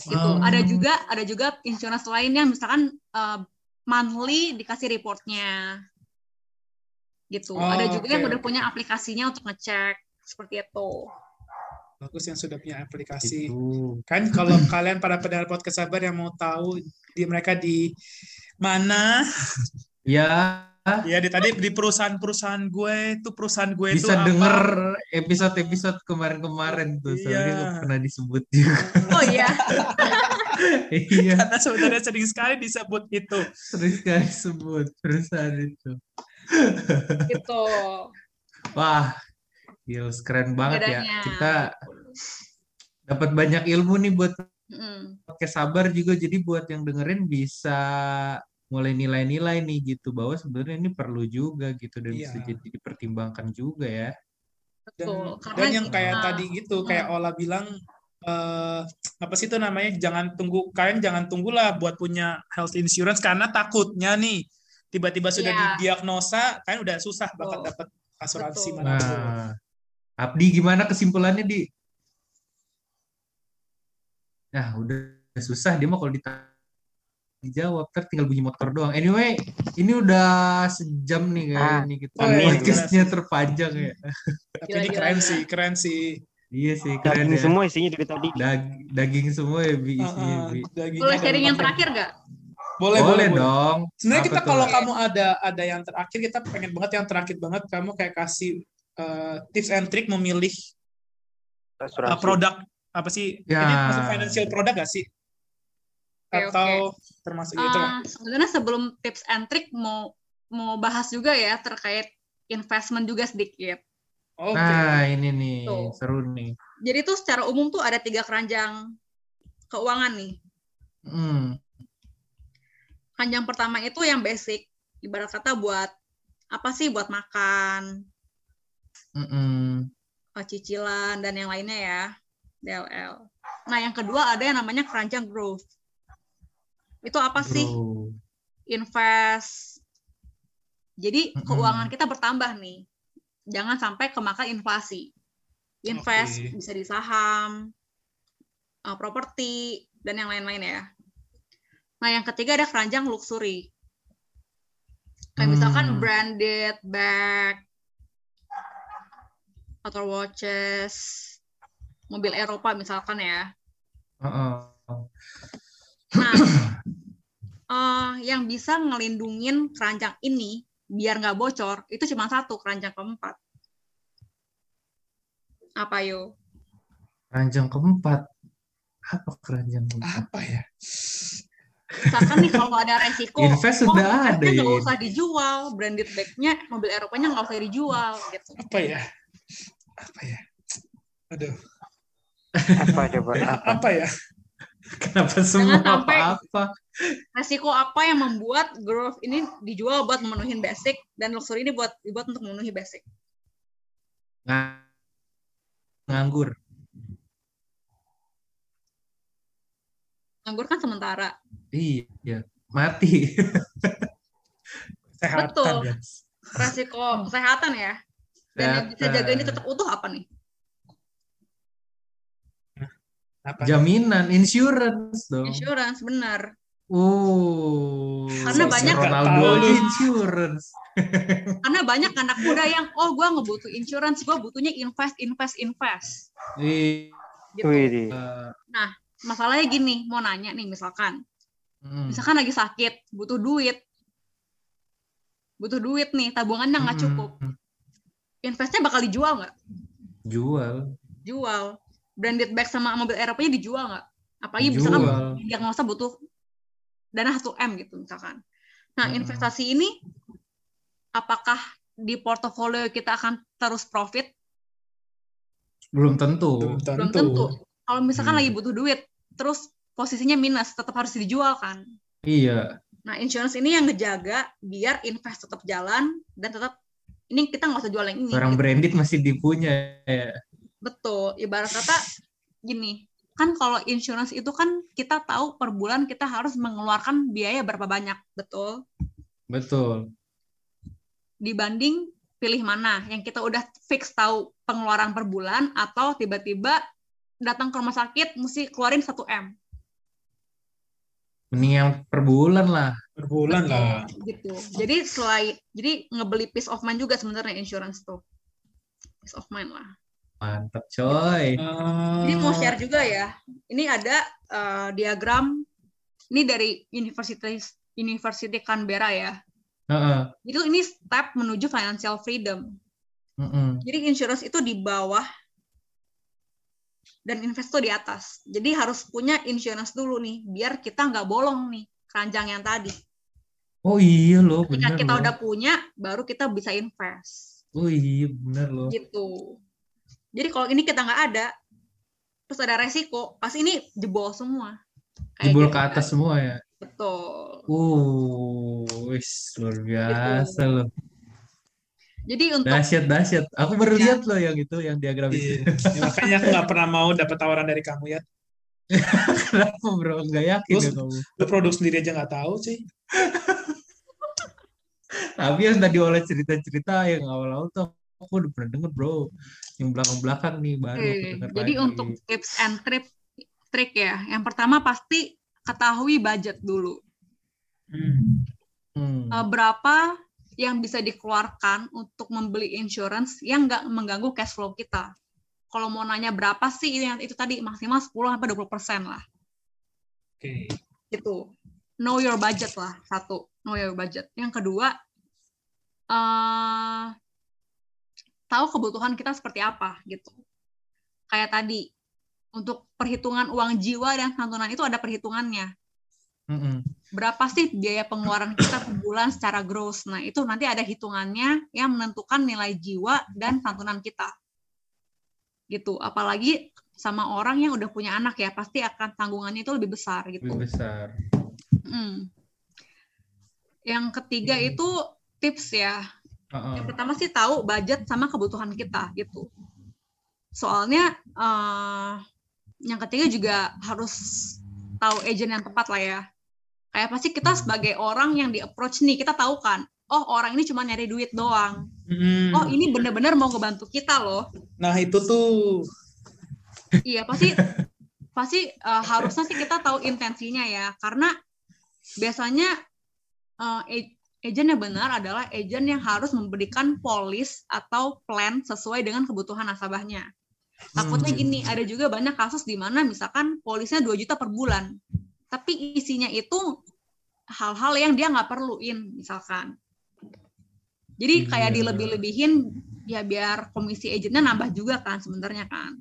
[SPEAKER 4] Gitu.
[SPEAKER 1] Oh.
[SPEAKER 4] Ada juga ada juga insurance lainnya, misalkan eh, monthly dikasih reportnya, gitu.
[SPEAKER 1] Oh,
[SPEAKER 4] ada juga yang
[SPEAKER 1] oke,
[SPEAKER 4] udah punya aplikasinya untuk ngecek, seperti itu.
[SPEAKER 1] Bagus yang sudah punya aplikasi.
[SPEAKER 2] Itu.
[SPEAKER 1] Kan kalau kalian para pendengar podcast sabar yang mau tahu di mereka di mana
[SPEAKER 2] Ya,
[SPEAKER 1] ya di tadi di perusahaan-perusahaan gue itu perusahaan gue itu
[SPEAKER 2] bisa
[SPEAKER 1] apa?
[SPEAKER 2] denger episode-episode kemarin-kemarin tuh, soalnya
[SPEAKER 1] Iya.
[SPEAKER 2] pernah disebut juga.
[SPEAKER 4] Oh iya,
[SPEAKER 2] iya,
[SPEAKER 1] karena sebenarnya sering sekali disebut itu.
[SPEAKER 2] sering sekali sebut perusahaan itu.
[SPEAKER 4] gitu.
[SPEAKER 2] Wah, Gils, keren banget ya.
[SPEAKER 4] Bedanya.
[SPEAKER 2] Kita dapat banyak ilmu nih buat
[SPEAKER 4] Mm.
[SPEAKER 2] pakai sabar juga. Jadi buat yang dengerin bisa mulai nilai-nilai nih gitu bahwa sebenarnya ini perlu juga gitu dan bisa
[SPEAKER 1] Iya.
[SPEAKER 2] jadi dipertimbangkan juga ya.
[SPEAKER 1] Dan,
[SPEAKER 4] Betul.
[SPEAKER 1] dan
[SPEAKER 4] Karena
[SPEAKER 1] yang kayak
[SPEAKER 4] kita-
[SPEAKER 1] tadi gitu, kayak Ola bilang eh, apa sih itu namanya? Jangan tunggu kalian jangan tunggulah buat punya health insurance karena takutnya nih tiba-tiba sudah
[SPEAKER 4] Iya.
[SPEAKER 1] didiagnosa kan udah susah bakal dapat asuransi
[SPEAKER 4] Betul.
[SPEAKER 1] mana pun.
[SPEAKER 2] Nah, Abdi gimana kesimpulannya di? Nah, udah susah dia mah kalau ditanya dijawab ter tinggal bunyi motor doang. Anyway, ini udah sejam nih kayaknya
[SPEAKER 3] Ah,
[SPEAKER 2] nih kita
[SPEAKER 1] iya,
[SPEAKER 2] podcastnya terpanjang ya.
[SPEAKER 1] Tapi
[SPEAKER 4] Gila,
[SPEAKER 1] ini
[SPEAKER 4] gila,
[SPEAKER 1] keren sih, keren sih.
[SPEAKER 2] Iya sih keren
[SPEAKER 3] Daging
[SPEAKER 2] ya.
[SPEAKER 3] semua isinya dari tadi.
[SPEAKER 2] Dag- daging semua ya bi
[SPEAKER 1] Ah,
[SPEAKER 2] isinya
[SPEAKER 1] ah,
[SPEAKER 2] bi.
[SPEAKER 4] Boleh sharing yang terakhir nggak?
[SPEAKER 1] Boleh, boleh,
[SPEAKER 2] Boleh dong.
[SPEAKER 1] Sebenarnya kita kalau kamu ada ada yang terakhir kita pengen banget yang terakhir banget kamu kayak kasih eh, tips and trick memilih
[SPEAKER 3] Asuransi.
[SPEAKER 1] produk apa sih?
[SPEAKER 2] Ya.
[SPEAKER 1] Ini masuk financial product gak sih?
[SPEAKER 4] Oke,
[SPEAKER 1] Atau termasuk itu lah.
[SPEAKER 4] Eh, sebenarnya sebelum tips and trick mau mau bahas juga ya terkait investment juga sedikit.
[SPEAKER 1] Oke.
[SPEAKER 2] Nah, ini nih
[SPEAKER 4] Tuh.
[SPEAKER 2] seru nih.
[SPEAKER 4] Jadi tuh secara umum tuh ada tiga keranjang keuangan nih.
[SPEAKER 2] Hmm.
[SPEAKER 4] Keranjang pertama itu yang basic, ibarat kata buat apa sih? Buat makan,
[SPEAKER 2] Mm-mm.
[SPEAKER 4] cicilan dan yang lainnya ya, DLL. Nah, yang kedua ada yang namanya keranjang growth. Itu apa sih?
[SPEAKER 2] Bro.
[SPEAKER 4] Invest. Jadi
[SPEAKER 2] Mm-mm.
[SPEAKER 4] keuangan kita bertambah nih. Jangan sampai kemakan inflasi. Invest
[SPEAKER 1] Oke.
[SPEAKER 4] bisa di saham, uh, properti, dan yang lain-lain ya. Nah, yang ketiga ada keranjang luxury. Kayak misalkan
[SPEAKER 2] Hmm.
[SPEAKER 4] branded bag, atau watches, mobil Eropa misalkan ya.
[SPEAKER 2] Heeh.
[SPEAKER 4] Nah, eh, yang bisa ngelindungin keranjang ini biar nggak bocor itu cuma satu keranjang keempat. Apa yo?
[SPEAKER 2] Keranjang keempat. Apa keranjang keempat?
[SPEAKER 1] Apa ya?
[SPEAKER 4] Misalkan nih kalau ada resiko,
[SPEAKER 2] Invest
[SPEAKER 4] oh,
[SPEAKER 2] sudah ada
[SPEAKER 4] nggak usah dijual, branded bag-nya, mobil Eropanya nggak usah dijual gitu.
[SPEAKER 1] Apa ya? Apa ya? Aduh,
[SPEAKER 3] Apa coba? Apa?
[SPEAKER 1] apa ya?
[SPEAKER 2] Kenapa semua apa-apa?
[SPEAKER 4] Resiko apa yang membuat growth ini dijual buat memenuhi basic dan luxury ini buat dibuat untuk memenuhi basic?
[SPEAKER 2] Nga- Nganggur.
[SPEAKER 4] Nganggur kan sementara.
[SPEAKER 2] Iya. Mati.
[SPEAKER 1] Kesehatan
[SPEAKER 4] Betul.
[SPEAKER 1] ya.
[SPEAKER 4] Resiko kesehatan ya. Dan yang bisa jaga ini tetap utuh apa nih?
[SPEAKER 1] Apa?
[SPEAKER 2] Jaminan, insurance dong.
[SPEAKER 4] Insurance, benar.
[SPEAKER 2] Oh.
[SPEAKER 4] Karena banyak-
[SPEAKER 2] Ronaldo insurance.
[SPEAKER 4] Karena banyak anak muda yang, oh gue nggak butuh insurance, gue butuhnya invest, invest, invest.
[SPEAKER 2] Iya.
[SPEAKER 4] Gitu.
[SPEAKER 3] Wih,
[SPEAKER 4] Masalahnya gini, mau nanya nih misalkan,
[SPEAKER 2] Hmm.
[SPEAKER 4] misalkan lagi sakit, butuh duit, butuh duit nih, tabungannya nggak
[SPEAKER 2] Hmm.
[SPEAKER 4] Investnya bakal dijual nggak?
[SPEAKER 2] Jual.
[SPEAKER 4] Jual. Branded bag sama mobil Eropanya dijual nggak? Apalagi misalkan
[SPEAKER 2] Jual.
[SPEAKER 4] diagnosa butuh dana 1 m gitu misalkan. Nah
[SPEAKER 2] Hmm.
[SPEAKER 4] investasi ini, apakah di portofolio kita akan terus profit?
[SPEAKER 2] Belum tentu.
[SPEAKER 1] Belum tentu.
[SPEAKER 4] Belum tentu. Kalau misalkan
[SPEAKER 2] Hmm.
[SPEAKER 4] lagi butuh duit, terus posisinya minus, tetap harus dijual kan?
[SPEAKER 2] Iya.
[SPEAKER 4] Nah, insurance ini yang ngejaga biar invest tetap jalan dan tetap ini kita nggak usah jual yang ini.
[SPEAKER 2] Barang
[SPEAKER 4] gitu.
[SPEAKER 2] branded masih dipunya ya.
[SPEAKER 4] Betul. Ibarat kata gini, kan kalau insurance itu kan kita tahu per bulan kita harus mengeluarkan biaya berapa banyak, betul?
[SPEAKER 2] Betul.
[SPEAKER 4] Dibanding pilih mana yang kita udah fix tahu pengeluaran per bulan atau tiba-tiba datang ke rumah sakit mesti keluarin 1 m.
[SPEAKER 2] Mending yang per bulan lah.
[SPEAKER 1] Per bulan lah.
[SPEAKER 4] gitu. Jadi selain jadi ngebeli peace of mind juga sebenarnya insurance tuh. Peace of mind lah.
[SPEAKER 2] Mantap coy.
[SPEAKER 4] Jadi mau
[SPEAKER 1] Eh,
[SPEAKER 4] share juga ya. Ini ada eh, diagram ini dari University University Canberra ya.
[SPEAKER 2] Heeh.
[SPEAKER 4] Jadi ini step menuju financial freedom.
[SPEAKER 2] Heeh.
[SPEAKER 4] Jadi insurance itu di bawah dan invest tuh di atas. Jadi harus punya insurance dulu nih, biar kita nggak bolong nih keranjang yang tadi.
[SPEAKER 2] Oh iya loh,
[SPEAKER 4] Ketika
[SPEAKER 2] bener
[SPEAKER 4] kita
[SPEAKER 2] loh.
[SPEAKER 4] udah punya, baru kita bisa invest.
[SPEAKER 2] Oh iya bener loh.
[SPEAKER 4] gitu. Jadi kalau ini kita nggak ada, terus ada resiko, pasti ini jebol semua. Kayak
[SPEAKER 2] Jebol
[SPEAKER 4] gitu
[SPEAKER 2] ke atas
[SPEAKER 4] kan.
[SPEAKER 2] semua ya.
[SPEAKER 4] Betul.
[SPEAKER 2] Uh, wis luar biasa
[SPEAKER 4] Gitu.
[SPEAKER 2] loh.
[SPEAKER 4] Jadi untuk
[SPEAKER 2] Dahsyat dahsyat. Aku baru
[SPEAKER 4] Ya.
[SPEAKER 2] lihat loh yang itu, yang diagram itu.
[SPEAKER 1] Iya. Ya, makanya aku nggak pernah mau dapat tawaran dari kamu ya.
[SPEAKER 2] Kenapa bro? Gak yakin
[SPEAKER 1] Terus-
[SPEAKER 2] ya kamu.
[SPEAKER 1] Lu produk sendiri aja nggak tahu sih.
[SPEAKER 2] Tapi yang tadi oleh cerita-cerita yang awal-awal tuh aku udah pernah denger bro. Yang belakang-belakang nih baru aku
[SPEAKER 4] Oke, jadi
[SPEAKER 2] lagi.
[SPEAKER 4] untuk tips and trip trik ya. Yang pertama pasti ketahui budget dulu.
[SPEAKER 1] Hmm.
[SPEAKER 2] Hmm.
[SPEAKER 4] Eh, berapa yang bisa dikeluarkan untuk membeli insurance yang nggak mengganggu cash flow kita. Kalau mau nanya berapa sih yang itu tadi maksimal 10 sampai 20 persen lah.
[SPEAKER 1] Oke.
[SPEAKER 4] gitu know your budget lah satu know your budget yang kedua eh tahu kebutuhan kita seperti apa gitu kayak tadi untuk perhitungan uang jiwa dan santunan itu ada perhitungannya
[SPEAKER 2] Mm-mm.
[SPEAKER 4] berapa sih biaya pengeluaran kita per bulan secara gross nah itu nanti ada hitungannya yang menentukan nilai jiwa dan santunan kita gitu apalagi sama orang yang udah punya anak ya pasti akan tanggungannya itu lebih besar gitu
[SPEAKER 2] Lebih besar.
[SPEAKER 4] Hmm. Yang ketiga
[SPEAKER 2] Hmm.
[SPEAKER 4] itu tips ya.
[SPEAKER 2] Heeh.
[SPEAKER 4] Yang pertama sih tahu budget sama kebutuhan kita gitu. Soalnya eh, yang ketiga juga harus tahu agent yang tepat lah ya. Kayak pasti kita
[SPEAKER 1] Hmm.
[SPEAKER 4] sebagai orang yang di approach nih, kita tahu kan, oh orang ini cuma nyari duit doang.
[SPEAKER 1] Mm.
[SPEAKER 4] Oh ini bener-bener mau ngebantu kita loh.
[SPEAKER 1] Nah itu tuh.
[SPEAKER 4] Iya pasti pasti uh, harusnya sih kita tahu intensinya ya, karena biasanya uh, agent yang benar adalah agent yang harus memberikan polis atau plan sesuai dengan kebutuhan nasabahnya. Takutnya
[SPEAKER 1] Hmm.
[SPEAKER 4] gini, ada juga banyak kasus di mana misalkan polisnya 2 juta per bulan, tapi isinya itu hal-hal yang dia nggak perluin, misalkan. Jadi kayak
[SPEAKER 2] Iya.
[SPEAKER 4] dilebih-lebihin, ya biar komisi agentnya nambah juga kan sebenarnya kan.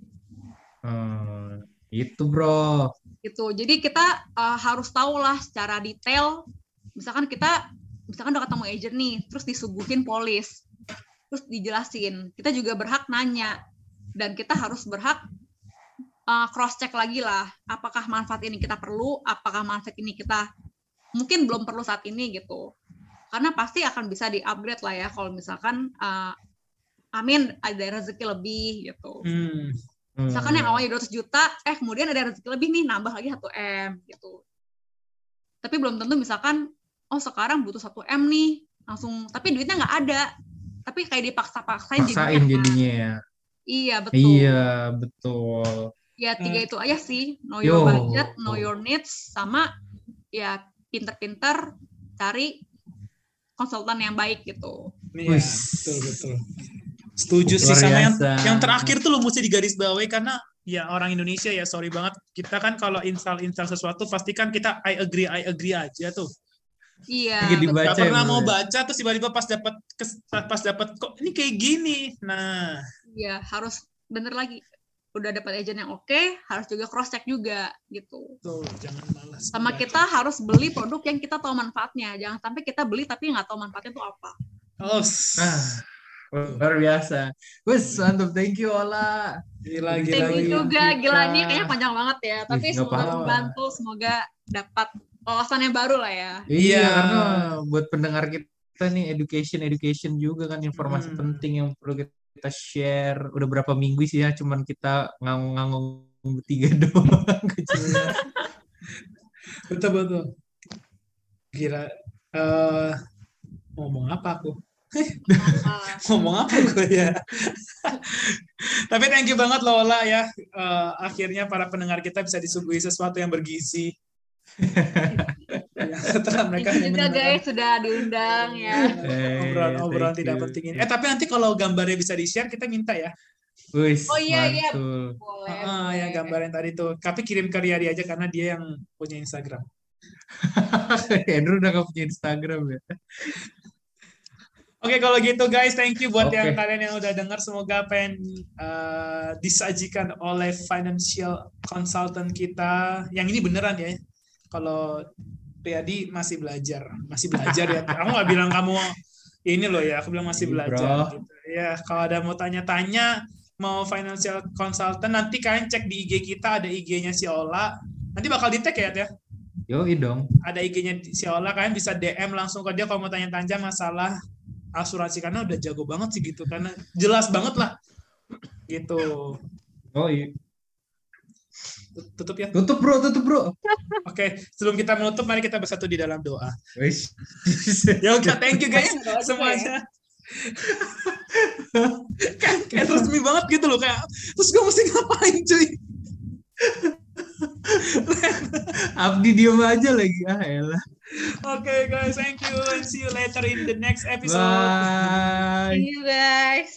[SPEAKER 2] Hmm, itu bro.
[SPEAKER 4] gitu. Jadi kita uh, harus tahu lah secara detail. Misalkan kita, misalkan udah ketemu agent nih, terus disuguhin polis, terus dijelasin. Kita juga berhak nanya dan kita harus berhak uh, cross check lagi lah. Apakah manfaat ini kita perlu? Apakah manfaat ini kita mungkin belum perlu saat ini gitu. Karena pasti akan bisa di upgrade lah ya kalau misalkan uh, Amin ada rezeki lebih gitu
[SPEAKER 1] Hmm.
[SPEAKER 4] misalkan yang awalnya 200 juta eh kemudian ada rezeki lebih nih nambah lagi 1 m gitu tapi belum tentu misalkan oh sekarang butuh 1 m nih langsung tapi duitnya nggak ada tapi kayak dipaksa-paksain
[SPEAKER 2] paksain
[SPEAKER 4] jadinya.
[SPEAKER 2] jadinya ya.
[SPEAKER 4] iya betul
[SPEAKER 2] Iya betul.
[SPEAKER 4] Ya tiga
[SPEAKER 1] Hmm.
[SPEAKER 4] itu aja sih know
[SPEAKER 2] Yo.
[SPEAKER 4] your budget know your needs sama ya pinter-pinter cari konsultan yang baik gitu
[SPEAKER 1] Iya, betul betul. Setuju sih sama yang yang terakhir tuh lo mesti digaris bawahi karena ya orang Indonesia ya sorry banget kita kan kalau install install sesuatu pasti kan kita I agree I agree aja tuh.
[SPEAKER 4] iya betul.
[SPEAKER 2] dibaca
[SPEAKER 1] Gak pernah
[SPEAKER 2] ya,
[SPEAKER 1] mau
[SPEAKER 2] ya?
[SPEAKER 1] baca terus tiba-tiba pas dapat kes- pas dapat kok ini kayak gini. Nah,
[SPEAKER 4] iya harus bener lagi udah dapat agent yang oke harus juga cross check juga gitu
[SPEAKER 1] tuh jangan malas.
[SPEAKER 4] sama
[SPEAKER 1] membaca.
[SPEAKER 4] kita harus beli produk yang kita tahu manfaatnya jangan sampai kita beli tapi nggak tahu manfaatnya itu apa
[SPEAKER 1] Oh,
[SPEAKER 2] Ah, luar biasa. Wes, mantap. Thank you Ola.
[SPEAKER 1] gila
[SPEAKER 2] Thank
[SPEAKER 1] gila.
[SPEAKER 4] thank you
[SPEAKER 1] gila.
[SPEAKER 4] juga
[SPEAKER 2] kita.
[SPEAKER 4] gila ini kayaknya panjang banget ya tapi
[SPEAKER 2] nggak
[SPEAKER 4] semoga membantu semoga dapat wawasan yang baru lah ya
[SPEAKER 2] Iya,
[SPEAKER 1] Iya.
[SPEAKER 2] karena buat pendengar kita nih education education juga kan informasi
[SPEAKER 1] Hmm.
[SPEAKER 2] penting yang perlu kita share. Udah berapa minggu sih ya cuman kita ngangong-ngangong bertiga doang kecilnya.
[SPEAKER 1] Betul betul. Gila. Eh ngomong apa aku? Ngomong apa gue ya tapi thank you banget Lola ya Eh, akhirnya para pendengar kita bisa disuguhi sesuatu yang bergizi ya, setelah mereka
[SPEAKER 4] juga
[SPEAKER 1] mendengarkan
[SPEAKER 4] guys sudah diundang ya
[SPEAKER 2] Eh,
[SPEAKER 1] obrolan-obrolan tidak
[SPEAKER 2] you.
[SPEAKER 1] penting ini eh tapi nanti kalau gambarnya bisa di share kita minta ya
[SPEAKER 2] Wis,
[SPEAKER 4] Oh, iya, iya. boleh
[SPEAKER 1] Ah, yang
[SPEAKER 4] boleh.
[SPEAKER 1] gambar yang tadi tuh tapi kirim ke Riyadi aja karena dia yang punya Instagram
[SPEAKER 2] Andrew udah gak punya Instagram ya.
[SPEAKER 1] Oke kalau gitu guys, thank you buat
[SPEAKER 2] Oke.
[SPEAKER 1] yang kalian yang udah dengar. Semoga apa yang eh, disajikan oleh financial consultant kita, yang ini beneran ya. Kalau Riyadi masih belajar, masih belajar ya. Kamu nggak bilang kamu ini loh ya, aku bilang masih
[SPEAKER 2] Iya,
[SPEAKER 1] belajar.
[SPEAKER 2] bro.
[SPEAKER 1] Gitu. Ya kalau ada mau tanya-tanya, mau financial consultant, nanti kalian cek di IG kita ada IG-nya si Ola. Nanti bakal di tag ya, Teh?
[SPEAKER 2] Yoi dong.
[SPEAKER 1] ada IG-nya si Ola kalian bisa DM langsung ke dia kalau mau tanya-tanya masalah asuransi karena udah jago banget sih gitu karena jelas banget lah gitu
[SPEAKER 2] Oh iya.
[SPEAKER 1] Tutup ya
[SPEAKER 2] Tutup bro, tutup bro.
[SPEAKER 1] oke sebelum kita menutup mari kita bersatu di dalam doa ya udah thank you guys
[SPEAKER 4] juga ya.
[SPEAKER 1] semuanya kayak, kayak resmi banget gitu loh kayak terus gue mesti ngapain cuy
[SPEAKER 2] Abdi diem aja lagi. Ah elah.
[SPEAKER 1] oke guys thank you and see you later in the next episode
[SPEAKER 2] Bye.
[SPEAKER 4] See you guys